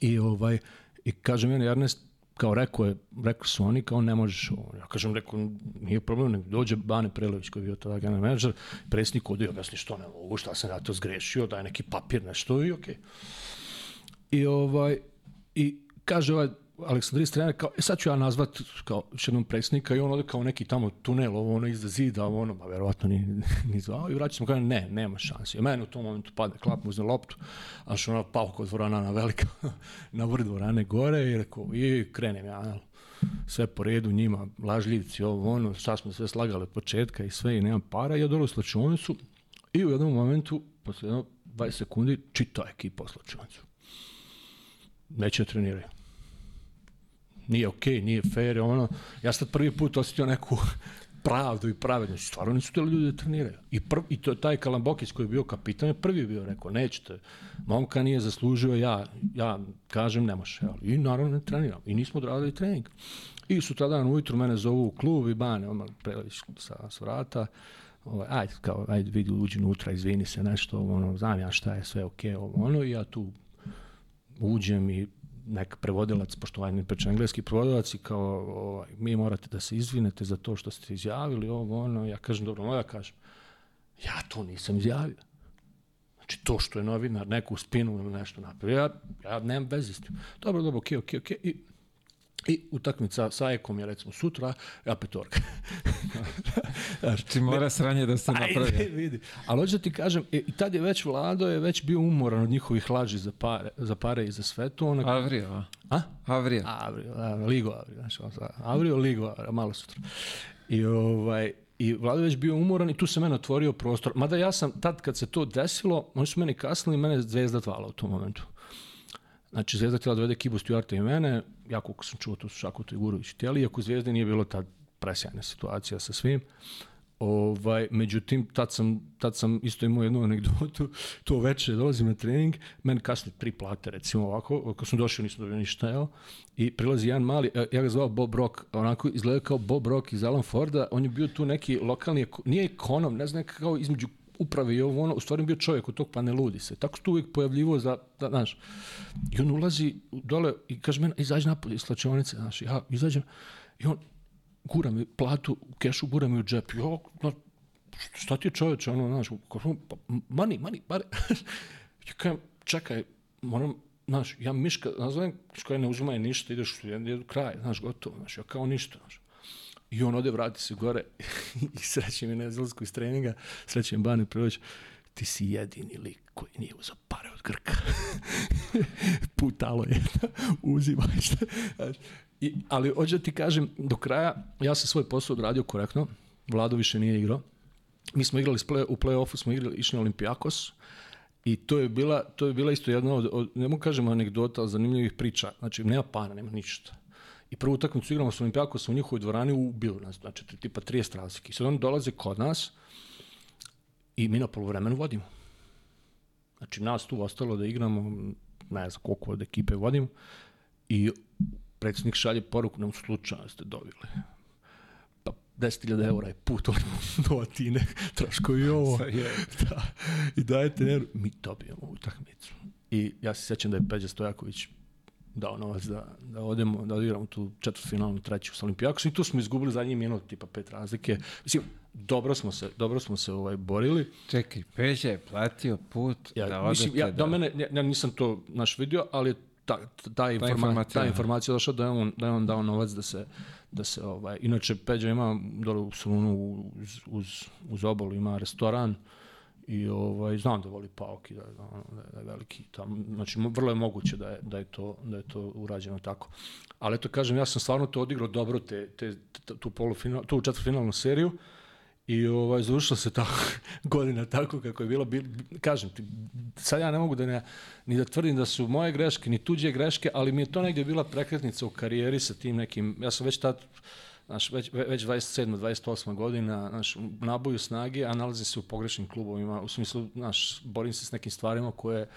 I, ovaj, i kaže meni, Ernest, kao rekao je, rekao su oni, kao ne možeš. Ja kažem, rekao, nije problem, nek dođe Bane Prelević koji je bio tada general menadžer, predsjednik odi objasni što ne mogu, šta sam ja to zgrešio, daj neki papir, nešto i okej. Okay. I ovaj, i kaže ovaj Aleksandris trener kao, e sad ću ja nazvat kao još jednom predsjednika i on ode kao neki tamo tunel, ovo ono iza zida, ovo ono, ba verovatno ni, ni zvao i vraća se kaže, ne, nema šanse. I meni u tom momentu pada klap, uzne loptu, a što ona pao kod dvorana na velika, na vrh dvorane gore i rekao, i krenem ja, sve po redu njima, lažljivci, ovo ono, sad smo sve slagali od početka i sve i nema para ja dole u slačionicu i u jednom momentu, posle jedno 20 sekundi, čita ekipa u slačionicu. Neće da treniraju nije okej, okay, nije fair, ono, ja sad prvi put osjetio neku pravdu i pravednost. Stvarno nisu te ljudi da treniraju. I, prv, i to, taj Kalambokić koji je bio kapitan je prvi bio rekao, nećete, momka nije zaslužio, ja, ja kažem ne može. I naravno ne treniram. I nismo odradili trening. I su tada ujutru mene zovu u klub i bane, ono, prelević sa, sa vrata, ovaj, ajde, kao, ajde, vidi, uđi unutra, izvini se nešto, ono, znam ja šta je, sve okej, okay, ono, i ja tu uđem i nek prevodilac, pošto ovaj ne preče engleski prevodilac i kao ovaj, mi morate da se izvinete za to što ste izjavili, ovo, ono, ja kažem, dobro, ja kažem, ja to nisam izjavio. Znači, to što je novinar neku spinu ili nešto napravio, ja, ja nemam veze s tim. Dobro, dobro, okej, okay, okej, okay, okej. Okay. I I utakmica sa Ekom je recimo sutra, ja petorka. Znaš, Ti mora sranje da se napravi. Ajde, vidi. Ali hoću da ti kažem, e, i tad je već Vlado je već bio umoran od njihovih laži za pare, za pare i za sve to. Onak... Avrio, a? A? Avrio. Avrio, da, Ligo Avrio. Znaš, Avrio, Ligo Avrio, malo sutra. I ovaj, I Vlado već bio umoran i tu se meni otvorio prostor. Mada ja sam, tad kad se to desilo, oni su meni kasnili, mene zvezda tvala u tom momentu. Znači, Zvezda htjela da dovede Kibu Stuarta i mene, ja koliko sam čuo, to su Šakoto i Gurović htjeli, iako Zvezda nije bilo tad presjajna situacija sa svim. Ovaj, međutim, tad sam, tad sam isto imao jednu anegdotu, to veče dolazim na trening, meni kasne tri plate, recimo ovako, kad sam došao nisam dobio ništa, evo, i prilazi jedan mali, e, ja ga zvao Bob Rock, onako izgleda kao Bob Rock iz Alan Forda, on je bio tu neki lokalni, nije ekonom, ne znam, kao između uprave i ovo ono, u stvari bio čovjek od tog pa ne ludi se. Tako se tu uvijek pojavljivo za, da, znaš, i on ulazi dole i kaže meni, izađi napolje iz slačionice, znaš, ja izađem i on gura mi platu u kešu, gura mi u džep. Jo, no, šta ti je čovječe, ono, znaš, pa, mani, mani, pare. ja kajem, čekaj, moram, znaš, ja miška, nazovem, koja ne uzimaj ništa, ideš u kraj, znaš, gotovo, znaš, ja kao ništa, znaš. I on ode, vrati se gore i sreće mi na izlazku iz treninga, sreće mi Bane Prvoć, ti si jedini lik koji nije uzao pare od Grka. Putalo je, uzimaj šta. I, ali hoću da ti kažem, do kraja, ja sam svoj posao odradio korektno, Vlado više nije igrao. Mi smo igrali play, u play-offu, smo igrali, išli na Olimpijakos, I to je bila, to je bila isto jedna od, od ne mogu kažem anegdota, zanimljivih priča. Znači, nema para, nema ništa. I prvu utakmicu igramo sa Olimpijakosom u njihovoj dvorani ubili nas, znači tipa 30 razlike. I sad oni dolaze kod nas i mi na polovremenu vodimo. Znači nas tu ostalo da igramo, ne znam koliko od ekipe vodimo, i predsjednik šalje poruku, nam slučajno ste dobili. Pa 10.000 eura je put do Atine, troškovi ovo. da. I dajete, ne, mi dobijemo utakmicu. I ja se sjećam da je Peđa Stojaković dao novac da, da odemo, da odigramo tu četvrtfinalnu treću sa Olimpijakosom i tu smo izgubili zadnji minut, tipa pet razlike. Mislim, dobro smo se, dobro smo se ovaj borili. Čekaj, Peđa je platio put ja, da odete mislim, ja, da... Do mene, ja, ja nisam to naš vidio, ali ta, ta, informa, ta informacija, ta informacija došla da je on, da je on dao novac da se, da se ovaj inače Peđa ima dole u Solunu uz, uz, uz obalu ima restoran i ovaj znam da voli Paok i da, da, da je veliki tamo znači vrlo je moguće da je da je to da je to urađeno tako ali eto kažem ja sam stvarno to odigrao dobro te, te tu polufinal tu četvrtfinalnu seriju I ovaj, završila se ta godina tako kako je bila. Bil, kažem ti, sad ja ne mogu da ne, ni da tvrdim da su moje greške, ni tuđe greške, ali mi je to negdje bila prekretnica u karijeri sa tim nekim, ja sam već tad, znaš, već, već 27. 28. godina, znaš, naboju snage, a nalazim se u pogrešnim klubovima, u smislu, znaš, borim se s nekim stvarima koje,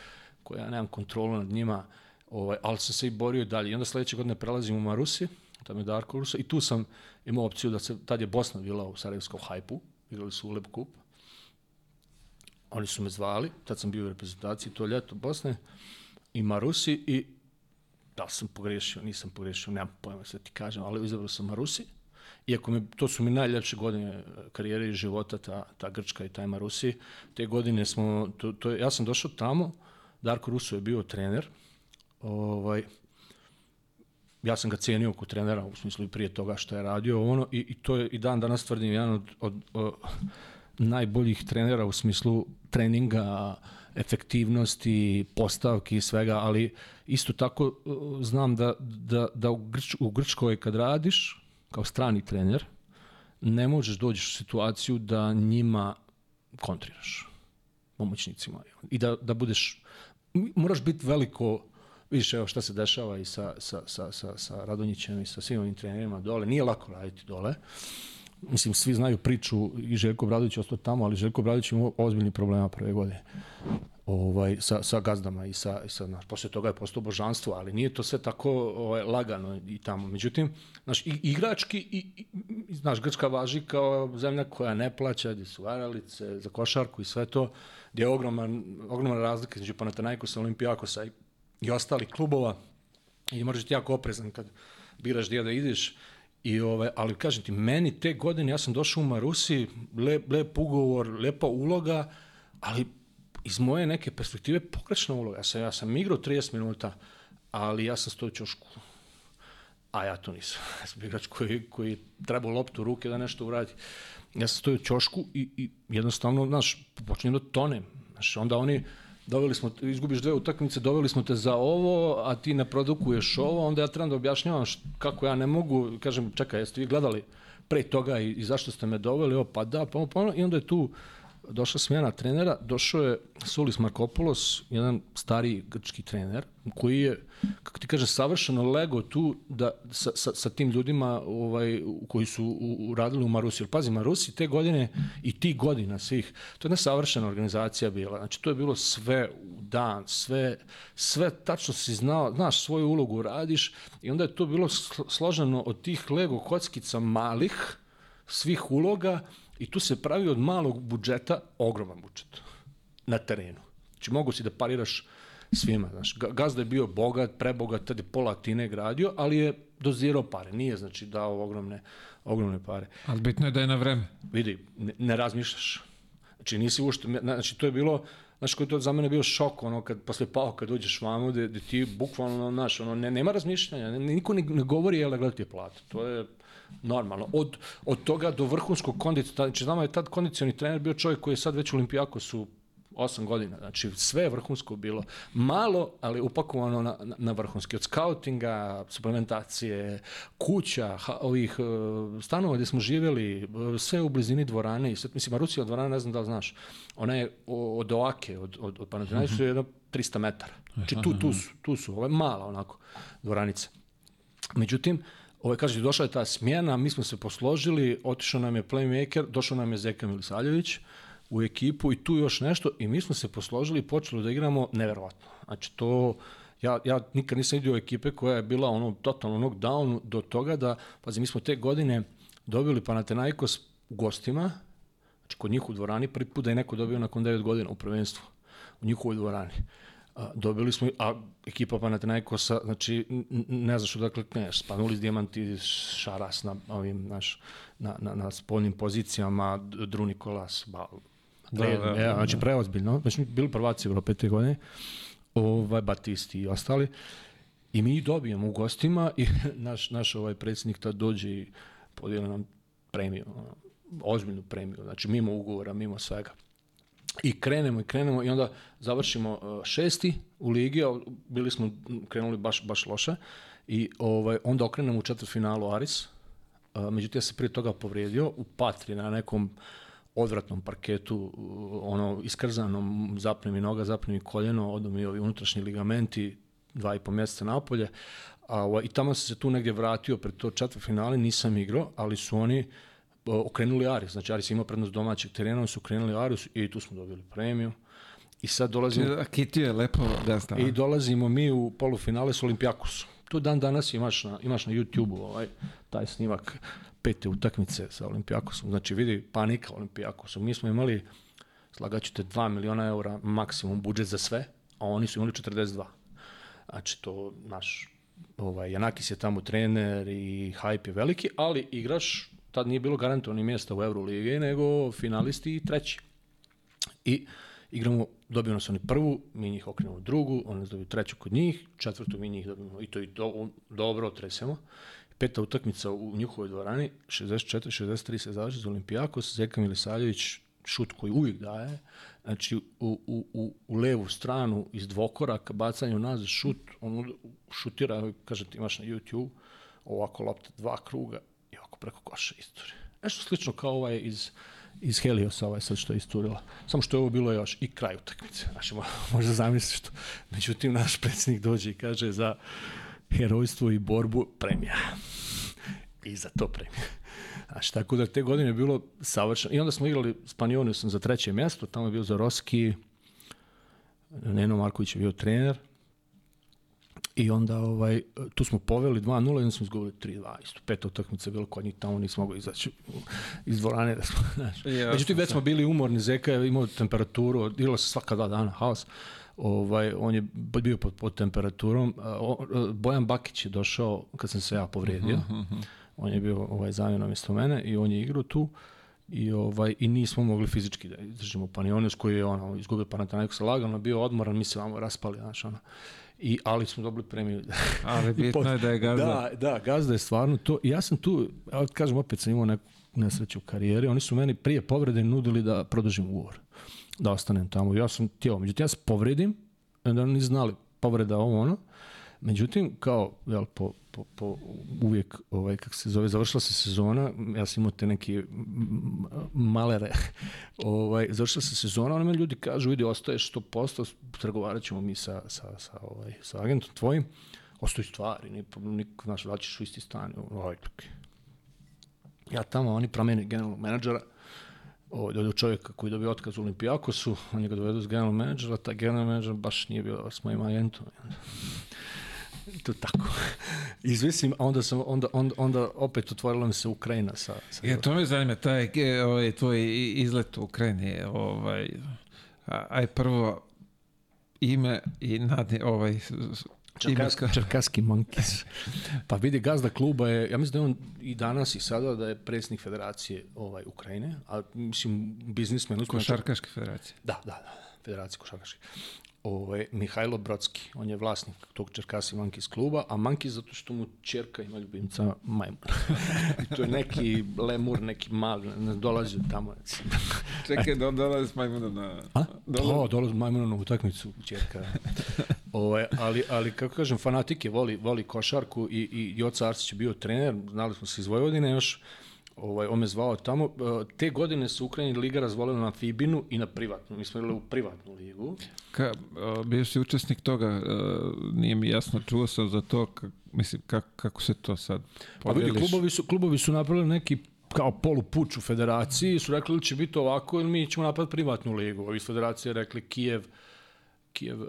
koje ja nemam kontrolu nad njima, ovaj, ali sam se i borio dalje. I onda sledeće godine prelazim u Marusi, tamo je Darko Rusa, i tu sam imao opciju da se, tad je Bosna bila u Sarajevskom hajpu, igrali su Uleb kup. Oni su me zvali, tad sam bio u reprezentaciji to ljeto Bosne i Marusi i da sam pogrešio, nisam pogrešio, nemam pojma sve ti kažem, ali izabrao sam Marusi. Iako mi, to su mi najljepše godine karijere i života, ta, ta Grčka i taj Marusi. Te godine smo, to, to, ja sam došao tamo, Darko Ruso je bio trener, ovaj, ja sam ga cenio oko trenera, u smislu i prije toga što je radio ono, i, i to je i dan danas tvrdim jedan od, od, od najboljih trenera u smislu treninga, efektivnosti, postavki i svega, ali isto tako uh, znam da, da, da u, Grč, u Grčkoj kad radiš kao strani trener, ne možeš doći u situaciju da njima kontriraš pomoćnicima i da, da budeš moraš biti veliko vidiš evo šta se dešava i sa, sa, sa, sa, sa Radonjićem i sa svim ovim trenerima dole. Nije lako raditi dole. Mislim, svi znaju priču i Željko Bradović ostao tamo, ali Željko Bradović ima ozbiljni problema prve godine ovaj, sa, sa gazdama i sa, i sa znaš, posle toga je postao božanstvo, ali nije to sve tako ovaj, lagano i tamo. Međutim, znaš, igrački, i, i, znaš, Grčka važi kao zemlja koja ne plaća, gde su varalice za košarku i sve to, gde je ogroman, ogromna razlika između Panathinaikosa, Olimpijakosa i i ostalih klubova i moraš biti jako oprezan kad biraš gdje da ideš. I ovaj, ali kažem ti, meni te godine, ja sam došao u Marusi, lep, lep ugovor, lepa uloga, ali iz moje neke perspektive pogrešna uloga. Ja sam, ja sam igrao 30 minuta, ali ja sam stoj čošku. A ja to nisam. Ja sam igrač koji, koji treba loptu u ruke da nešto uradi. Ja sam stojio u čošku i, i jednostavno, znaš, počinjem da tonem. Znaš, onda oni, doveli smo, izgubiš dve utakmice, doveli smo te za ovo, a ti ne produkuješ ovo, onda ja trebam da objašnjavam kako ja ne mogu, kažem, čekaj, jeste vi gledali pre toga i, i zašto ste me doveli, o, pa da, pa, pa, i onda je tu došla smjena trenera, došao je Sulis Markopoulos, jedan stariji grčki trener, koji je, kako ti kaže, savršeno lego tu da, sa, sa, sa tim ljudima ovaj, koji su u, radili u Marusi. Jer pazi, Marusi te godine i ti godina svih, to je jedna savršena organizacija bila. Znači, to je bilo sve u dan, sve, sve tačno si znao, znaš svoju ulogu radiš i onda je to bilo složeno od tih lego kockica malih, svih uloga I tu se pravi od malog budžeta ogroman budžet na terenu. Znači mogu si da pariraš svima. Znaš, gazda je bio bogat, prebogat, tada je pola Atine gradio, ali je dozirao pare. Nije, znači, dao ogromne, ogromne pare. Ali bitno je da je na vreme. Vidi, ne, ne razmišljaš. Znači, nisi ušte, znači, to je bilo, znaš, koji to za mene bio šok, ono, kad, posle pao, kad uđeš vamo, gde, gde ti bukvalno, znaš, ono, ne, nema razmišljanja, ne, niko ne, ne govori, jel, gledati je plata. To je, normalno. Od, od toga do vrhunskog kondicija, znači znamo je tad kondicioni trener bio čovjek koji je sad već u Olimpijakosu 8 godina, znači sve je vrhunsko bilo. Malo, ali upakovano na, na, na vrhunski. Od skautinga, suplementacije, kuća, ha, ovih uh, stanova gdje smo živjeli, uh, sve u blizini dvorane. I sad, mislim, Rusija dvorana, ne znam da li znaš, ona je od Oake, od, od, od Panathinaikosa, mm -hmm. je jedno 300 metara. Znači tu, tu su, tu su, ovo je mala onako dvoranica. Međutim, Ovaj, kaže, došla je ta smjena, mi smo se posložili, otišao nam je playmaker, došao nam je Zeka Milisaljević u ekipu i tu još nešto i mi smo se posložili i počeli da igramo neverovatno. Znači, to, ja, ja nikad nisam vidio ekipe koja je bila ono totalno knockdown do toga da, pazi, mi smo te godine dobili Panathinaikos u gostima, znači kod njih u dvorani, prvi put da je neko dobio nakon 9 godina u prvenstvu, u njihovoj dvorani. A, dobili smo, a ekipa Panathinaikosa, znači, ne znaš odakle kneš, Spanulis Diamanti, Šaras na ovim, naš, na, na, na spoljnim pozicijama, Dru Nikolas, ba, da, da, da, ja, znači preozbiljno, znači bili prvaci Evrope te godine, ovaj, Batisti i ostali, I mi dobijemo u gostima i naš, naš ovaj predsjednik tad dođe i podijeli nam premiju, ozbiljnu premiju, znači mimo ugovora, mimo svega. I krenemo i krenemo i onda završimo uh, šesti u ligi, bili smo krenuli baš, baš loše. I ovaj, onda okrenemo u četvrtfinalu Aris, uh, međutim ja se prije toga povrijedio u Patri na nekom odvratnom parketu, uh, ono iskrzanom, zapne mi noga, zapne mi koljeno, odu mi ovi unutrašnji ligamenti, dva i po mjeseca napolje, a, ovaj, i tamo sam se tu negdje vratio pred to četvrtfinale, nisam igrao, ali su oni okrenuli Aris, znači Aris ima prednost domaćeg terena, oni su okrenuli Aris i tu smo dobili premiju. I sad dolazimo... Kitio je lepo gazda. I dolazimo mi u polufinale s Olimpijakosom. Tu dan danas imaš na, imaš na YouTube-u ovaj, taj snimak pete utakmice sa Olimpijakosom. Znači vidi panika Olimpijakosom. Mi smo imali, slagaću te, 2 miliona eura maksimum budžet za sve, a oni su imali 42. Znači to naš ovaj, Janakis je tamo trener i hype je veliki, ali igraš tad nije bilo garantovani mjesta u Euroligi, nego finalisti i treći. I igramo, dobijemo se oni prvu, mi njih okrenemo drugu, oni nas dobiju treću kod njih, četvrtu mi njih dobijemo i to i to dobro otresemo. Peta utakmica u njihovoj dvorani, 64-63 se završi za Olimpijakos, Zeka Milisaljević, šut koji uvijek daje, znači u, u, u, u levu stranu iz dvokoraka, bacanje nazad šut, on šutira, kaže ti imaš na YouTube, ovako lopta dva kruga, preko koša isturi. Nešto slično kao ovaj iz, iz Heliosa, ovaj sad što je isturila. Samo što je ovo bilo još i kraj utakmice. Znači, možda zamisliš što. Međutim, naš predsjednik dođe i kaže za herojstvo i borbu premija. I za to premija. Znači, tako da te godine je bilo savršeno. I onda smo igrali s Panioniusom za treće mjesto, tamo je bio Zaroski, Neno Marković je bio trener, I onda ovaj, tu smo poveli 2-0 i onda smo izgubili 3-2. Isto peta utakmica bilo kod njih, tamo nismo mogli izaći iz dvorane. Da smo, znaš. Ja, Međutim, već smo bili umorni, Zeka je imao temperaturu, igralo se svaka dva dana, haos. Ovaj, on je bio pod, pod temperaturom. Bojan Bakić je došao kad sam se ja povrijedio. Uh -huh, uh -huh. On je bio ovaj, zamjenom isto mene i on je igrao tu i ovaj i nismo mogli fizički da izdržimo Panionius koji je ono izgubio Panathinaikos lagano bio odmoran mi se vamo raspali znači ono I, ali smo dobili premiju. Ali bitno je da je gazda. Da, da, gazda je stvarno to. Ja sam tu, ja kažem, opet sam imao neku nesreću u karijeri. Oni su meni prije povrede nudili da produžim ugovor. Da ostanem tamo. Ja sam tijelo. Međutim, ja se povredim, onda oni znali povreda ovo ono. Međutim, kao, jel, po, po, po uvijek, ovaj, kako se zove, završila se sezona, ja sam imao te neke malere, ovaj, završila se sezona, oni me ljudi kažu, vidi, ostaješ 100%, trgovarat ćemo mi sa, sa, sa, ovaj, sa agentom tvojim, ostaju stvari, nik, nik, znaš, vraćaš u isti stan, ovaj, ja tamo, oni promeni generalnog menadžera, ovaj, dođe čovjeka koji dobio otkaz u Olimpijakosu, oni ga dovedu s generalnog menadžera, taj generalni menadžer baš nije bio s mojim agentom to tako. Izvisim, a onda, sam, onda, onda, onda opet otvorila mi se Ukrajina sa... sa ja, to me zanima, taj ovaj, tvoj izlet u Ukrajini, ovaj, aj prvo ime i nadni, ovaj, Čerkaska, Čerkaski Monkeys. Pa vidi, gazda kluba je, ja mislim da je on i danas i sada da je predsjednik federacije ovaj, Ukrajine, a mislim biznismen. Košarkaške federacije. Da, da, da, federacije košarkaške ovaj, Mihajlo Brodski. On je vlasnik tog Čerkasi Monkeys kluba, a Monkeys zato što mu čerka ima ljubimca majmun. I to je neki lemur, neki mali, ne dolazi tamo. Čekaj, da on dolazi s majmunom na... A? Dolazi, da, dolazi s majmunom na utakmicu čerka. ovaj, ali, ali, kako kažem, fanatik je, voli, voli košarku i, i Joca Arsić je bio trener, znali smo se iz Vojvodine još, ovaj, on me zvao tamo. E, te godine su Ukrajini liga razvolila na Fibinu i na privatnu. Mi smo igrali u privatnu ligu. Ka, bio si učesnik toga, e, nije mi jasno, čuo sam za to, ka, mislim, kako, kako se to sad podeliš? Pa vidi, klubovi su, klubovi su napravili neki kao polupuč u federaciji, su rekli će biti ovako ili mi ćemo napraviti privatnu ligu. Ovi iz federacije rekli Kijev, Kijev, uh,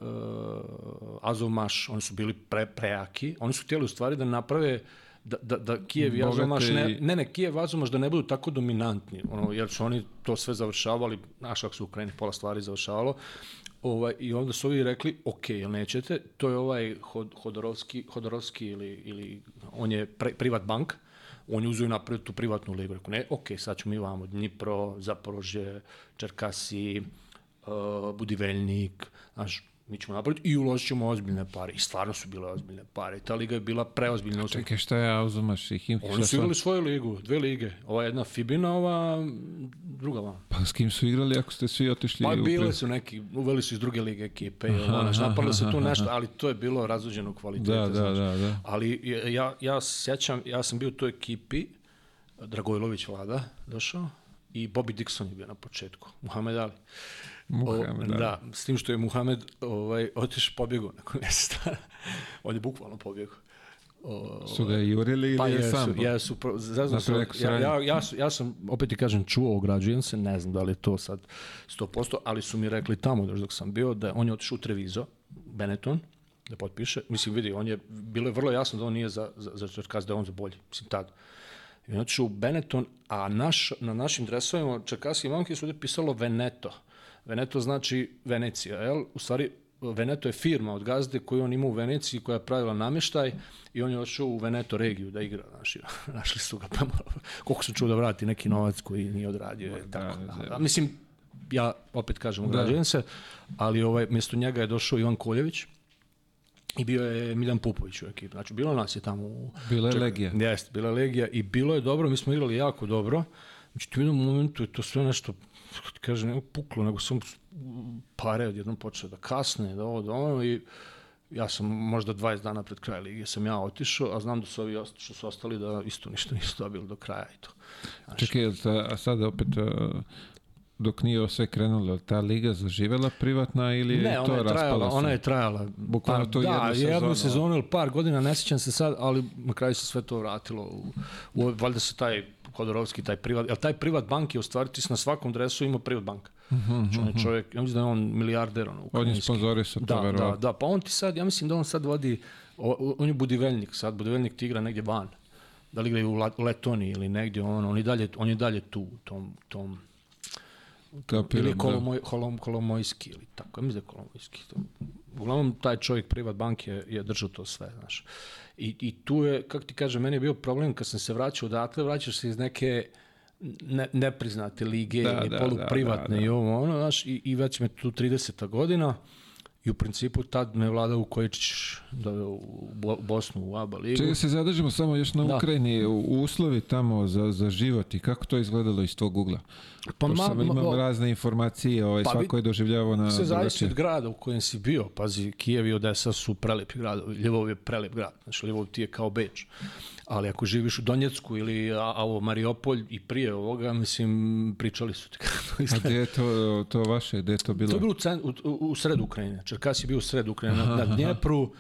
Azovmaš, oni su bili pre, prejaki. Oni su htjeli u stvari da naprave uh, da, da, da Kijev i Azomaš ne, ne, ne, Kijev i Azomaš da ne budu tako dominantni, ono, jer su oni to sve završavali, znaš kako su u Ukrajini pola stvari završavalo, ovaj, i onda su ovi rekli, ok, jel nećete, to je ovaj Hod, Hodorovski, Hodorovski ili, ili on je pre, privat bank, on je uzeo tu privatnu ligu, rekao, ne, ok, sad ćemo mi vamo, Dnipro, Zaporožje, Čerkasi, uh, Budiveljnik, znaš, mi ćemo napraviti i uložit ćemo ozbiljne pare. I stvarno su bile ozbiljne pare. Ta liga je bila preozbiljna. u smislu- Čekaj, šta je Auzumaš i Himki? Oni su igrali svoju ligu, dve lige. Ova jedna Fibina, ova druga van. Pa s kim su igrali ako ste svi otišli? Pa bile su neki, uveli su iz druge lige ekipe, Aha, ono, aha, napravili su tu nešto, ali to je bilo razuđeno kvaliteta. Da, da, znaš. da, da. Ali ja, ja sjećam, ja sam bio u toj ekipi, Dragojlović Vlada došao i Bobby Dixon je bio na početku, Muhammed Ali. Muhammed, o, da. da. s tim što je Muhammed ovaj, otišao pobjegao nakon mjesec dana. On je bukvalno pobjegao. O, Su ga jurili ili pa je jesu, sam? jesu, pro- zeznuo sam, ja, ja, ja, ja sam, opet ti kažem, čuo, ograđujem se, ne znam da li je to sad 100%, ali su mi rekli tamo još dok sam bio, da on je otišao u Trevizo, Benetton, da potpiše. Mislim, vidi, on je, bilo je vrlo jasno da on nije za, za, za Čerkas, da je on za bolji, mislim, tad. I on je otišao u Benetton, a naš, na našim dresovima Čerkasi i Momki su ovdje pisalo Veneto. Veneto znači Venecija, jel? U stvari, Veneto je firma od gazde koju on ima u Veneciji koja je pravila namještaj i on je otišao u Veneto regiju da igra. Naši, našli su ga, pa malo- koliko sam čuo da vrati neki novac koji nije odradio. Je, tako. da, A, mislim, ja opet kažem, ograđujem se, ali ovaj, mjesto njega je došao Ivan Koljević i bio je Miljan Pupović u ekipi. Znači, bilo nas je tamo u, Bila je legija. Jeste, bila je legija i bilo je dobro, mi smo igrali jako dobro. Međutim, u jednom momentu je to sve nešto, kažem, ne puklo, nego sam pare odjednom počeo da kasne, da ovo, da ono i ja sam možda 20 dana pred kraj lige sam ja otišao, a znam da su ovi ost- što su ostali da isto ništa nisu dobili do kraja i to. Čekaj, jel ta, a sada opet, uh, dok nije sve krenulo, ta liga zaživela privatna ili je Ne, to ona je raspala trajala, se? ona je trajala Bukvalno pa, tu da, jednu sezonu. jednu sezonu ili par godina, ne sjećam se sad, ali na kraju se sve to vratilo. U, u, valjda se taj Kodorovski, taj privat, jel taj privat bank je u stvari, ti na svakom dresu ima privat bank. Znači, on je čovjek, ja mislim da je on milijarder, ono, On je ukrajinski. sponzorisao to, Da, da, verovatno. da, pa on ti sad, ja mislim da on sad vodi, on je budiveljnik sad, budiveljnik ti igra negdje van. Da li igraju u Letoniji ili negdje, on, on, je dalje, on je dalje tu, tom, tom Kapiram, ili da. kolomoj, kolom, kolomojski ili tako, ja mislim da je kolomojski. To- Uglavnom, taj čovjek privat bank je, je držao to sve, znaš. I, I tu je, kako ti kažem, meni je bio problem kad sam se vraćao odatle, vraćaš se iz neke ne, nepriznate lige Da, ili da, poluprivatne da, da, da. i ovo, ono, znaš, i, i već me tu 30. godina i u principu tad me vlada Vukojičić doveo u Bo- Bosnu u ABA ligu. Čekaj da se zadržimo samo još na Da. Ukrajini, u- uslovi tamo za, za život i kako to izgledalo iz tvog ugla? Pa Pošto sam, imam ma- razne informacije, ovaj, Pa svako je doživljavao na Sve zavisi od grada u kojem si bio. Pazi, Kijev i Odesa su prelepi gradovi. Ljubov je prelep grad. Znači, Ljubov ti je kao Beč. Ali ako živiš u Donjecku ili a, a ovo Mariopolj i prije ovoga, mislim, pričali su ti kako to A izgleda. gdje je to, to vaše, gdje je to bilo? To je bilo u, cen, u, u, sred Ukrajine. Čerkas je bio u sred Ukrajine. Na, na Dnjepru, uh,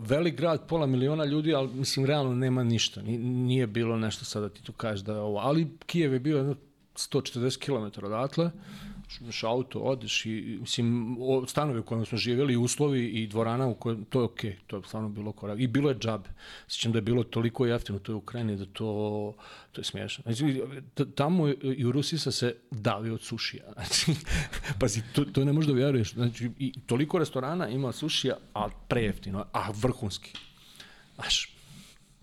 velik grad, pola miliona ljudi, ali mislim, realno nema ništa. Ni- Nije bilo nešto sada ti tu kažeš da je ovo. Ali Kijev je bio jedno 140 km odatle, Uzmeš auto, odeš i, mislim, o, stanovi u kojem smo živjeli, uslovi i dvorana u kojem, to je okej, to je stvarno bilo korak. I bilo je džabe. Sjećam da je bilo toliko jeftino u toj Ukrajini da to, to je smiješno. Znači, tamo je- i u Rusiji sam se davio od sušija. Znači, pazi, to, to ne možeš da vjeruješ. Znači, i toliko restorana ima sušija, a prejeftino, a vrhunski. Znaš,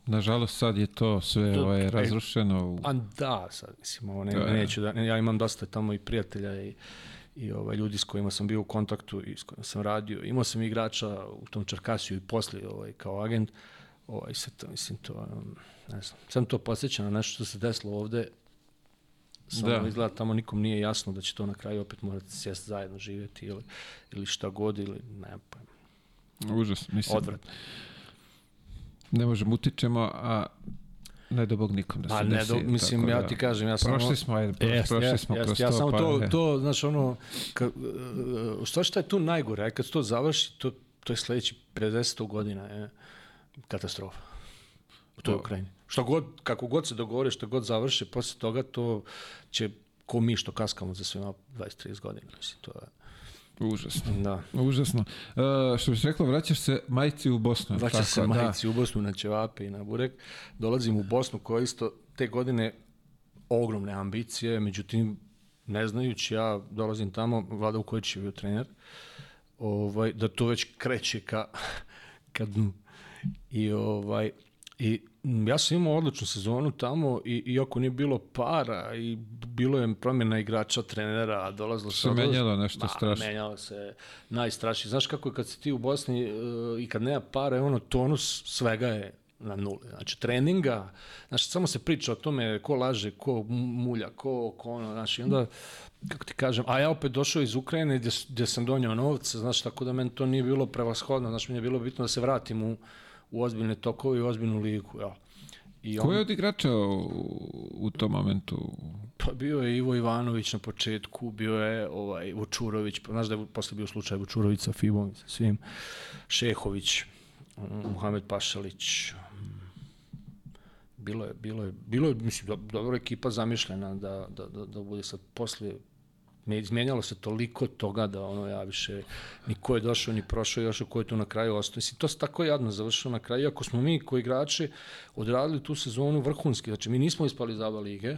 Nažalost, sad je to sve To- ovaj, e, razrušeno. A da, sad, mislim, ovo ne, je- neću da, ja imam dosta tamo i prijatelja i, i ovaj, ljudi s kojima sam bio u kontaktu i s kojima sam radio. Imao sam igrača u tom Čarkasiju i poslije ovaj, kao agent. Ovaj, sad to, mislim, to, um, ne znam, sam to posjeća na nešto što se desilo ovde. Samo Da. da. izgleda tamo nikom nije jasno da će to na kraju opet morati sjesti zajedno živjeti ili, ili šta god ili ne pojma. Užas, mislim. Odvratno. Ne možemo utičemo, a ne do Bog nikom da se Pa ne, desi. do, mislim, ja da- ti kažem, ja sam... Prošli smo, ajde, prošli, Jest, prošli jest, smo jest. kroz ja to, samo pa, to, to, znaš, ono, ka, što šta je tu najgore, aj kad se to završi, to, to je sledeći 50 godina, je katastrofa. U toj Pa. Ukrajini. Što god, kako god se dogovore, što god završi, posle toga to će ko mi što kaskamo za svima 20-30 godina. Mislim, to je, Užasno. da. Užasno. Uh, što bih rekla, vraćaš se majci u Bosnu. Vraća tako, se da. majici u Bosnu na ćevape i na burek. Dolazim u Bosnu koja isto te godine ogromne ambicije, međutim, ne znajući ja dolazim tamo, Vlada Vukojić je bio trener, ovaj, da to već kreće ka, ka dnu. I ovaj, I mm, ja sam imao odličnu sezonu tamo i iako nije bilo para i bilo je promjena igrača, trenera, dolazilo se... menjalo nešto strašno. Menjalo se najstrašnije. Znaš kako je kad si ti u Bosni uh, i kad nema para, ono tonus svega je na nuli. Znači, treninga, znači, samo se priča o tome ko laže, ko mulja, ko, ko ono, znači, onda, kako ti kažem, a ja opet došao iz Ukrajine gdje, gdje sam donio novce, znači, tako da meni to nije bilo prevashodno, znači, mi je bilo bitno da se vratim u, u ozbiljne tokove i u ozbiljnu ligu, ja. I on... Ko je od igrača u, u tom momentu? Pa bio je Ivo Ivanović na početku, bio je ovaj Vučurović, pa znaš da je posle bio slučaj Vučurović sa Fibom, sa svim, Šehović, Muhamed Pašalić, bilo je, bilo je, bilo je, mislim, do, dobro ekipa zamišljena da, da, da, da bude sad posle ne izmenjalo se toliko toga da ono ja više ni ko je došao ni prošao još ko je tu na kraju ostao. Mislim, to se tako jadno završilo na kraju, ako smo mi koji igrači odradili tu sezonu vrhunski, znači mi nismo ispali iz lige,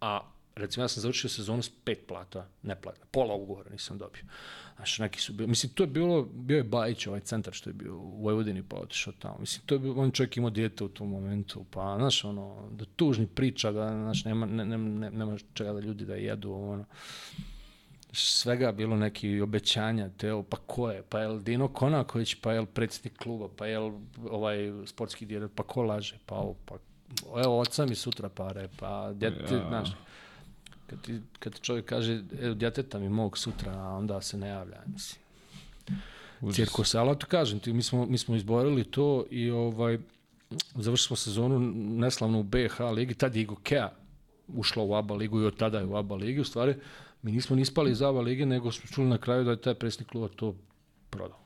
a recimo ja sam završio sezonu s pet plata, ne plata, pola ugovora nisam dobio. Znaš, neki su bili, mislim, to je bilo, bio je Bajić, ovaj centar što je bio u Vojvodini, pa otišao tamo. Mislim, to je bio, on čovjek imao dijete u tom momentu, pa, znaš, ono, da tužni priča, da, znaš, nema, ne, ne, ne, nema čega da ljudi da jedu, ono. Svega bilo neki obećanja, teo, pa ko je, pa je Dino Konaković, pa je predsjednik kluba, pa je ovaj sportski direktor, pa ko laže, pa ovo, pa evo, oca mi sutra pare, pa djete, ja. znaš, kad ti, kad čovjek kaže, evo, djeteta mi mog sutra, a onda se ne javlja, mislim. Cirkus, ali to kažem ti, mi smo, mi smo izborili to i ovaj, završili smo sezonu neslavno u BH ligi, tad je Igo Kea ušla u ABA ligu i od tada je u ABA ligi, u stvari, mi nismo ni ispali iz ABA lige, nego smo čuli na kraju da je taj presnik kluba to prodao.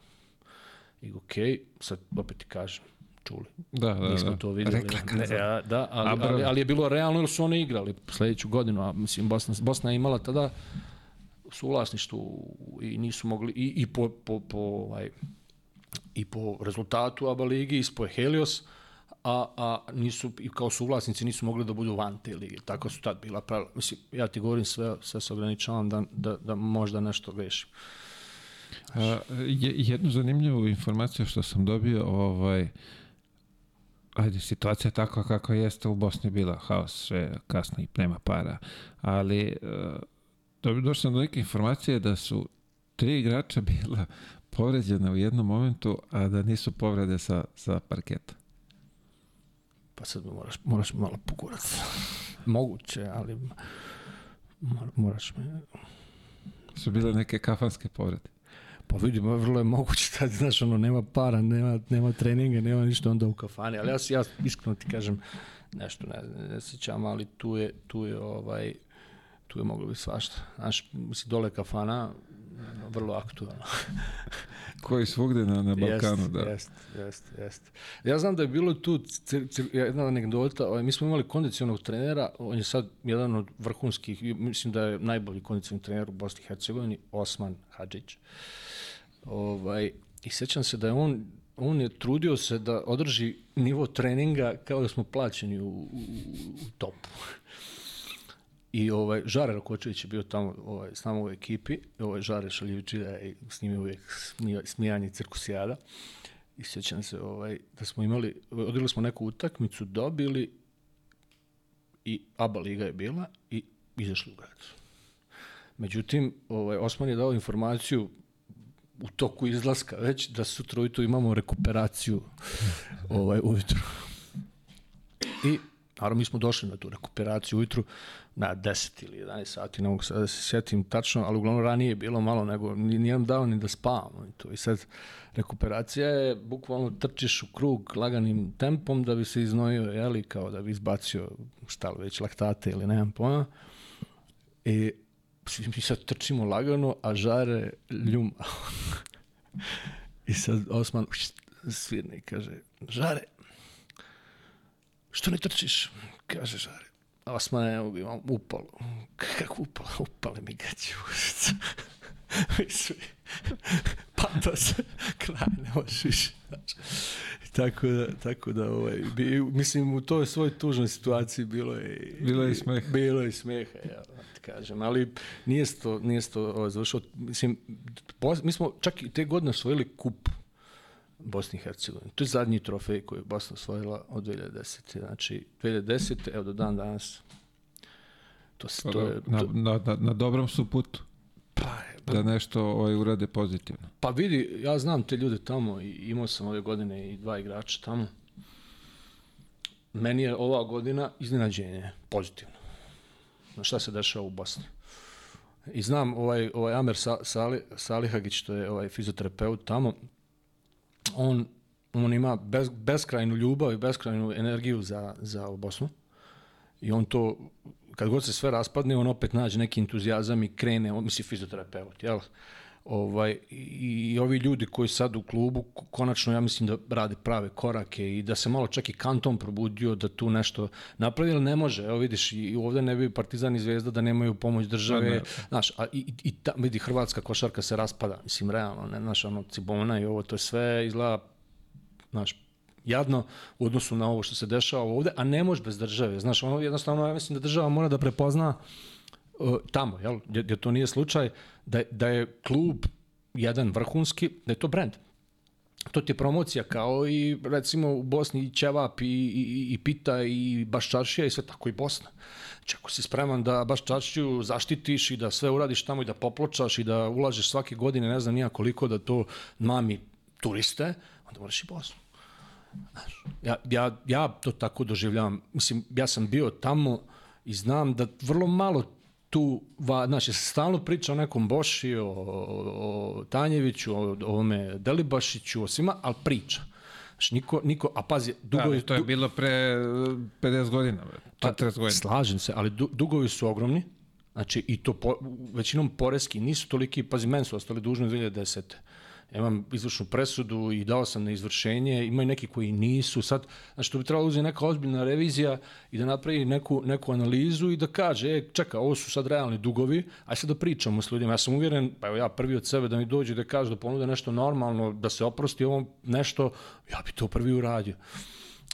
Igo Kea, sad opet ti kažem, čuli. Da, da, Nismo da. to videli. Ne, ja, da, ali, ali, ali, je bilo realno jer su oni igrali sledeću godinu, a mislim Bosna, Bosna je imala tada su vlasništvu i nisu mogli i, i po, po, po ovaj, i po rezultatu ABA ligi ispo je Helios, a, a nisu, i kao suvlasnici nisu mogli da budu van te lige. Tako su tad bila pravila. Mislim, ja ti govorim sve, sve se ograničavam da, da, da možda nešto grešim. A, jednu zanimljivu informaciju što sam dobio, ovaj, ajde, situacija takva kako jeste u Bosni bila, haos, sve kasno i nema para, ali uh, došao sam do neke informacije da su tri igrača bila povređena u jednom momentu, a da nisu povrede sa, sa parketa. Pa sad moraš, moraš malo pogurati. Moguće, ali moraš me... Su bile neke kafanske povrede. Pa vidimo, vrlo je moguće da, znaš, ono, nema para, nema, nema treninga, nema ništa onda u kafani, ali ja, ja iskreno ti kažem, nešto ne, ne sećam, ali tu je, tu je, ovaj, tu je moglo biti svašta. Znaš, misli, dole kafana, vrlo aktualno. Koji svugde na, na Balkanu, jest, da. Jest, jest, jest. Ja znam da je bilo tu jedna anegdota, ovaj, mi smo imali kondicionog trenera, on je sad jedan od vrhunskih, mislim da je najbolji kondicionog trener u Bosni i Hercegovini, Osman Hadžić. Ovaj, I sećam se da je on on je trudio se da održi nivo treninga kao da smo plaćeni u, u, u topu. I ovaj, Žare Rakočević je bio tamo ovaj, s nama u ekipi, ovaj, Žare Šaljivčija i s njim je uvijek smijanje cirkusijada. I sjećam se ovaj, da smo imali, odigrali smo neku utakmicu, dobili i ABA liga je bila i izašli u grad. Međutim, ovaj, Osman je dao informaciju u toku izlaska već da sutra ujutru imamo rekuperaciju ovaj, ujutru. I naravno mi smo došli na tu rekuperaciju ujutru na 10 ili 11 sati, ne mogu sad da se sjetim tačno, ali uglavnom ranije je bilo malo nego, nijem dao ni da spavamo. I, to. I sad rekuperacija je, bukvalno trčiš u krug laganim tempom da bi se iznojio, jeli, kao da bi izbacio šta već laktate ili nemam pojma. I mi sad trčimo lagano, a žare ljuma. I sad Osman svirne i kaže, žare, što ne trčiš? Kaže žare. Osman je imam upalo. Kako upalo? Upale mi gaće ušica. Mi svi. Patos. Kraj, ne možeš više. Tako da, tako da ovaj, bi, mislim, u toj svoj tužnoj situaciji bilo je... Bilo je i smeha. Bilo je i smeha, ja ti kažem. Ali nije to, nije to ovaj, završilo. Mislim, mi smo čak i te godine osvojili kup Bosni i Hercegovini. To je zadnji trofej koji je Bosna osvojila od 2010. Znači, 2010. evo do dan danas. To, se, to je, na, na, na, na dobrom su putu. Pa, da nešto ovaj, urade pozitivno. Pa vidi, ja znam te ljude tamo i imao sam ove godine i dva igrača tamo. Meni je ova godina iznenađenje, pozitivno. Na šta se dešava u Bosni. I znam ovaj, ovaj Amer Sali, Salihagić, što je ovaj fizioterapeut tamo, on, on ima bez, beskrajnu ljubav i beskrajnu energiju za, za Bosnu. I on to, kad god se sve raspadne, on opet nađe neki entuzijazam i krene, on misli fizioterapeut, jel? Ovaj, i, ovi ljudi koji sad u klubu, konačno ja mislim da rade prave korake i da se malo čak i kanton probudio da tu nešto napravi, ali ne može. Evo vidiš, i ovde ne bi Partizan i Zvezda da nemaju pomoć države. Ne, Znaš, a i, i ta, vidi, hrvatska košarka se raspada, mislim, realno, ne, znaš, ono, Cibona i ovo, to je sve izgleda, znaš, jadno u odnosu na ovo što se dešava ovde, a ne može bez države. Znaš, ono, jednostavno, ja mislim da država mora da prepozna uh, tamo, jel, gdje, to nije slučaj, da, da je klub jedan vrhunski, da je to brend. To ti je promocija kao i recimo u Bosni i Ćevap i, i, i Pita i baš čaršija i sve tako i Bosna. Znači ako si spreman da baš čaršiju zaštitiš i da sve uradiš tamo i da popločaš i da ulažeš svake godine ne znam nija koliko da to mami turiste, onda moraš i Bosnu. Znaš, ja, ja, ja to tako doživljavam. Mislim, ja sam bio tamo i znam da vrlo malo tu, va, znači, stalno priča o nekom Boši, o, o Tanjeviću, o, o ovome Delibašiću, o svima, ali priča. Znači, niko, niko, a pazi, dugovi... Da, to je bilo pre 50 godina, 40 pa, godina. Slažem se, ali du, dugovi su ogromni, znači, i to po, većinom poreski nisu toliki, pazi, meni su ostali dužni 2010 imam izvršnu presudu i dao sam na izvršenje, ima i neki koji nisu. Sad, znači, to bi trebalo uzeti neka ozbiljna revizija i da napravi neku, neku analizu i da kaže, e, čeka, ovo su sad realni dugovi, aj sad da pričamo s ljudima. Ja sam uvjeren, pa evo ja prvi od sebe da mi dođe da kaže da ponude nešto normalno, da se oprosti ovom nešto, ja bi to prvi uradio.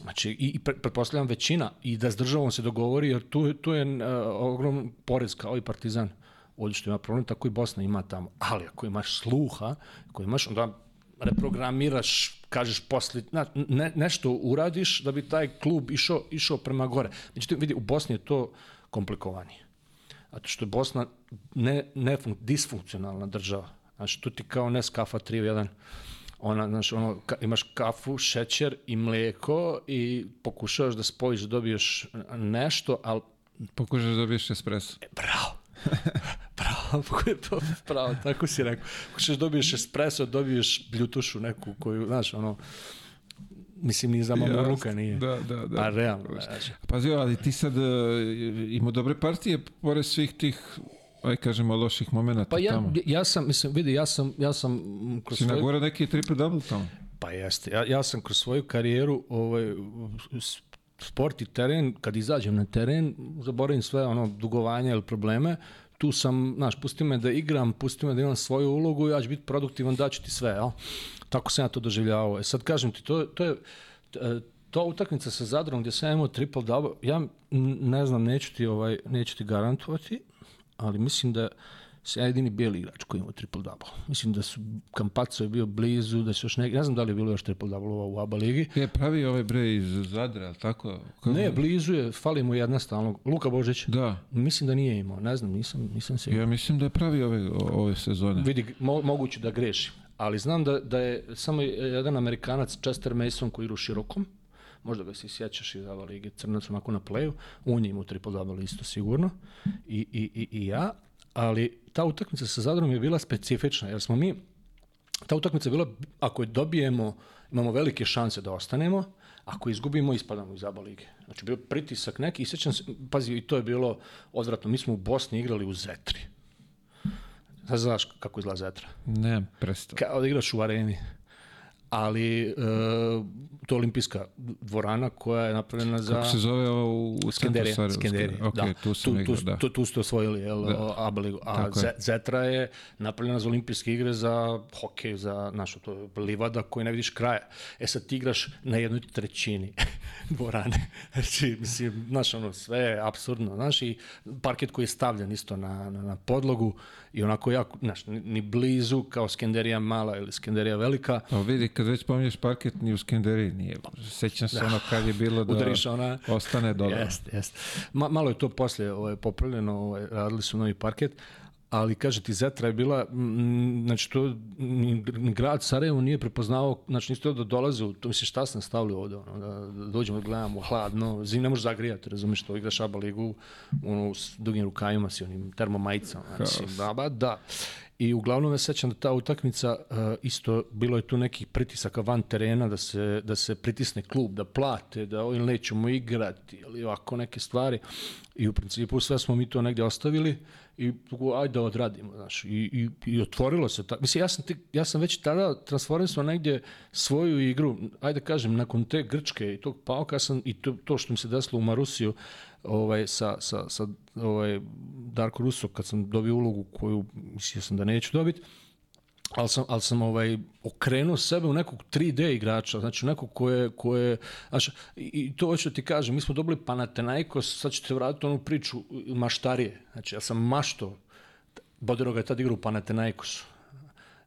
Znači, i, i pretpostavljam većina i da s državom se dogovori, jer tu, tu je uh, ogrom porez kao i partizan. Uh, ovdje što ima problem, tako i Bosna ima tamo. Ali ako imaš sluha, ako imaš, onda reprogramiraš, kažeš posle, na, ne, nešto uradiš da bi taj klub išao, išao prema gore. Međutim, vidi, u Bosni je to komplikovanije. Zato što je Bosna ne, ne disfunkcionalna država. Znači, tu ti kao ne skafa 3 u 1 ona, znaš, ono, ka, imaš kafu, šećer i mlijeko i pokušavaš da spojiš da dobiješ nešto, ali... Pokušaš da dobiješ espresso. E, bravo, pravo, pravo, tako si rekao. Ako ćeš dobiješ espresso, dobiješ bljutušu neku koju, znaš, ono, Mislim, ni za mamu ruka nije. Da, da, da. Pa realno. Znači. Pazi, ali ti sad uh, imao dobre partije pored svih tih aj kažemo loših momenata pa ja, tamo. ja sam, mislim, vidi, ja sam, ja sam kroz si svoju... nagore neki triple double tamo? Pa jeste. Ja, ja sam kroz svoju karijeru ovaj, sport i teren, kad izađem na teren, zaboravim sve ono dugovanja ili probleme, tu sam, znaš, pusti me da igram, pusti me da imam svoju ulogu, ja ću biti produktivan, daću ti sve, jel? Tako sam ja to doživljavao. E sad kažem ti, to, to je, e, to utakmica sa Zadrom gdje sam imao triple double, ja ne znam, neću ti, ovaj, neću ti garantovati, ali mislim da se jedini bijeli igrač koji ima triple double. Mislim da su Kampaco je bio blizu, da se još neki, ne znam da li je bilo još triple double u ABA ligi. Je pravi ovaj bre iz Zadra, tako? Kako? Ne, blizu je, fali mu jedna stalno. Luka Božić. Da. Mislim da nije imao, ne znam, nisam, nisam se... Ja mislim da je pravi ove, ove sezone. Vidi, mo, moguće da grešim, ali znam da, da je samo jedan Amerikanac, Chester Mason, koji iru širokom, možda ga se sjećaš iz ova lige Crnac onako na playu, on je imao triple double isto sigurno i, i, i, i ja, ali ta utakmica sa Zadrom je bila specifična, jer smo mi, ta utakmica je bila, ako je dobijemo, imamo velike šanse da ostanemo, ako izgubimo, ispadamo iz ABA lige. Znači, bio pritisak neki, i sećam se, pazi, i to je bilo odvratno, mi smo u Bosni igrali u Zetri. Znaš kako izgleda Zetra? Ne, presto. Kao da igraš u areni ali e, to je olimpijska dvorana koja je napravljena za... Kako se zove ovo u Skenderija? Skenderija, okay, da. Tu, tu, tu, da. tu, tu ste osvojili jel, da. Abeligu. A Z, Zetra je napravljena za olimpijske igre za hokej, za našu to livada koju ne vidiš kraja. E sad ti igraš na jednoj trećini. dvorane. Znači, mislim, znaš, ono, sve je absurdno, znaš, i parket koji je stavljen isto na, na, na podlogu i onako jako, znaš, ni, ni blizu kao Skenderija mala ili Skenderija velika. Pa vidi, kad već pominješ parket, ni u Skenderiji nije. Sećam se ono kad je bilo da Udariš ona... ostane dole. Jeste, jeste. Ma, malo je to poslije ovaj, popravljeno, ovaj, radili su novi parket, ali kaže ti Zetra je bila, m, znači to grad Sarajevo nije prepoznao, znači niste da dolaze, u, to misli šta sam stavili ovde, ono, da, da dođemo, da gledamo, hladno, zim ne možeš zagrijati, razumiješ, to igraš ABA ligu, ono, s dugim rukavima si, onim termomajicama, mislim, da, ba, da. I uglavnom ja sećam da ta utakmica uh, isto bilo je tu nekih pritisaka van terena da se da se pritisne klub, da plate, da ovim nećemo igrati ili ovako neke stvari. I u principu sve smo mi to negde ostavili i ajde da odradimo, znaš. I, i, i otvorilo se tako. Mislim, ja sam, ti, ja sam već tada transformisao negdje svoju igru, ajde da kažem, nakon te Grčke i tog pauka sam, i to, to što mi se desilo u Marusiju, ovaj, sa, sa, sa ovaj, Darko Russo, kad sam dobio ulogu koju mislio sam da neću dobiti, ali sam, ali sam ovaj, okrenuo sebe u nekog 3D igrača, znači u nekog koje, koje znači, i, to hoću da ti kažem, mi smo dobili Panathinaikos, sad ćete vratiti onu priču maštarije, znači ja sam mašto, Bodiroga je tad igrao u Panathinaikosu,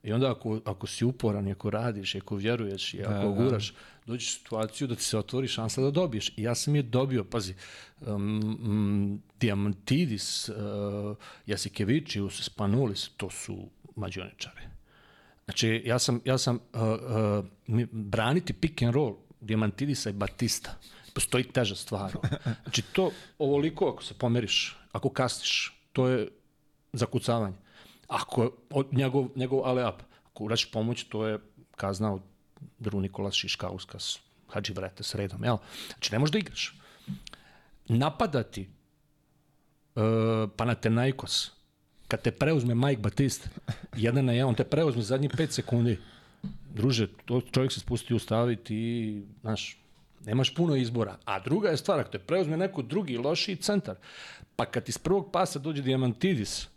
I onda ako, ako si uporan ako radiš, ako vjeruješ i ako da. guraš, dođeš u situaciju da ti se otvori šansa da dobiješ. I ja sam je dobio, pazi, um, um, Diamantidis, uh, Jasikevičius, Spanulis, to su mađioničari. Znači, ja sam, ja sam uh, uh, braniti pick and roll Diamantidisa i Batista. Postoji teža stvar. Znači, to ovoliko ako se pomeriš, ako kasniš, to je zakucavanje. Ako od njegov, njegov aleap, ako uraš pomoć, to je kazna od Dru Nikolas Šiškauskas, Hadži Vrete s redom, jel? Znači, ne možeš da igraš. Napadati uh, Panathinaikos, kad te preuzme Mike Batiste, jedan na jedan, on te preuzme zadnjih 5 sekundi, druže, to čovjek se spusti u stav i ti, znaš, nemaš puno izbora. A druga je stvar, ako te preuzme neko drugi lošiji centar, pa kad iz prvog pasa dođe Diamantidis,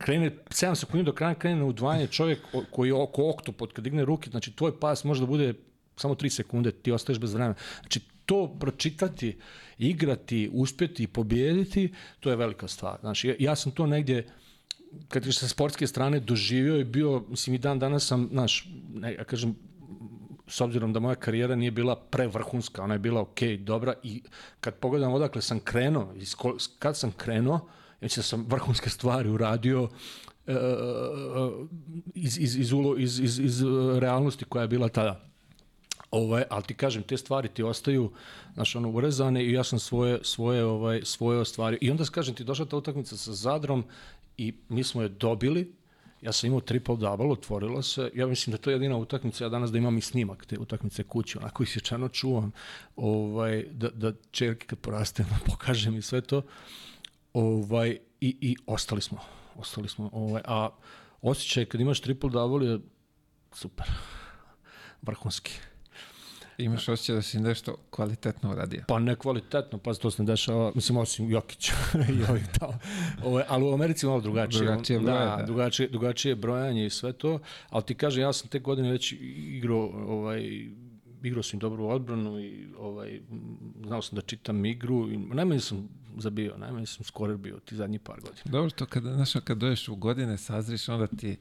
krene 7 sekundi do kraja krene na udvajanje čovjek koji je oko oktopod kad digne ruke, znači tvoj pas može da bude samo 3 sekunde, ti ostaješ bez vremena. Znači to pročitati, igrati, uspjeti i pobijediti, to je velika stvar. Znači ja, ja sam to negdje kad sa sportske strane doživio i bio, mislim i dan danas sam, znaš, ne, ja kažem, s obzirom da moja karijera nije bila prevrhunska, ona je bila ok, dobra i kad pogledam odakle sam krenuo, iz kad sam krenuo, znači da sam vrhunske stvari uradio e, iz, iz, iz, ulo, iz, iz, iz realnosti koja je bila tada. Ovaj, ali ti kažem, te stvari ti ostaju znaš, ono, urezane i ja sam svoje, svoje, ovaj, svoje ostvario. I onda kažem ti, došla ta utakmica sa Zadrom i mi smo je dobili, ja sam imao triple double, otvorilo se, ja mislim da to je jedina utakmica, ja danas da imam i snimak te utakmice kući, onako isječano čuvam, ovaj, da, da čerke kad poraste, pokaže mi sve to, ovaj, i, i ostali smo, ostali smo, ovaj, a osjećaj kad imaš triple double je super, vrhunski. Imaš osjećaj da si nešto kvalitetno uradio. Pa ne kvalitetno, pa to se ne dešava, mislim, osim Jokića i ovih tamo. Ove, ali u Americi malo drugačije. Drugačije da, broje, da. Drugačije, drugačije brojanje i sve to, ali ti kažem, ja sam te godine već igrao, ovaj, igrao sam dobru odbranu i ovaj, znao sam da čitam igru i najmanje sam zabio, najmanje sam skorer bio ti zadnji par godina. Dobro, to kad, znaš, kad dođeš u godine, sazriš, onda ti,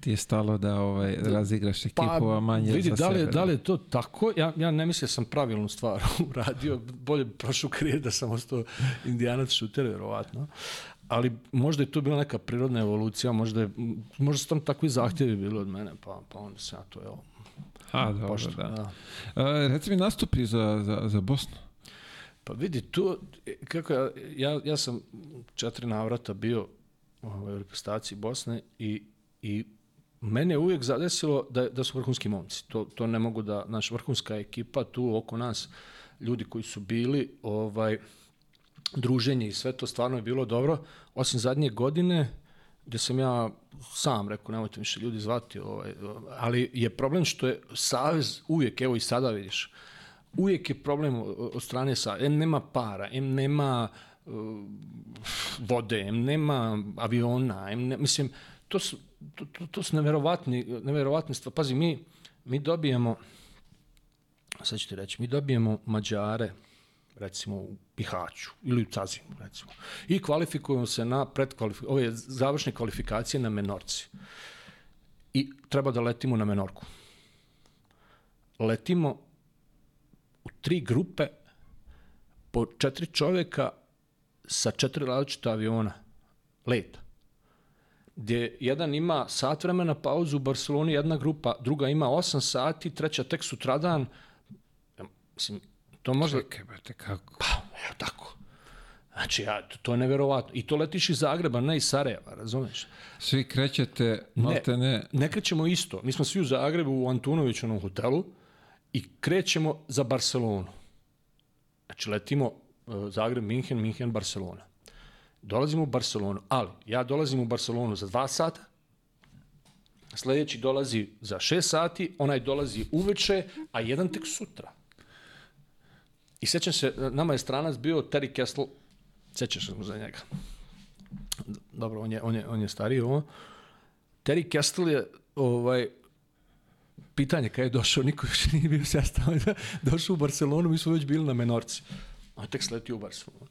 ti je stalo da ovaj, razigraš ekipu, a manje Pa, vidi, za da li, sebe. da li je to tako? Ja, ja ne mislim da sam pravilnu stvar uradio. Bolje bi prošao karijer da sam ostao indijanac šuter, verovatno. Ali možda je to bila neka prirodna evolucija, možda, je, možda su tam takvi zahtjevi bili od mene, pa, pa onda se ja to, evo, A, dobro, pošto, da. da. A, reci mi nastupi za, za, za Bosnu. Pa vidi, tu, kako ja, ja, ja sam četiri navrata bio ovaj, u reprezentaciji Bosne i, i mene je uvijek zadesilo da, da su vrhunski momci. To, to ne mogu da, naš vrhunska ekipa tu oko nas, ljudi koji su bili, ovaj, druženje i sve to stvarno je bilo dobro, osim zadnje godine, gde sam ja sam rekao, nemojte više ljudi zvati, ovaj, ali je problem što je Savez uvijek, evo i sada vidiš, uvijek je problem od strane sa, em nema para, em nema uh, vode, em nema aviona, em ne, mislim, to su, to, to, to su neverovatni, neverovatne stvari. Pazi, mi, mi dobijemo sad ću ti reći, mi dobijemo Mađare, recimo u Bihaću ili u Cazinu, recimo, i kvalifikujemo se na predkvalifikacije, ove završne kvalifikacije na Menorci. I treba da letimo na Menorku. Letimo u tri grupe po četiri čoveka sa četiri različita aviona leta gdje jedan ima sat vremena pauzu u Barceloni, jedna grupa, druga ima 8 sati, treća tek sutradan. Mislim, to možda... Čekaj, brate, kako? Pa, evo tako. Znači, ja, to je neverovatno. I to letiš iz Zagreba, ne iz Sarajeva, razumeš? Svi krećete, malte ne, Ne krećemo isto. Mi smo svi u Zagrebu, u Antunovićevom hotelu i krećemo za Barcelonu. Znači, letimo uh, Zagreb, Minhen, Minhen, Barcelona. Dolazimo u Barcelonu, ali ja dolazim u Barcelonu za dva sata, sledeći dolazi za šest sati, onaj dolazi uveče, a jedan tek sutra. I sećam se, nama je stranac bio Terry Kessel, sećaš se za njega. Dobro, on je, on je, on je stariji ovo. Terry Kessel je ovaj, pitanje kada je došao, niko još nije bio sestao, došao u Barcelonu, mi smo već bili na Menorci. A tek sletio u Barcelonu.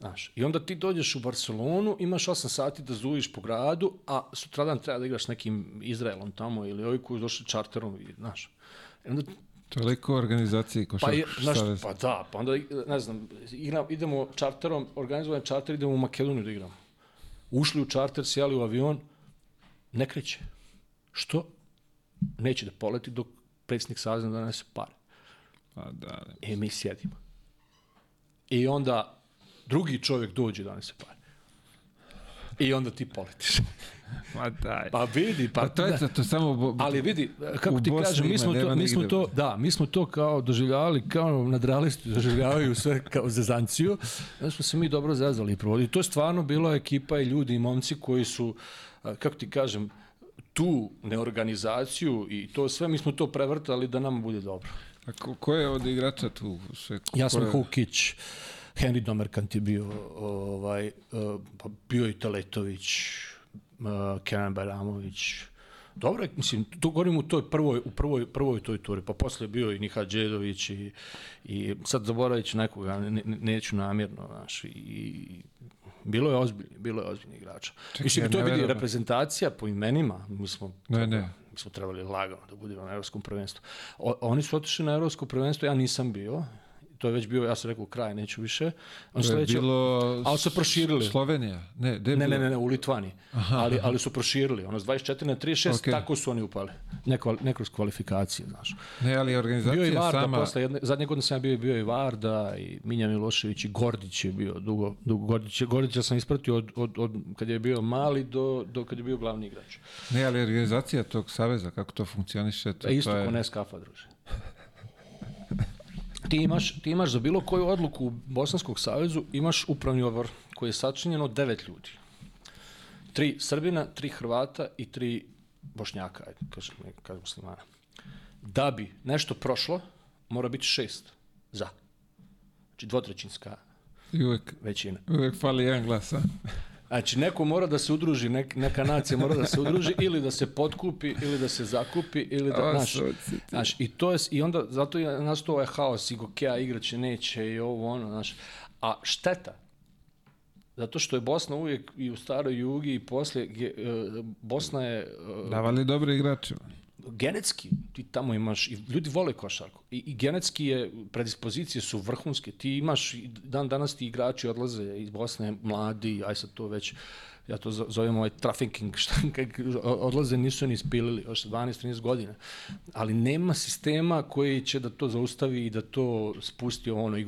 Znaš, I onda ti dođeš u Barcelonu, imaš 8 sati da zuviš po gradu, a sutradan treba da igraš nekim Izraelom tamo ili ovi koji došli čarterom, i, znaš. I onda toliko organizacije Pa, je, košarkaškog znaš, saveza. pa da, pa onda, ne znam, igram, idemo čarterom, organizovan čarter, idemo u Makedoniju da igramo. Ušli u čarter, sjeli u avion, ne kreće. Što? Neće da poleti dok predsjednik saveza ne donese pare. Pa da, da. E, mi sjedimo. I onda drugi čovjek dođe da donese pare. I onda ti poletiš. Ma daj. Pa vidi, pa, Pa to je to, to samo... bo- Ali vidi, kako ti kažem, mi smo, to, mi smo to, da, mi smo to kao doživljavali, kao nadrealisti doživljavaju sve kao zezanciju. Da smo se mi dobro zezali i provodili. To je stvarno bila ekipa i ljudi i momci koji su, kako ti kažem, tu neorganizaciju i to sve, mi smo to prevrtali da nam bude dobro. A ko, ko je od igrača tu? Sve, Ja ko sam je- Hukić, Henry Domerkant je bio, ovaj, uh, pa bio i Teletović, uh, Kenan Bajramović. Dobro, mislim, tu govorim u toj prvoj, u prvoj, prvoj toj turi, pa posle je bio i Niha Đedović i, i sad zaboravit ću nekoga, ne, ne, neću namjerno, znaš, i, bilo je ozbiljni, bilo je ozbiljni igrača. Čekaj, Mislim, ja to je vidi reprezentacija po imenima, mi smo Ne, ne. mi smo trebali lagano da budemo na evropskom prvenstvu. O, oni su otišli na evropsko prvenstvo, ja nisam bio. To je već bio, ja sam rekao, kraj, neću više. On je sledeće, bilo... Ali su proširili. Slovenija. Ne, gde ne, ne, ne, ne, u Litvaniji. Ali, ali su proširili. Ono, s 24 na 36, Okej. tako su oni upali. Neko, ne kroz kvalifikacije, znaš. Ne, ali organizacija Bio je i Varda, sama... posle jedne, zadnje godine sam bio, bio i Varda i Minja Milošević i Gordić je bio dugo, dugo Gordić, Gordića sam ispratio od, od, od kad je bio mali do, do kad je bio glavni igrač. Ne, ali organizacija tog saveza, kako to funkcioniše, to, je isto to je... ko Neskafa, druže. Ti, imaš, ti imaš za bilo koju odluku u Bosanskom savezu, imaš upravni odbor koji je sačinjen od devet ljudi. Tri Srbina, tri Hrvata i tri Bošnjaka, ajde, kažem, kažem muslimana. Da bi nešto prošlo, mora biti šest za. Znači dvotrećinska I uvek, većina. uvek fali jedan glas, a? Znači, neko mora da se udruži, nek, neka nacija mora da se udruži ili da se potkupi, ili da se zakupi, ili da, znaš, znaš, i to je, i onda, zato je nastao ovaj haos, i Gokea igraće, neće, i ovo, ono, znaš, a šteta, zato što je Bosna uvijek i u staroj jugi i poslije, ge, e, Bosna je e, Davali dobre igrače. Genetski, ti tamo imaš, i ljudi vole košarku, i, i genetski je, predispozicije su vrhunske, ti imaš, dan danas ti igrači odlaze iz Bosne, mladi, aj sad to već, ja to zo- zovem ovaj trafficking, šta, kak, odlaze nisu ni ispilili, još 12-13 godina, ali nema sistema koji će da to zaustavi i da to spusti ono, i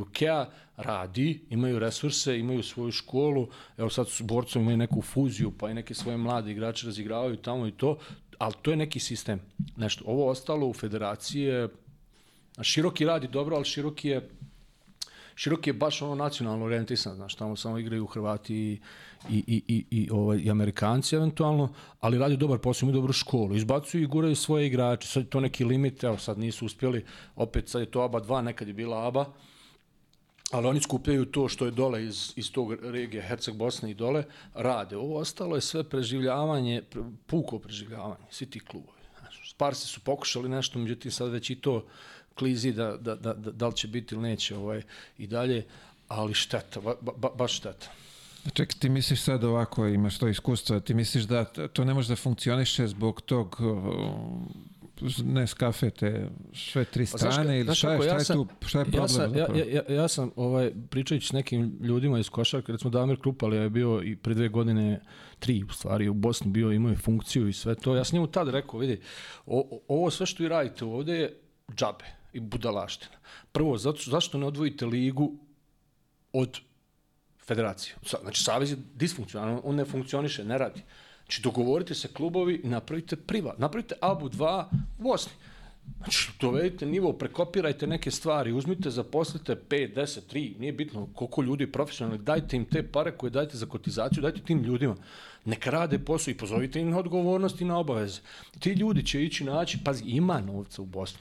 radi, imaju resurse, imaju svoju školu, evo sad su borcom imaju neku fuziju, pa i neke svoje mlade igrače razigravaju tamo i to, ali to je neki sistem. Nešto. Ovo ostalo u federaciji je, široki radi dobro, ali široki je Široki je baš ono nacionalno orijentisan, znaš, tamo samo igraju Hrvati i, i, i, i, i, ovaj, i Amerikanci eventualno, ali radi dobar posao, imaju dobru školu, izbacuju i guraju svoje igrače, sad je to neki limit, evo sad nisu uspjeli, opet sad je to ABA 2, nekad je bila ABA, ali oni skupljaju to što je dole iz, iz tog regije Herceg Bosne i dole, rade. Ovo ostalo je sve preživljavanje, pre- puko preživljavanje, svi ti klubovi. Znaš, Sparsi su pokušali nešto, međutim sad već i to klizi da, da, da, da, da li će biti ili neće ovaj, i dalje, ali šteta, ba, ba, baš šteta. Čekaj, ti misliš sad ovako, imaš to iskustvo, ti misliš da to ne može da funkcioniše zbog tog ne skafe te sve tri strane pa, ili šta, je, šta, je tu, šta je problem? Ja sam, ja, ja, ja sam ovaj, pričajući s nekim ljudima iz košarke, recimo Damir Krupal je bio i pre dve godine, tri u stvari, u Bosni bio, imao je funkciju i sve to. Ja sam njemu tad rekao, vidi, o, ovo sve što i radite ovde je džabe i budalaština. Prvo, zato, zašto ne odvojite ligu od federacije? Znači, Savez je disfunkcionalan, on ne funkcioniše, ne radi. Znači, dogovorite se klubovi napravite privat. Napravite ABU 2 u Bosni. Znači, dovedite nivo, prekopirajte neke stvari, uzmite, zaposlite 5, 10, 3, nije bitno koliko ljudi profesionalni, dajte im te pare koje dajte za kotizaciju, dajte tim ljudima. Neka rade posao i pozovite im na odgovornost i na obaveze. Ti ljudi će ići naći, pazi, ima novca u Bosni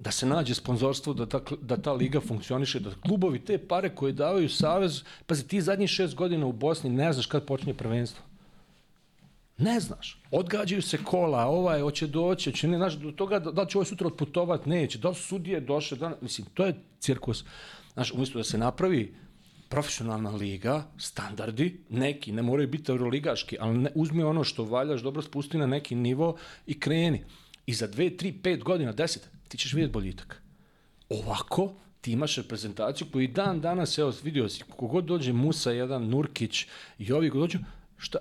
da se nađe sponzorstvo, da ta, da ta liga funkcioniše, da klubovi te pare koje davaju Savez, pazi, ti zadnjih šest godina u Bosni ne znaš kad počinje prvenstvo. Ne znaš. Odgađaju se kola, ovaj hoće doći, će ne, znaš, do toga da, da će ovaj sutra otputovat, neće, da su sudije došle, da, mislim, to je cirkus. Znaš, umjesto da se napravi profesionalna liga, standardi, neki, ne moraju biti euroligaški, ali ne, uzmi ono što valjaš, dobro spusti na neki nivo i kreni. I za dve, tri, pet godina, deset, ti ćeš vidjeti boljitak. Ovako, ti imaš reprezentaciju koji dan danas, evo, vidio si, kogod dođe Musa, jedan Nurkić i ovi dođu, šta,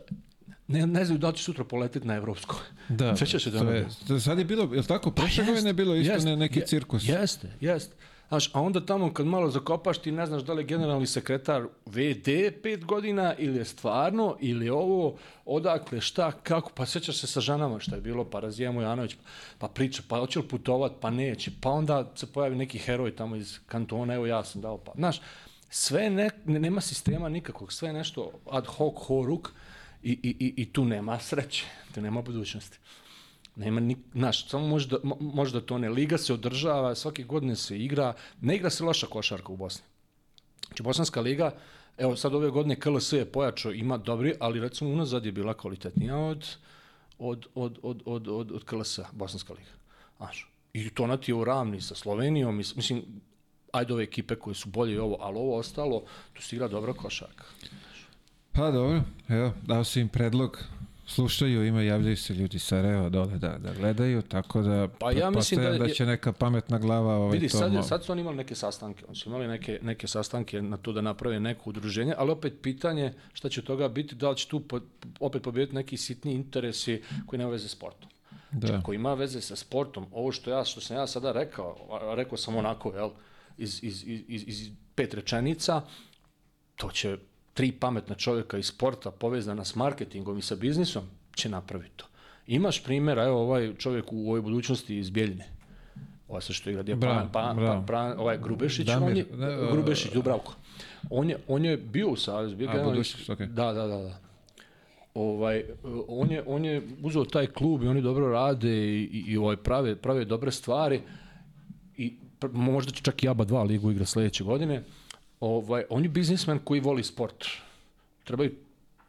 ne, ne znaju da li će sutra poletiti na evropsko. Da, Sveća se da to je, sad je bilo, je li tako, prošle pa godine je bilo isto jest, ne, neki cirkus. Jeste, jeste. Znaš, a onda tamo kad malo zakopaš ti ne znaš da li je generalni sekretar VD pet godina ili je stvarno ili ovo, odakle, šta, kako, pa sećaš se sa ženama šta je bilo, pa Razija Mojanović, pa priča, pa hoće li putovat, pa neće, pa onda se pojavi neki heroj tamo iz kantona, evo ja sam dao, pa, znaš, sve ne, nema sistema nikakvog, sve nešto ad hoc horuk, I, i, i tu nema sreće, tu nema budućnosti. Nema ni, znaš, samo možda, možda to ne. Liga se održava, svake godine se igra, ne igra se loša košarka u Bosni. Znači, Bosanska liga, evo sad ove godine KLS je pojačao, ima dobri, ali recimo unazad je bila kvalitetnija od, od, od, od, od, od, od KLS, Bosanska liga. Znaš, i to nati je u ravni sa Slovenijom, mislim, ajde ove ekipe koje su bolje i ovo, ali ovo ostalo, tu se igra dobra košarka. Pa dobro, evo, dao si im predlog, slušaju, ima, javljaju se ljudi sa Reo dole da, da gledaju, tako da pa ja mislim da, da će neka pametna glava ovaj vidi, to... Sad, sad su oni imali neke sastanke, oni su imali neke, neke sastanke na to da naprave neko udruženje, ali opet pitanje šta će toga biti, da li će tu po, opet pobediti neki sitni interesi koji nema veze s sportom. Da. Znači, ako ima veze sa sportom, ovo što ja što sam ja sada rekao, rekao sam onako, jel, iz, iz, iz, iz pet rečenica, to će tri pametna čovjeka iz sporta povezana s marketingom i sa biznisom će napraviti to. Imaš primjera, evo ovaj čovjek u ovoj budućnosti iz Bjeljine. Ovaj sa što igra gdje pa, pa, pa, ovaj Grubešić, Damir, on je, ne, Grubešić, Dubravko. On je, on je bio u Savjezu, bio A, budućnost, okay. Da, da, da, da. Ovaj, on, je, on je uzeo taj klub i oni dobro rade i, i, i ovaj, prave, prave dobre stvari i možda će čak i ABA 2 ligu igra sledeće godine ovaj, on je biznismen koji voli sport. Trebaju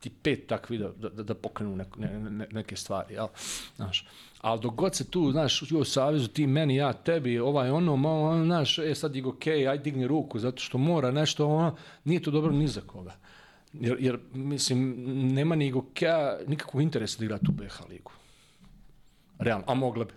ti pet takvi da, da, da pokrenu ne, ne, ne, neke stvari, jel? Znaš. Ali dok god se tu, znaš, u savezu, ti meni, ja, tebi, ovaj, ono, malo, znaš, e, sad digo, okej, okay, aj digni ruku, zato što mora nešto, ono, nije to dobro ni za koga. Jer, jer mislim, nema ni Gokeja nikakvog interesa da igra tu BH ligu. Realno, a mogla bi.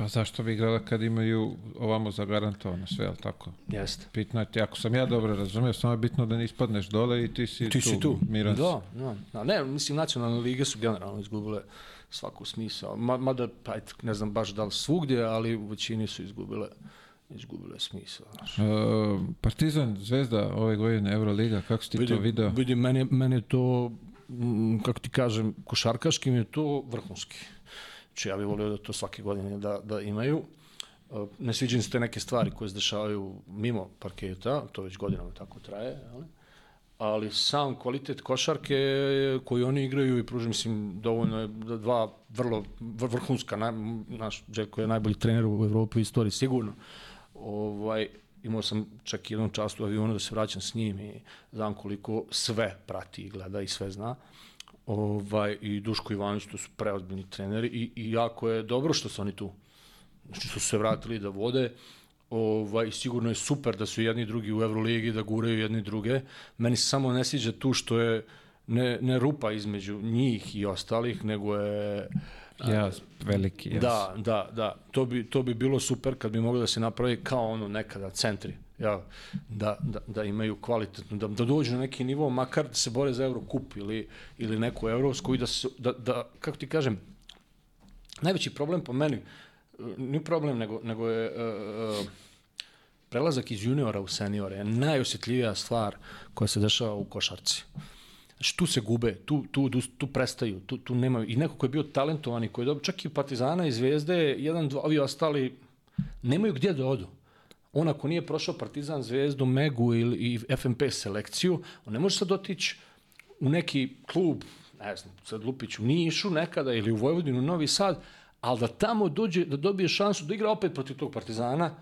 Pa zašto bi igrala kad imaju ovamo zagarantovano sve, ali tako? Jeste. Bitno je ti, ako sam ja dobro razumio, samo je bitno da ne ispadneš dole i ti si ti tu, si tu. miran da, da, da. Ne, mislim, nacionalne lige su generalno izgubile svaku smisao. Ma, mada, pa, ne znam baš da li svugdje, ali u većini su izgubile izgubile smisla. Znaš. E, Partizan, Zvezda ove godine, Euroliga, kako si ti vidim, to video? Vidim, meni, meni to, kako ti kažem, košarkaški mi je to vrhunski. Znači ja bih volio da to svake godine da, da imaju. Uh, ne sviđaju se te neke stvari koje se dešavaju mimo parketa, to već godinama tako traje, ali, ali sam kvalitet košarke koju oni igraju i pružim, mislim, dovoljno je da dva vrlo vrhunska, naj, naš Đeljko je najbolji trener u Evropi u istoriji, sigurno. Ovaj, imao sam čak jednom častu u avionu da se vraćam s njim i znam koliko sve prati i gleda i sve zna. Ovaj, i Duško Ivanović, to su preozbiljni treneri i, i jako je dobro što su oni tu. Znači su se vratili da vode, ovaj, sigurno je super da su jedni i drugi u Euroligi, da guraju jedni druge. Meni se samo ne sviđa tu što je ne, ne rupa između njih i ostalih, nego je Ja, veliki. Jas. Da, da, da. To bi, to bi bilo super kad bi mogli da se napravi kao ono nekada centri. Ja, da, da, da imaju kvalitetno, da, da dođu na neki nivo, makar da se bore za Eurocup ili, ili neku evropsku i da, se, da, da, kako ti kažem, najveći problem po meni, ni problem, nego, nego je uh, prelazak iz juniora u seniore je najosjetljivija stvar koja se dešava u košarci. Znači, tu se gube, tu, tu, tu, prestaju, tu, tu nemaju. I neko ko je bio talentovan i koji je dobro, čak i Partizana i Zvezde, jedan, dva, ovi ostali, nemaju gdje da odu. On ako nije prošao Partizan, Zvezdu, Megu ili i FNP selekciju, on ne može sad otići u neki klub, ne znam, sad Lupić u Nišu nekada ili u Vojvodinu, Novi Sad, ali da tamo dođe, da dobije šansu da igra opet protiv tog Partizana,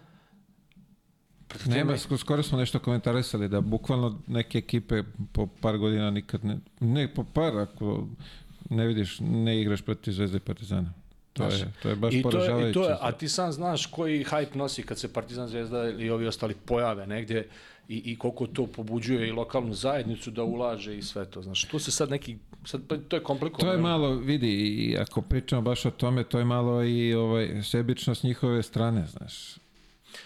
protiv Nema, skoro smo nešto komentarisali da bukvalno neke ekipe po par godina nikad ne, ne po par ako ne vidiš, ne igraš protiv Zvezde i Partizana. To je, to je baš I poražavajuće. To je, i to je, a ti sam znaš koji hype nosi kad se Partizan Zvezda i ovi ostali pojave negdje i, i koliko to pobuđuje i lokalnu zajednicu da ulaže i sve to. Znaš, to se sad neki, sad, pa to je komplikovano. To je malo, vidi, i ako pričamo baš o tome, to je malo i ovaj, sebičnost njihove strane, znaš.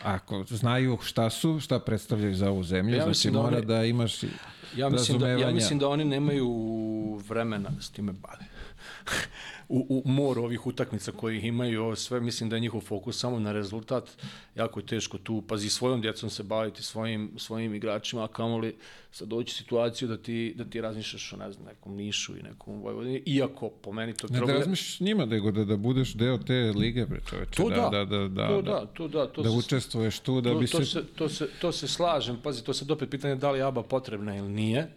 Ako znaju šta su, šta predstavljaju za ovu zemlju, ja znači da mora oni, da imaš ja mislim da, ja mislim da oni nemaju vremena da s time bave u, u moru ovih utakmica koji ih imaju, ovo sve, mislim da je njihov fokus samo na rezultat, jako je teško tu, pazi, svojom djecom se baviti, svojim, svojim igračima, a kamoli sad doći situaciju da ti, da ti razmišljaš o, ne znam, nekom Nišu i nekom Vojvodini, iako po meni to... Ne da razmišljaš njima, nego da, da budeš deo te lige, bre, čoveče. To da, da, da, da, to da, to da. To da se, učestvuješ tu, da to, bi to se... se... To se, to se slažem, pazi, to se opet pitanje da li je ABA potrebna ili nije,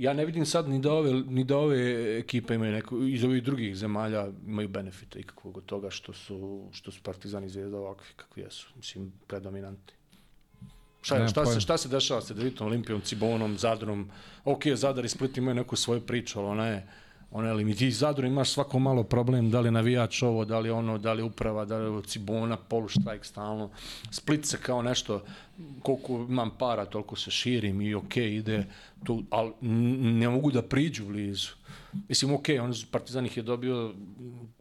ja ne vidim sad ni da ove, ni da ove ekipe imaju neko, iz ovih drugih zemalja imaju benefite ikakvog od toga što su, što su Partizani i Zvezda ovakvi kakvi jesu. Mislim, predominanti. Šta, je, šta, se, šta se dešava sa Delitom, Olimpijom, Cibonom, Zadrom? Ok, Zadar i Split imaju neku svoju priču, ali ona je, ona je ti Zadru imaš svako malo problem, da li navijač ovo, da li ono, da li uprava, da li Cibona, poluštrajk stalno. Split se kao nešto, koliko imam para, toliko se širim i ok, ide tu, ali ne mogu da priđu blizu. Mislim, ok, on Partizan ih je dobio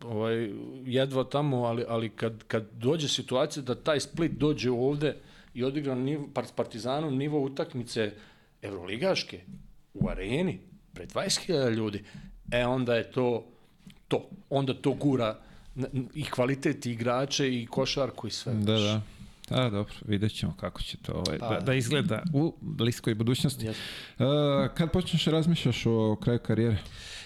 ovaj, jedva tamo, ali, ali kad, kad dođe situacija da taj Split dođe ovde i odigra nivo, Partizanom nivo utakmice evroligaške u areni, pred 20.000 ljudi, e onda je to to. Onda to gura i kvalitet igrače i košarku i sve. Da, da. Da, dobro, vidjet ćemo kako će to ovaj, pa, da, da izgleda u bliskoj budućnosti. Yes. Uh, kad počneš da razmišljaš o kraju karijere?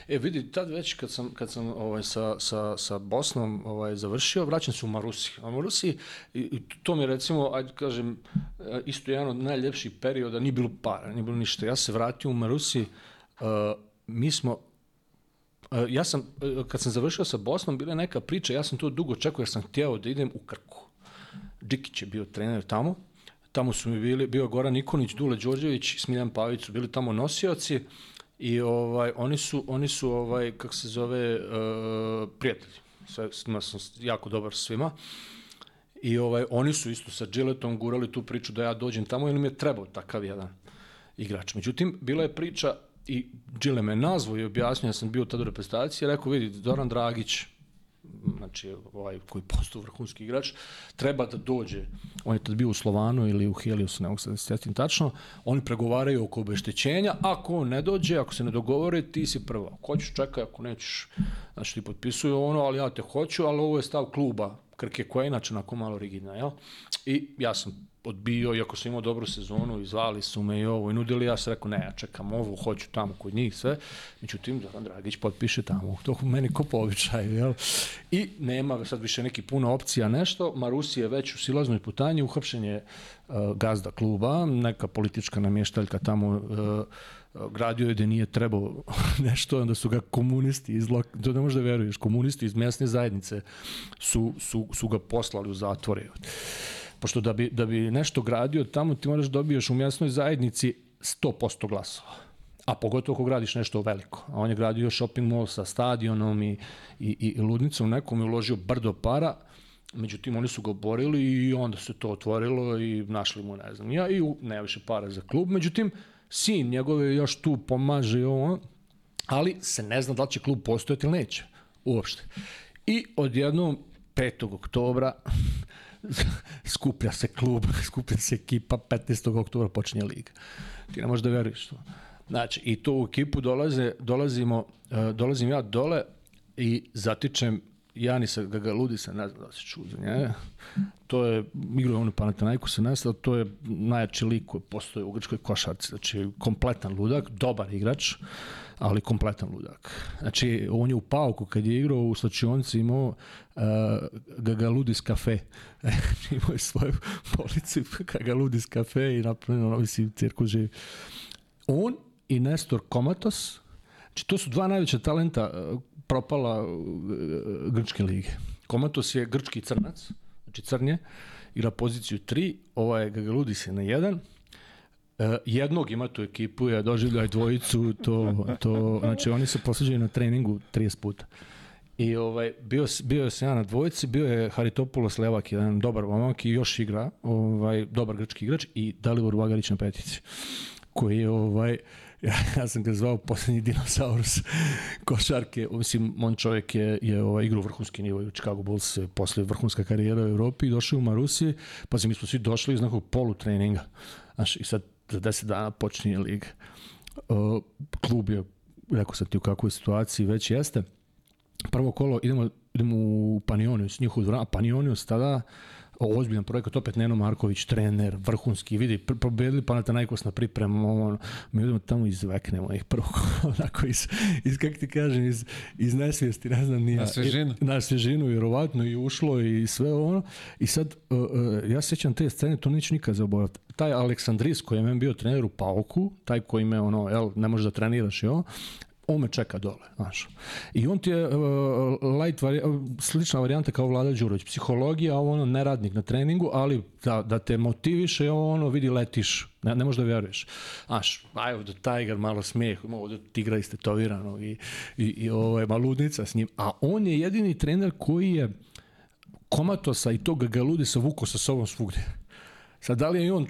E, vidi, tad već kad sam, kad sam ovaj, sa, sa, sa Bosnom ovaj, završio, vraćam se u Marusi. A Marusi, i, to mi je recimo, ajde kažem, e, isto jedan od najljepših perioda, nije bilo para, nije bilo ništa. Ja se vratio u Marusi, uh, mi smo E, ja sam, e, kad sam završio sa Bosnom, bila neka priča, ja sam to dugo čekao jer sam htjeo da idem u Krku. Đikić je bio trener tamo, tamo su mi bili, bio Goran Nikonić, Dule Đorđević, Smiljan Pavić su bili tamo nosioci i ovaj, oni su, oni su ovaj, kako se zove, uh, prijatelji. Sve, s njima sam jako dobar svima. I ovaj, oni su isto sa Giletom gurali tu priču da ja dođem tamo ili mi je trebao takav jedan igrač. Međutim, bila je priča i Džile me nazvao i objasnio, ja sam bio tada u reprezentaciji, rekao, vidi, Doran Dragić, znači ovaj koji postao vrhunski igrač, treba da dođe. On je tad bio u Slovanu ili u Heliusu, ne mogu se da sjetim tačno. Oni pregovaraju oko obeštećenja. Ako on ne dođe, ako se ne dogovore, ti si prva. Ako hoćeš, čekaj, ako nećeš, znači ti potpisuju ono, ali ja te hoću, ali ovo je stav kluba Krke koja je inače onako malo rigidna, jel? I ja sam odbio, iako sam imao dobru sezonu, i zvali su me i ovo, i nudili, ja sam rekao, ne, ja čekam ovo, hoću tamo kod njih sve, međutim, Zoran Dragić potpiše tamo, to meni ko po običaju, jel? I nema sad više neki puno opcija nešto, Marusi je već u silaznoj putanji, uhapšen je uh, gazda kluba, neka politička namještaljka tamo uh, gradio je da nije trebao nešto, onda su ga komunisti iz lok... to ne možda veruješ, komunisti iz mesne zajednice su, su, su ga poslali u zatvore. Uh, Pošto da bi, da bi nešto gradio tamo ti moraš dobiješ u mjesnoj zajednici 100% glasova. a pogotovo ako gradiš nešto veliko. A on je gradio shopping mall sa stadionom i, i, i ludnicom nekom i uložio brdo para, međutim oni su ga oborili i onda se to otvorilo i našli mu, ne znam, ja i ne više para za klub, međutim, sin njegove još tu pomaže i ovo, ali se ne zna da li će klub postojati ili neće, uopšte. I odjednom 5. oktobra skuplja se klub, skuplja se ekipa, 15. oktobra počinje liga. Ti ne možeš da veruješ to. Znači, i to u ekipu dolaze, dolazimo, uh, dolazim ja dole i zatičem Janisa Gagaludisa, ne znam da se čuo za njega. To je, igrao on u Panathinaiko se nestao, to je najjači lik koji postoje u grčkoj košarci. Znači, kompletan ludak, dobar igrač, ali kompletan ludak. Znači, on je u Pauku, kad je igrao u slačionici, imao uh, Gagaludis kafe. imao je svoju policu Gagaludis kafe i napravljeno, ono, mislim, cirkus živi. On i Nestor Komatos, znači to su dva najveća talenta uh, propala uh, grčke lige. Komatos je grčki crnac, znači crnje, igra poziciju 3, ovaj Gagaludis je na 1, Uh, jednog ima tu ekipu, ja doživljaj dvojicu, to, to, znači oni se posveđaju na treningu 30 puta. I ovaj, bio, bio sam ja na dvojici, bio je Haritopoulos Levak, jedan dobar momak i još igra, ovaj, dobar grčki igrač i Dalibor Bagarić na petici, koji je ovaj, ja, ja sam ga zvao poslednji dinosaurus košarke, mislim, on čovjek je, je ovaj, igrao vrhunski nivo u Chicago Bulls posle vrhunska karijera u Evropi, došao u Marusi, pa mi smo svi došli iz nekog polu treninga. Znaš, i sad za 10 dana počinje liga. Uh, klub je, rekao sam ti u kakvoj situaciji već jeste. Prvo kolo idemo, idemo u Panionius, njihovu dvoranu, Panionius tada ozbiljan projekat, opet Neno Marković, trener, vrhunski, vidi, pobedili Panathinaikos na pripremu, ono, mi idemo tamo izveknemo ih prvo, onako iz, iz kako ti kažem, iz, iz nesvijesti, ne znam, nije. Na svežinu. Na svežinu, vjerovatno, i ušlo i sve ono. I sad, uh, uh, ja sećam te scene, to neću nikad zaboraviti. Taj Aleksandris koji je meni bio trener u Pauku, taj koji me, ono, jel, ne može da treniraš i ovo, on me čeka dole, znaš. I on ti je uh, light vari, slična varijanta kao Vlada Đurović, psihologija, ovo ono neradnik na treningu, ali da, da te motiviše, ovo ono vidi letiš, ne, ne možeš da veruješ. Znaš, aj ovde Tiger, malo smijeh, ovde tigra istetovirano i, i, i ovo je maludnica s njim, a on je jedini trener koji je Komatosa i tog Galudisa vuko sa sobom svugdje. Sad, da li je on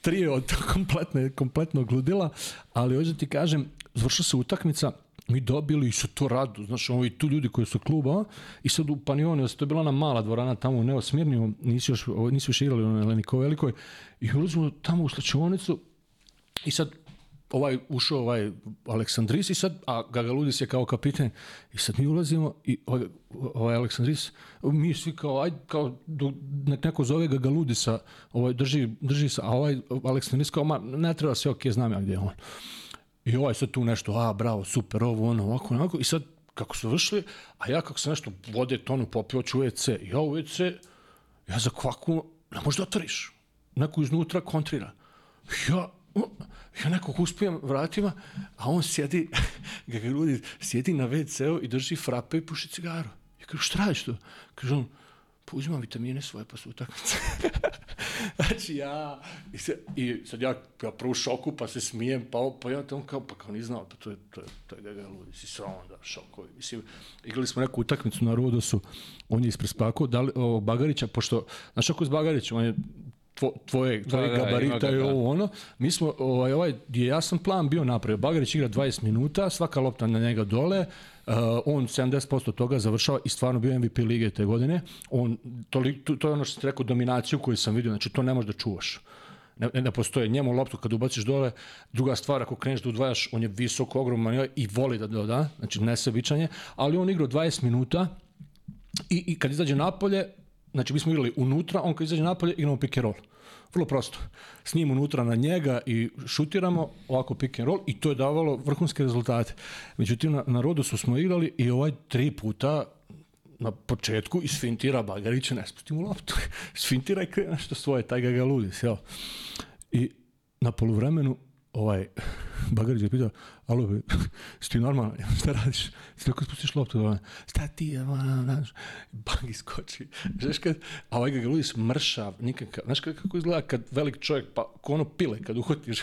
trio od kompletne, kompletnog ludila, ali hoću ti kažem, završila se utakmica, mi dobili i su to radu, znaš, ovo i tu ljudi koji su kluba, i sad u Panioni, to je bila ona mala dvorana tamo u Neosmirniju, nisi još, nisi još igrali u Lenikoj velikoj, i ulazimo tamo u slačionicu, i sad ovaj ušao ovaj Aleksandris i sad, a Gagaludis je kao kapitan i sad mi ulazimo i ovaj, ovaj Aleksandris, mi svi kao, aj, kao, nek neko zove Gagaludisa, ovaj, drži, drži se, a ovaj Aleksandris kao, ma, ne treba se, ok, znam ja gdje je on. I ovaj sad tu nešto, a bravo, super, ovo, ono, ovako, onako, i sad kako su vršili, a ja kako sam nešto vode tonu popio, ću WC, ja u WC, ja za kvaku, ne možeš da otvoriš. Neko iznutra kontrira. Ja, ja nekog uspijem vratima, a on sjedi, ga ljudi, sjedi na WC-u i drži frape i puši cigaru. Ja kažu, šta radiš to? Kaže on, pa uzimam vitamine svoje pa su utakmice. znači ja, i, se, i sad ja, ja prvo šoku pa se smijem, pa, pa ja on kao, pa kao ni znao, pa to je, to je, to je Gaga Ludi, si sve onda šokovi. Mislim, igrali smo neku utakmicu na Rodosu, on je ispred spakao, dali, o, Bagarića, pošto, znaš ako s Bagarićem, on je tvo, tvoje, tvoje da, da, gabarita i ovo ono. Mi smo, ovaj, ovaj je jasan plan bio napravio. Bagarić igra 20 minuta, svaka lopta na njega dole, on 70% toga završava i stvarno bio MVP lige te godine. On, to, to, je ono što sam rekao, dominaciju koju sam vidio, znači to ne možeš da čuvaš ne, ne postoje. Njemu loptu kad ubaciš dole, druga stvar, ako kreneš da udvajaš, on je visok, ogroman i voli da doda, znači nesebičanje, ali on igrao 20 minuta i, i kad izađe napolje, Znači, mi smo igrali unutra, on kad izađe napolje, igramo pick and roll. Vrlo prosto. S njim unutra na njega i šutiramo ovako pick and roll i to je davalo vrhunske rezultate. Međutim, na, na Rodosu smo igrali i ovaj tri puta na početku isfintira Bagarića, ne spustimo loptu. Sfintira i krene nešto svoje, taj ga ga ludis, jel? I na poluvremenu ovaj Bagarić je pitao, alo, be, si ti normalan, šta radiš? Si tako spustiš loptu, dole, šta ti je, znaš, Bagi skoči. Znaš kad, a ovaj ga Luis mršav, nikakav, znaš kako izgleda kad velik čovjek, pa ko ono pile, kad uhvatiš,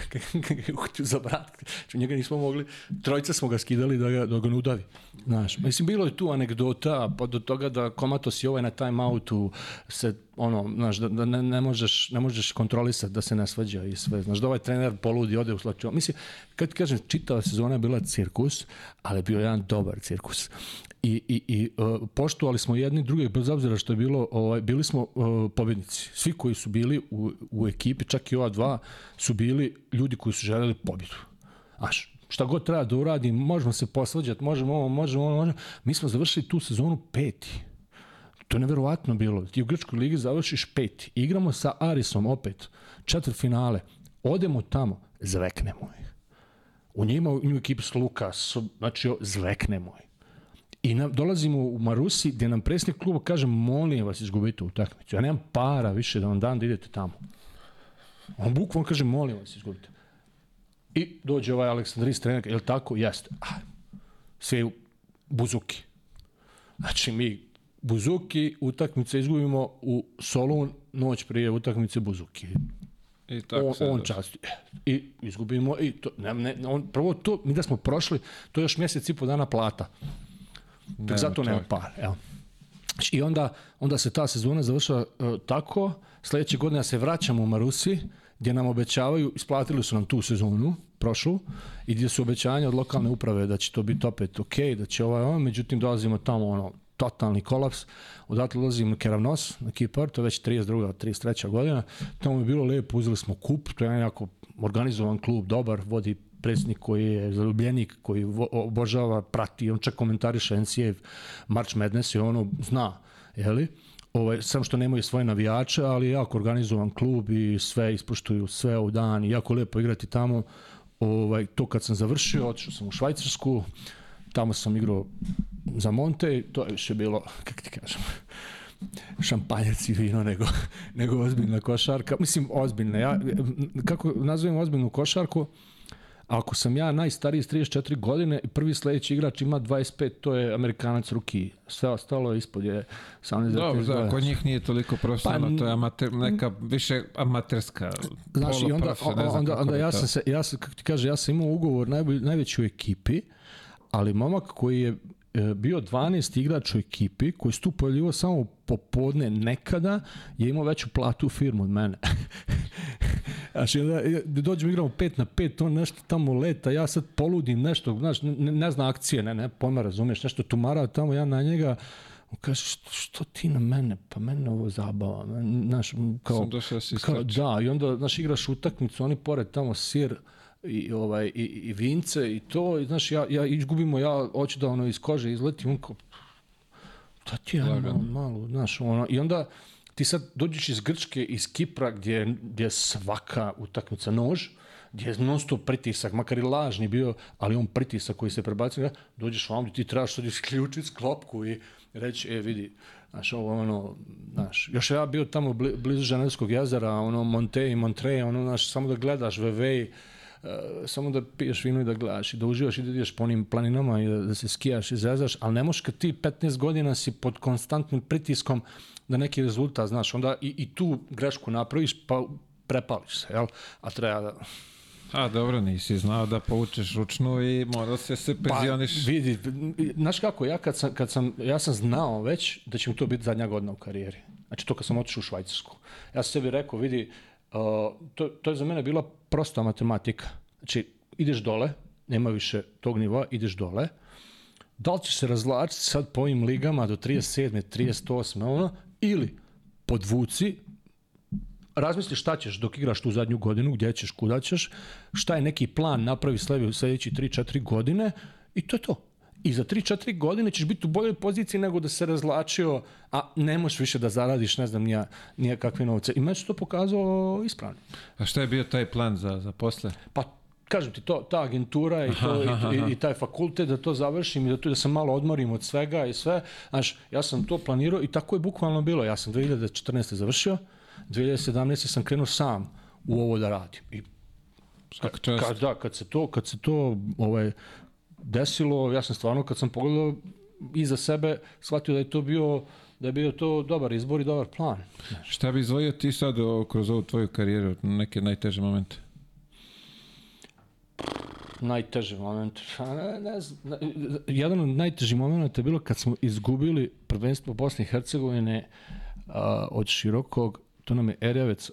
kad ga uhvatio za vrat, znači njega nismo mogli, trojica smo ga skidali da ga, da ga ne udavi. Znaš, mislim, bilo je tu anegdota, pa do toga da Komatos i ovaj na timeoutu se ono, znaš, da, da ne, ne, možeš, ne možeš kontrolisati da se ne svađa i sve. Znaš, da ovaj trener poludi, ode u slačio. Mislim, kad kažem, čitava sezona je bila cirkus, ali je bio jedan dobar cirkus. I, i, i uh, poštovali smo jedni druge, bez obzira što je bilo, ovaj, bili smo uh, pobjednici. Svi koji su bili u, u ekipi, čak i ova dva, su bili ljudi koji su želeli pobjedu. Znaš, šta god treba da uradim, možemo se posvađati, možemo ovo, možemo ovo, možemo. Mi smo završili tu sezonu peti. To je neverovatno bilo. Ti u Grčkoj ligi završiš peti. Igramo sa Arisom opet. Četvrt finale. Odemo tamo. Zveknemo ih. U njima u njima ekipu s Lukas. Znači, zveknemo ih. I na, dolazimo u Marusi gdje nam presnik kluba kaže molim vas izgubite utakmicu. Ja nemam para više da vam dam da idete tamo. On bukvalno kaže molim vas izgubite. I dođe ovaj Aleksandris trener, je li tako? Jeste. Ah, sve u buzuki. Znači mi Buzuki, utakmice izgubimo u Solun noć prije utakmice Buzuki. I tako on, on časti. I izgubimo i to ne, ne, on prvo to mi da smo prošli, to je još mjesec i po dana plata. Tak zato nema par, evo. I onda, onda se ta sezona završava uh, tako, sledeće godine se vraćamo u Marusi, gdje nam obećavaju, isplatili su nam tu sezonu, prošlu, i gdje su obećanja od lokalne uprave da će to biti opet ok, da će ovaj on, međutim dolazimo tamo ono, totalni kolaps. Odatle ulazim na Keravnos, na Kipar, to je već 32. 33. godina. Tamo je bilo lepo, uzeli smo kup, to je jako organizovan klub, dobar, vodi predsjednik koji je zaljubljenik, koji obožava, prati, on čak komentariše NCAA March Madness i ono zna, jeli? Ovaj, sam što nemaju svoje navijače, ali jako organizovan klub i sve ispoštuju sve u dan i jako lepo igrati tamo. Ovaj, to kad sam završio, otišao sam u Švajcarsku, tamo sam igrao za Monte, to je više bilo, kako ti kažem, šampanjac i vino nego, nego ozbiljna košarka. Mislim, ozbiljna. Ja, kako nazovem ozbiljnu košarku, ako sam ja najstariji s 34 godine i prvi sledeći igrač ima 25, to je Amerikanac ruki. Sve ostalo je ispod je 18 Dobro, da, kod njih nije toliko profesionalno, pa, to je amater, neka više amaterska Znaš, i onda, onda, onda, onda ja sam se, ja sam, kako ti kaže, ja sam imao ugovor najbolj, najveći u ekipi, ali momak koji je bio 12 igrač u ekipi koji su tu samo popodne nekada je imao veću platu u firmu od mene. Znači, da, dođemo igramo 5 na 5, on nešto tamo leta, ja sad poludim nešto, znaš, ne, ne zna akcije, ne, ne, pojma, razumeš, nešto tumara tamo, ja na njega, on kaže, što, što ti na mene? Pa mene ovo zabava. Znaš, kao, Sam došao da kao, da, i onda, znaš, igraš utakmicu, oni pored tamo sir, i ovaj i, i vince i to i znaš ja ja izgubimo ja hoću da ono iz kože izleti on kao da ti ja malo, malo znaš ono i onda ti sad dođeš iz Grčke iz Kipra gdje gdje svaka utakmica nož gdje je non stop pritisak, makar i lažni bio, ali on pritisak koji se prebacuje, dođeš vam, ti trebaš sad isključiti sklopku i reći, e, vidi, znaš, ovo, ono, znaš, još ja bio tamo blizu Ženevskog jezera, ono, Monte i Montre, ono, znaš, samo da gledaš uh, samo da piješ vino i da gledaš i da uživaš i da ideš po onim planinama i da, da se skijaš i zezaš, ali ne možeš kad ti 15 godina si pod konstantnim pritiskom da neki rezultat, znaš, onda i, i tu grešku napraviš pa prepališ se, jel? A treba da... A dobro, nisi znao da poučeš ručnu i mora se se penzioniš. Pa, vidi, znaš kako, ja kad sam, kad sam, ja sam znao već da će mi to biti zadnja godina u karijeri. Znači to kad sam otišao u Švajcarsku. Ja sam sebi rekao, vidi, uh, to, to je za mene bila prosta matematika. Znači, ideš dole, nema više tog nivoa, ideš dole, da li ćeš se razlačiti sad po ovim ligama do 37. 38. ono, ili podvuci, razmisli šta ćeš dok igraš tu zadnju godinu, gdje ćeš, kuda ćeš, šta je neki plan, napravi sledeći, sledeći 3-4 godine i to je to. I za 3-4 godine ćeš biti u boljoj poziciji nego da se razlačio, a ne možeš više da zaradiš, ne znam, nija, nija kakve novce. I meni to pokazao ispravno. A šta je bio taj plan za, za posle? Pa kažem ti, to, ta agentura i, to, i, i, taj fakultet, da to završim i da, to, da se malo odmorim od svega i sve. Znaš, ja sam to planirao i tako je bukvalno bilo. Ja sam 2014. završio, 2017. sam krenuo sam u ovo da radim. I Svaka čast. Kad, da, kad se to, kad se to ovaj, desilo, ja sam stvarno, kad sam pogledao iza sebe, shvatio da je to bio da je bio to dobar izbor i dobar plan. Šta bi izvojio ti sad o, kroz ovu tvoju karijeru, neke najteže momente? Najteži moment. Pa Ne, ne znam, jedan od najtežih momenta je bilo kad smo izgubili prvenstvo Bosne i Hercegovine a, od širokog to nam je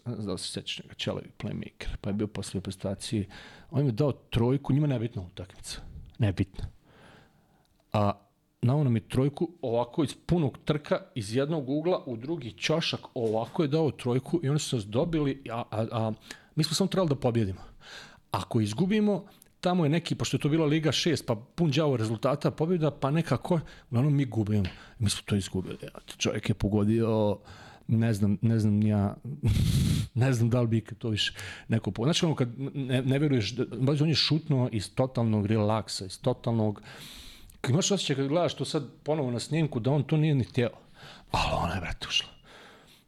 znam da se sećaš njega, Čelevi playmaker, pa je bio posle prestacije, on im je dao trojku, njima nebitna utakmica, nebitna. A nao nam je trojku ovako iz punog trka, iz jednog ugla u drugi ćošak, ovako je dao trojku i oni su nas dobili, a, a, a mi smo samo trebali da pobjedimo. Ako izgubimo, tamo je neki, pošto je to bila Liga 6, pa pun đavo rezultata pobjeda, pa nekako, uglavnom mi gubimo. Mi smo to izgubili. Čovjek je pogodio, ne znam, ne znam ja, ne znam da li bi to više neko po... Znači, ono, kad ne, ne veruješ, da, on je šutno iz totalnog relaksa, iz totalnog... Kad imaš osjećaj kad gledaš to sad ponovo na snimku, da on to nije ni htjeo. Ali ona je, brate, ušla.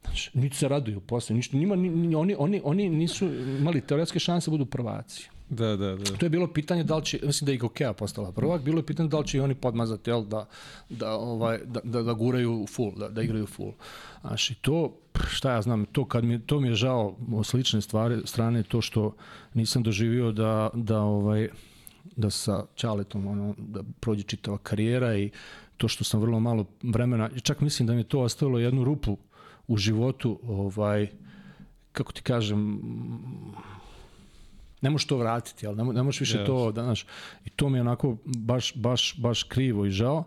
Znači, niti se raduju posle, ništa. Njima, ni, oni, oni, oni nisu imali teoretske šanse da budu prvaci. Da, da, da. To je bilo pitanje da li će, mislim da je i Gokea postala prvak, bilo je pitanje da li će i oni podmazati, jel, da, da, ovaj, da, da, da guraju full, da, da igraju full. Znaš, i to, šta ja znam, to, kad mi, to mi je žao slične stvari, strane, to što nisam doživio da, da, ovaj, da sa Čaletom ono, da prođe čitava karijera i to što sam vrlo malo vremena, čak mislim da mi je to ostavilo jednu rupu u životu, ovaj, kako ti kažem, ne možeš to vratiti, ali ne, mo- ne možeš više Yes. to, da, znaš, i to mi je onako baš, baš, baš krivo i žao.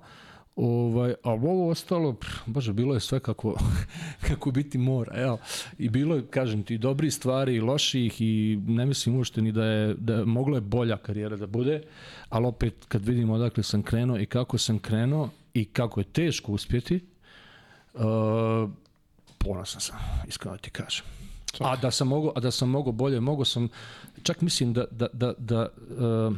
Ovaj, a ovo ostalo, pff, bože, bilo je sve kako, kako biti mora, evo. I bilo je, kažem ti, dobri stvari i loših i ne mislim uopšte ni da je, da je moglo je bolja karijera da bude, ali opet kad vidimo odakle sam krenuo i kako sam krenuo i kako je teško uspjeti, uh, ponosan sam, iskreno ti kažem. A da sam mogao, a da sam mogao bolje, mogao sam čak mislim da da da da uh,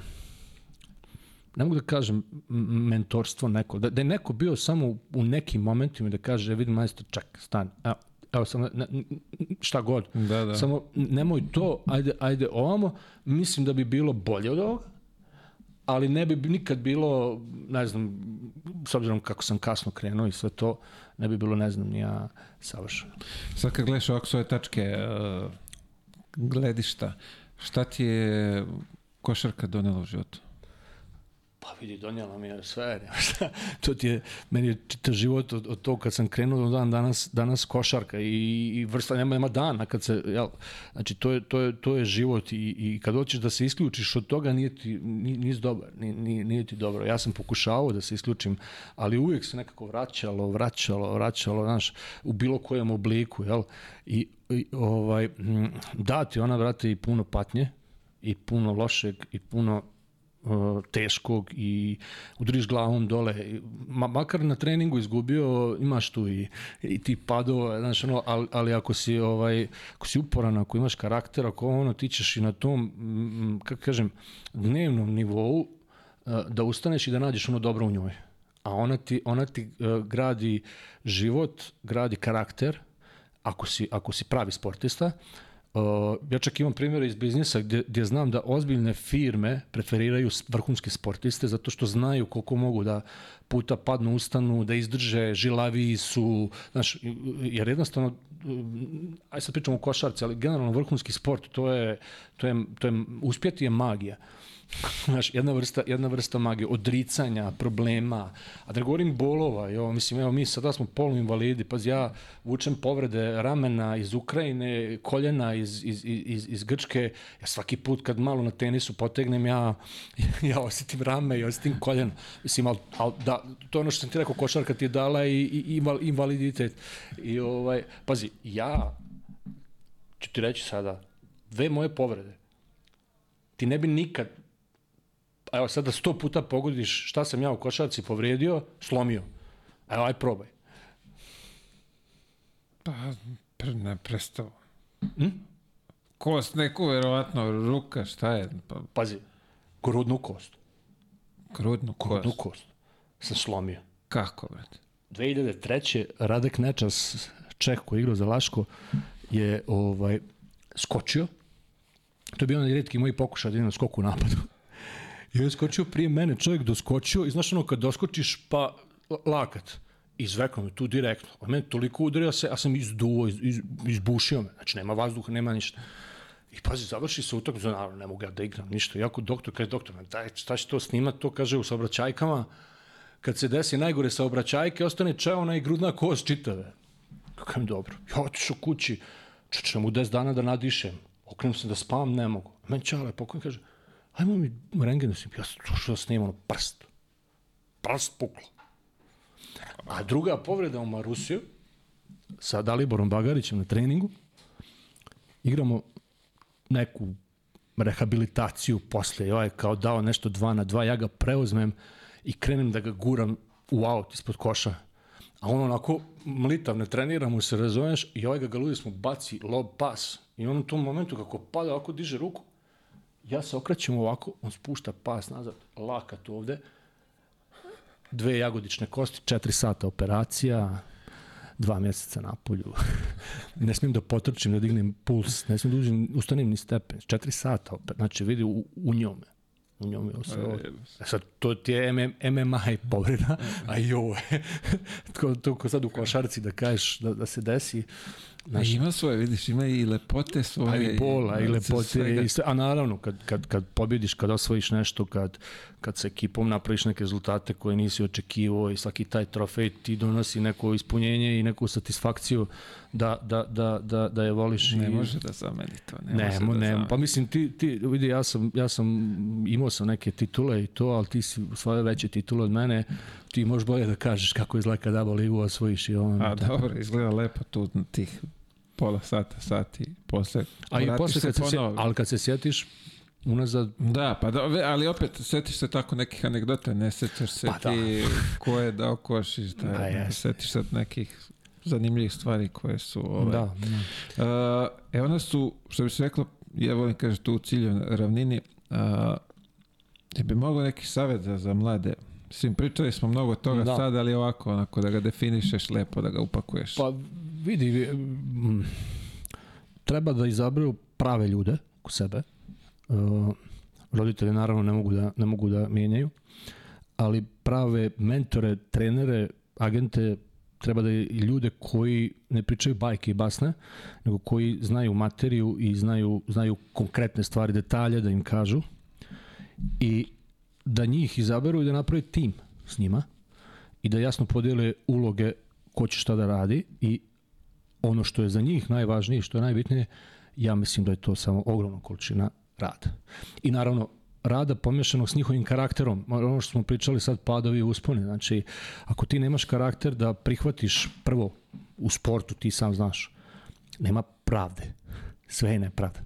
ne mogu da kažem mentorstvo neko, da, da je neko bio samo u, nekim momentima da kaže, "E, vidi majstor, čak, stani, evo, evo samo, ne, šta god, Da, da. samo nemoj to, ajde, ajde ovamo, mislim da bi bilo bolje od ovoga, ali ne bi nikad bilo, ne znam, s obzirom kako sam kasno krenuo i sve to, ne bi bilo, ne znam, ja savršeno. Sad kad gledaš ovako svoje tačke uh, gledišta, šta ti je košarka donela u životu? Pa vidi, donijela mi je sve, nema to ti je, meni je čitav život od, od tog kad sam krenuo do dan danas, danas košarka i, i vrsta, nema, nema dana kad se, jel, znači to je, to je, to je život i, i kad hoćeš da se isključiš od toga nije ti, ni- nisi dobar, nije, nije, nije ti dobro. Ja sam pokušavao da se isključim, ali uvijek se nekako vraćalo, vraćalo, vraćalo, znaš, u bilo kojem obliku, jel, i ovaj, da ti ona, vrate, i puno patnje, i puno lošeg, i puno teškog i udriš glavom dole. Ma, makar na treningu izgubio, imaš tu i, i ti padova, znaš, ono, ali, ali ako si, ovaj, ako si uporan, ako imaš karakter, ako ono, ti ćeš i na tom, kako kažem, dnevnom nivou uh, da ustaneš i da nađeš ono dobro u njoj. A ona ti, ona ti uh, gradi život, gradi karakter, ako si, ako si pravi sportista, Uh, ja čak imam primjere iz biznisa gdje, gdje znam da ozbiljne firme preferiraju vrhunske sportiste zato što znaju koliko mogu da puta padnu, ustanu, da izdrže, žilaviji su, znaš, jer jednostavno, um, aj sad pričamo o košarci, ali generalno vrhunski sport, to je, to je, to je uspjeti je magija. Znaš, jedna vrsta, jedna vrsta magije, odricanja, problema, a da govorim bolova, jo, mislim, evo mi sada smo poluinvalidi, pa ja vučem povrede ramena iz Ukrajine, koljena iz, iz, iz, iz Grčke, ja svaki put kad malo na tenisu potegnem, ja, ja osjetim rame i osjetim koljena. Mislim, ali, ali da, to je ono što sam ti rekao, košarka ti je dala i, i inval- invaliditet. I ovaj, pazi, ja ću ti reći sada, dve moje povrede, ti ne bi nikad evo sad da sto puta pogodiš šta sam ja u košarci povrijedio, slomio. Evo, aj probaj. Pa, pre, ne prestao. Hm? Kost neku, verovatno, ruka, šta je? Pa, Pazi, grudnu kost. grudnu Grudnu kost. kost. Sam slomio. Kako, brate? 2003. Radek Nečas, Čeh koji igrao za Laško, je ovaj, skočio To je bio onaj redki moj pokušaj da idem skoku u napadu. I on je skočio prije mene, čovjek doskočio i znaš ono kad doskočiš pa lakat izvekao me tu direktno. On mene toliko udario se, a sam izduo, iz, iz, izbušio me. Znači nema vazduha, nema ništa. I pazi, završi se utakmica, naravno ne mogu ja da igram ništa. Iako doktor kaže, doktor, daj, šta će to snimat, to kaže u saobraćajkama. Kad se desi najgore saobraćajke, ostane čeona i grudna kost čitave. Kako mi dobro. Ja otišao kući, čečem u 10 dana da nadišem. Okrenem se da spavam, ne mogu. Men čale, pokojno kaže, ajmo mi rengen da snim. Ja sam što da snimam prst. Prst puklo. A druga povreda u Marusiju, sa Daliborom Bagarićem na treningu, igramo neku rehabilitaciju posle i ovaj kao dao nešto dva na dva, ja ga preuzmem i krenem da ga guram u aut ispod koša. A on onako mlitav, ne trenira se, razumeš, i ovaj ga galudi smo baci lob pas. I on u tom momentu kako pada, ovako diže ruku, ja se okrećem ovako, on spušta pas nazad, lakat ovde, dve jagodične kosti, četiri sata operacija, dva mjeseca na polju. ne smijem da potrčim, da dignem puls, ne smijem da uđem, ustanem ni stepen. Četiri sata opet, znači vidi u, u njome. U njome je sve ovo. E sad, to ti je MM, MMA i povreda, a i ovo je. to, to ko sad u košarci da kažeš da, da se desi. Znaš, ima svoje, vidiš, ima i lepote svoje. A i bola, i lepote. I sve, a naravno, kad, kad, kad pobjediš, kad osvojiš nešto, kad, kad se ekipom napraviš neke rezultate koje nisi očekivao i svaki taj trofej ti donosi neko ispunjenje i neku satisfakciju da, da, da, da, da je voliš. Ne i... može da zameni to. Ne, Ne, može mo, da ne, zameni. pa mislim ti, ti vidi ja sam, ja sam imao sam neke titule i to, ali ti si svoje veće titule od mene, ti možeš bolje da kažeš kako izgleda kad ABA ligu osvojiš i on. A dobro, izgleda lepo tu tih pola sata, sati posle. A i posle kad se, se ali kad se sjetiš unazad Da, pa da, ali opet setiš se tako nekih anegdota, ne sećaš se Pa da. ti ko je dao koš i šta Da, je, jeste. setiš se nekih zanimljivih stvari koje su... Ove, da, da. Uh, evo nas su, što bi se reklo, ja volim kaže tu u cilju ravnini, uh, je bi mogo neki savjet za, za mlade? Svim pričali smo mnogo toga Da. sad, ali ovako, onako, da ga definišeš lepo, da ga upakuješ. Pa vidi, treba da izaberu prave ljude u sebe. Uh, roditelji naravno ne mogu da ne mogu da mijenjaju, ali prave mentore, trenere, agente treba da i ljude koji ne pričaju bajke i basne, nego koji znaju materiju i znaju, znaju konkretne stvari, detalje da im kažu i da njih izaberu i da naprave tim s njima i da jasno podijele uloge ko će šta da radi i ono što je za njih najvažnije i što je najbitnije, ja mislim da je to samo ogromna količina rada. I naravno, rada pomješanog s njihovim karakterom, ono što smo pričali sad padovi i usponi, znači ako ti nemaš karakter da prihvatiš prvo u sportu, ti sam znaš, nema pravde, sve je nepravda.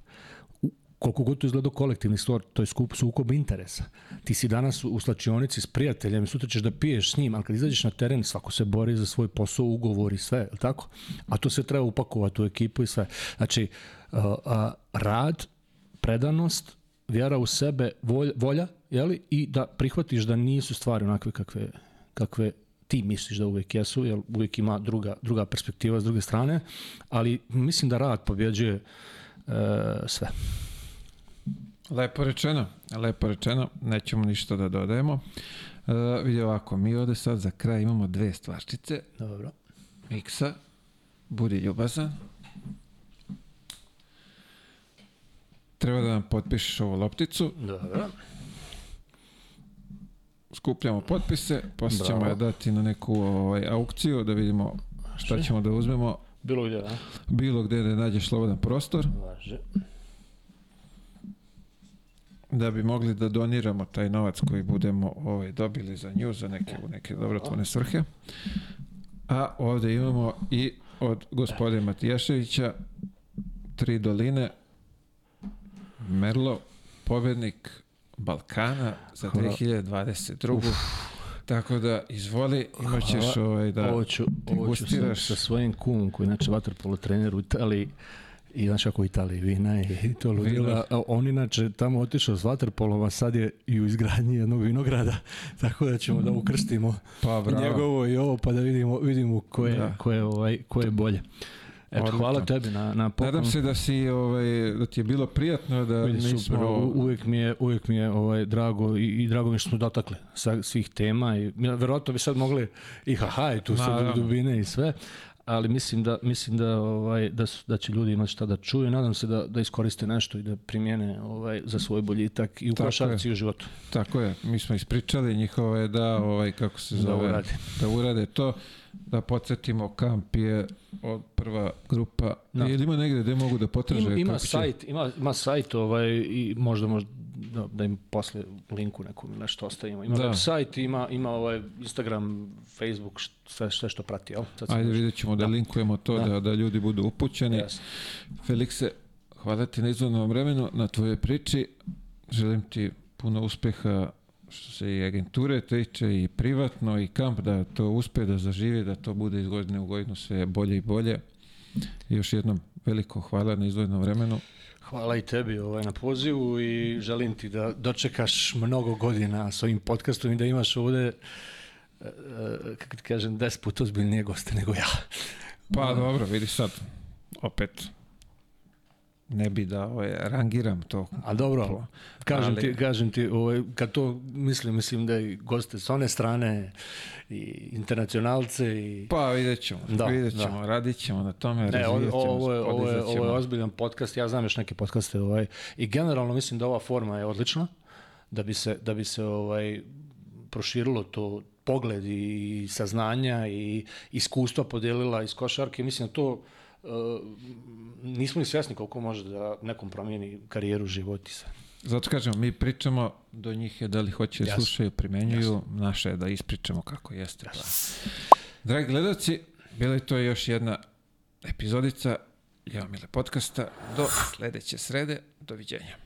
Koliko god to izgleda kolektivni stvar, to je skup, sukob interesa. Ti si danas u, slačionici s prijateljem, sutra ćeš da piješ s njim, ali kad izađeš na teren, svako se bori za svoj posao, ugovor i sve, je tako? A to sve treba upakovati u ekipu i sve. Znači, a, a, rad, predanost, vjera u sebe, volja, volja jeli? i da prihvatiš da nisu stvari onakve kakve, kakve ti misliš da uvek jesu, jer uvek ima druga, druga perspektiva s druge strane, ali mislim da rad pobjeđuje e, sve. Lepo rečeno, lepo rečeno, nećemo ništa da dodajemo. Uh, vidi ovako, mi ovde sad za kraj imamo dve stvarčice. Dobro. Miksa, budi ljubazan. Treba da nam potpišeš ovu lopticu. Dobro. Skupljamo potpise, posle ćemo Bravo. je dati na neku ovaj, aukciju da vidimo šta ćemo da uzmemo. Bilo gdje, da? Bilo gde da nađeš slobodan prostor, Važe. Da bi mogli da doniramo taj novac koji budemo ovaj, dobili za nju, za neke, u neke dobrotvorne svrhe. A ovde imamo i od gospodina Matijaševića Tri doline Merlo, pobednik Balkana za Hvala. 2022. Tako da izvoli, imaćeš ovaj da ovo ću, ovo ću sa, sa svojim kumom koji je inače vaterpolo trener u Italiji i znaš kako u Italiji vina i to ludila. On inače tamo otišao s vaterpolom, a sad je i u izgradnji jednog vinograda, tako da ćemo da ukrstimo Pa bravo. njegovo i ovo pa da vidimo, vidimo ko je, Da. ko je, ovaj, ko je bolje. Eto, hvala tebi na, na poklonu. Nadam se da si ovaj da ti je bilo prijatno da Vidi, nismo super, uvijek mi je, uvijek mi je ovaj, drago i, i drago mi što smo dotakli sa svih tema i verovatno bi sad mogli i haha i tu sad Naravno. dubine i sve, ali mislim da mislim da ovaj da su, da će ljudi imati šta da čuju, nadam se da da iskoriste nešto i da primjene ovaj za svoj boljitak i u Tako košarci i u životu. Tako je, mi smo ispričali njihove da, ovaj, kako se Da zove, urade. da urade to, da podsjetimo, kamp je od prva grupa, Da. ili ima negde gde mogu da potraže? Ima, ima kako će- sajt, ima, ima sajt ovaj, i možda možda da, da im posle linku nekom ili nešto ostavimo. Ima Da. sajt, ima, ima ovaj Instagram, Facebook, št- sve, sve što prati, jel? Sad Ajde još- vidjet ćemo da, Da. linkujemo to, da. Da. da, ljudi budu upućeni. Jasno. Felikse, hvala ti na izvodnom vremenu, na tvojoj priči. Želim ti puno uspeha što se i agenture tiče i privatno i kamp da to uspe da zaživi, da to bude iz godine u godinu sve bolje i bolje. I još jednom veliko hvala na izvodnom vremenu. Hvala i tebi ovaj, na pozivu i želim ti da dočekaš mnogo godina s ovim podcastom i da imaš ovde, e, e, kako ti kažem, deset puta ozbiljnije goste nego ja. Pa dobro, vidi sad, opet ne bi da ovaj, rangiram to. A dobro, Po- kažem ali- ti, kažem ti ovaj, kad to mislim, mislim da i goste s one strane i internacionalce i... Pa vidjet ćemo, Da, vidjet da. ćemo, radit ćemo na tome, Ne, ovo, ovo, je, ovo, je, ovo je ozbiljan podcast, ja znam još neke podcaste ovaj, i generalno mislim da ova forma je odlična, da bi se, da bi se ovaj, proširilo to pogled i saznanja i iskustva podelila iz košarke. Mislim da to nismo ni svjesni koliko može da nekom promijeni karijeru, život i sve. Zato kažem, mi pričamo, do njih je da li hoće da slušaju, primenjuju, naše je da ispričamo kako jeste. Pa. Dragi gledalci, bila je to još jedna epizodica Jao Mile podcasta. Do sledeće srede, doviđenja.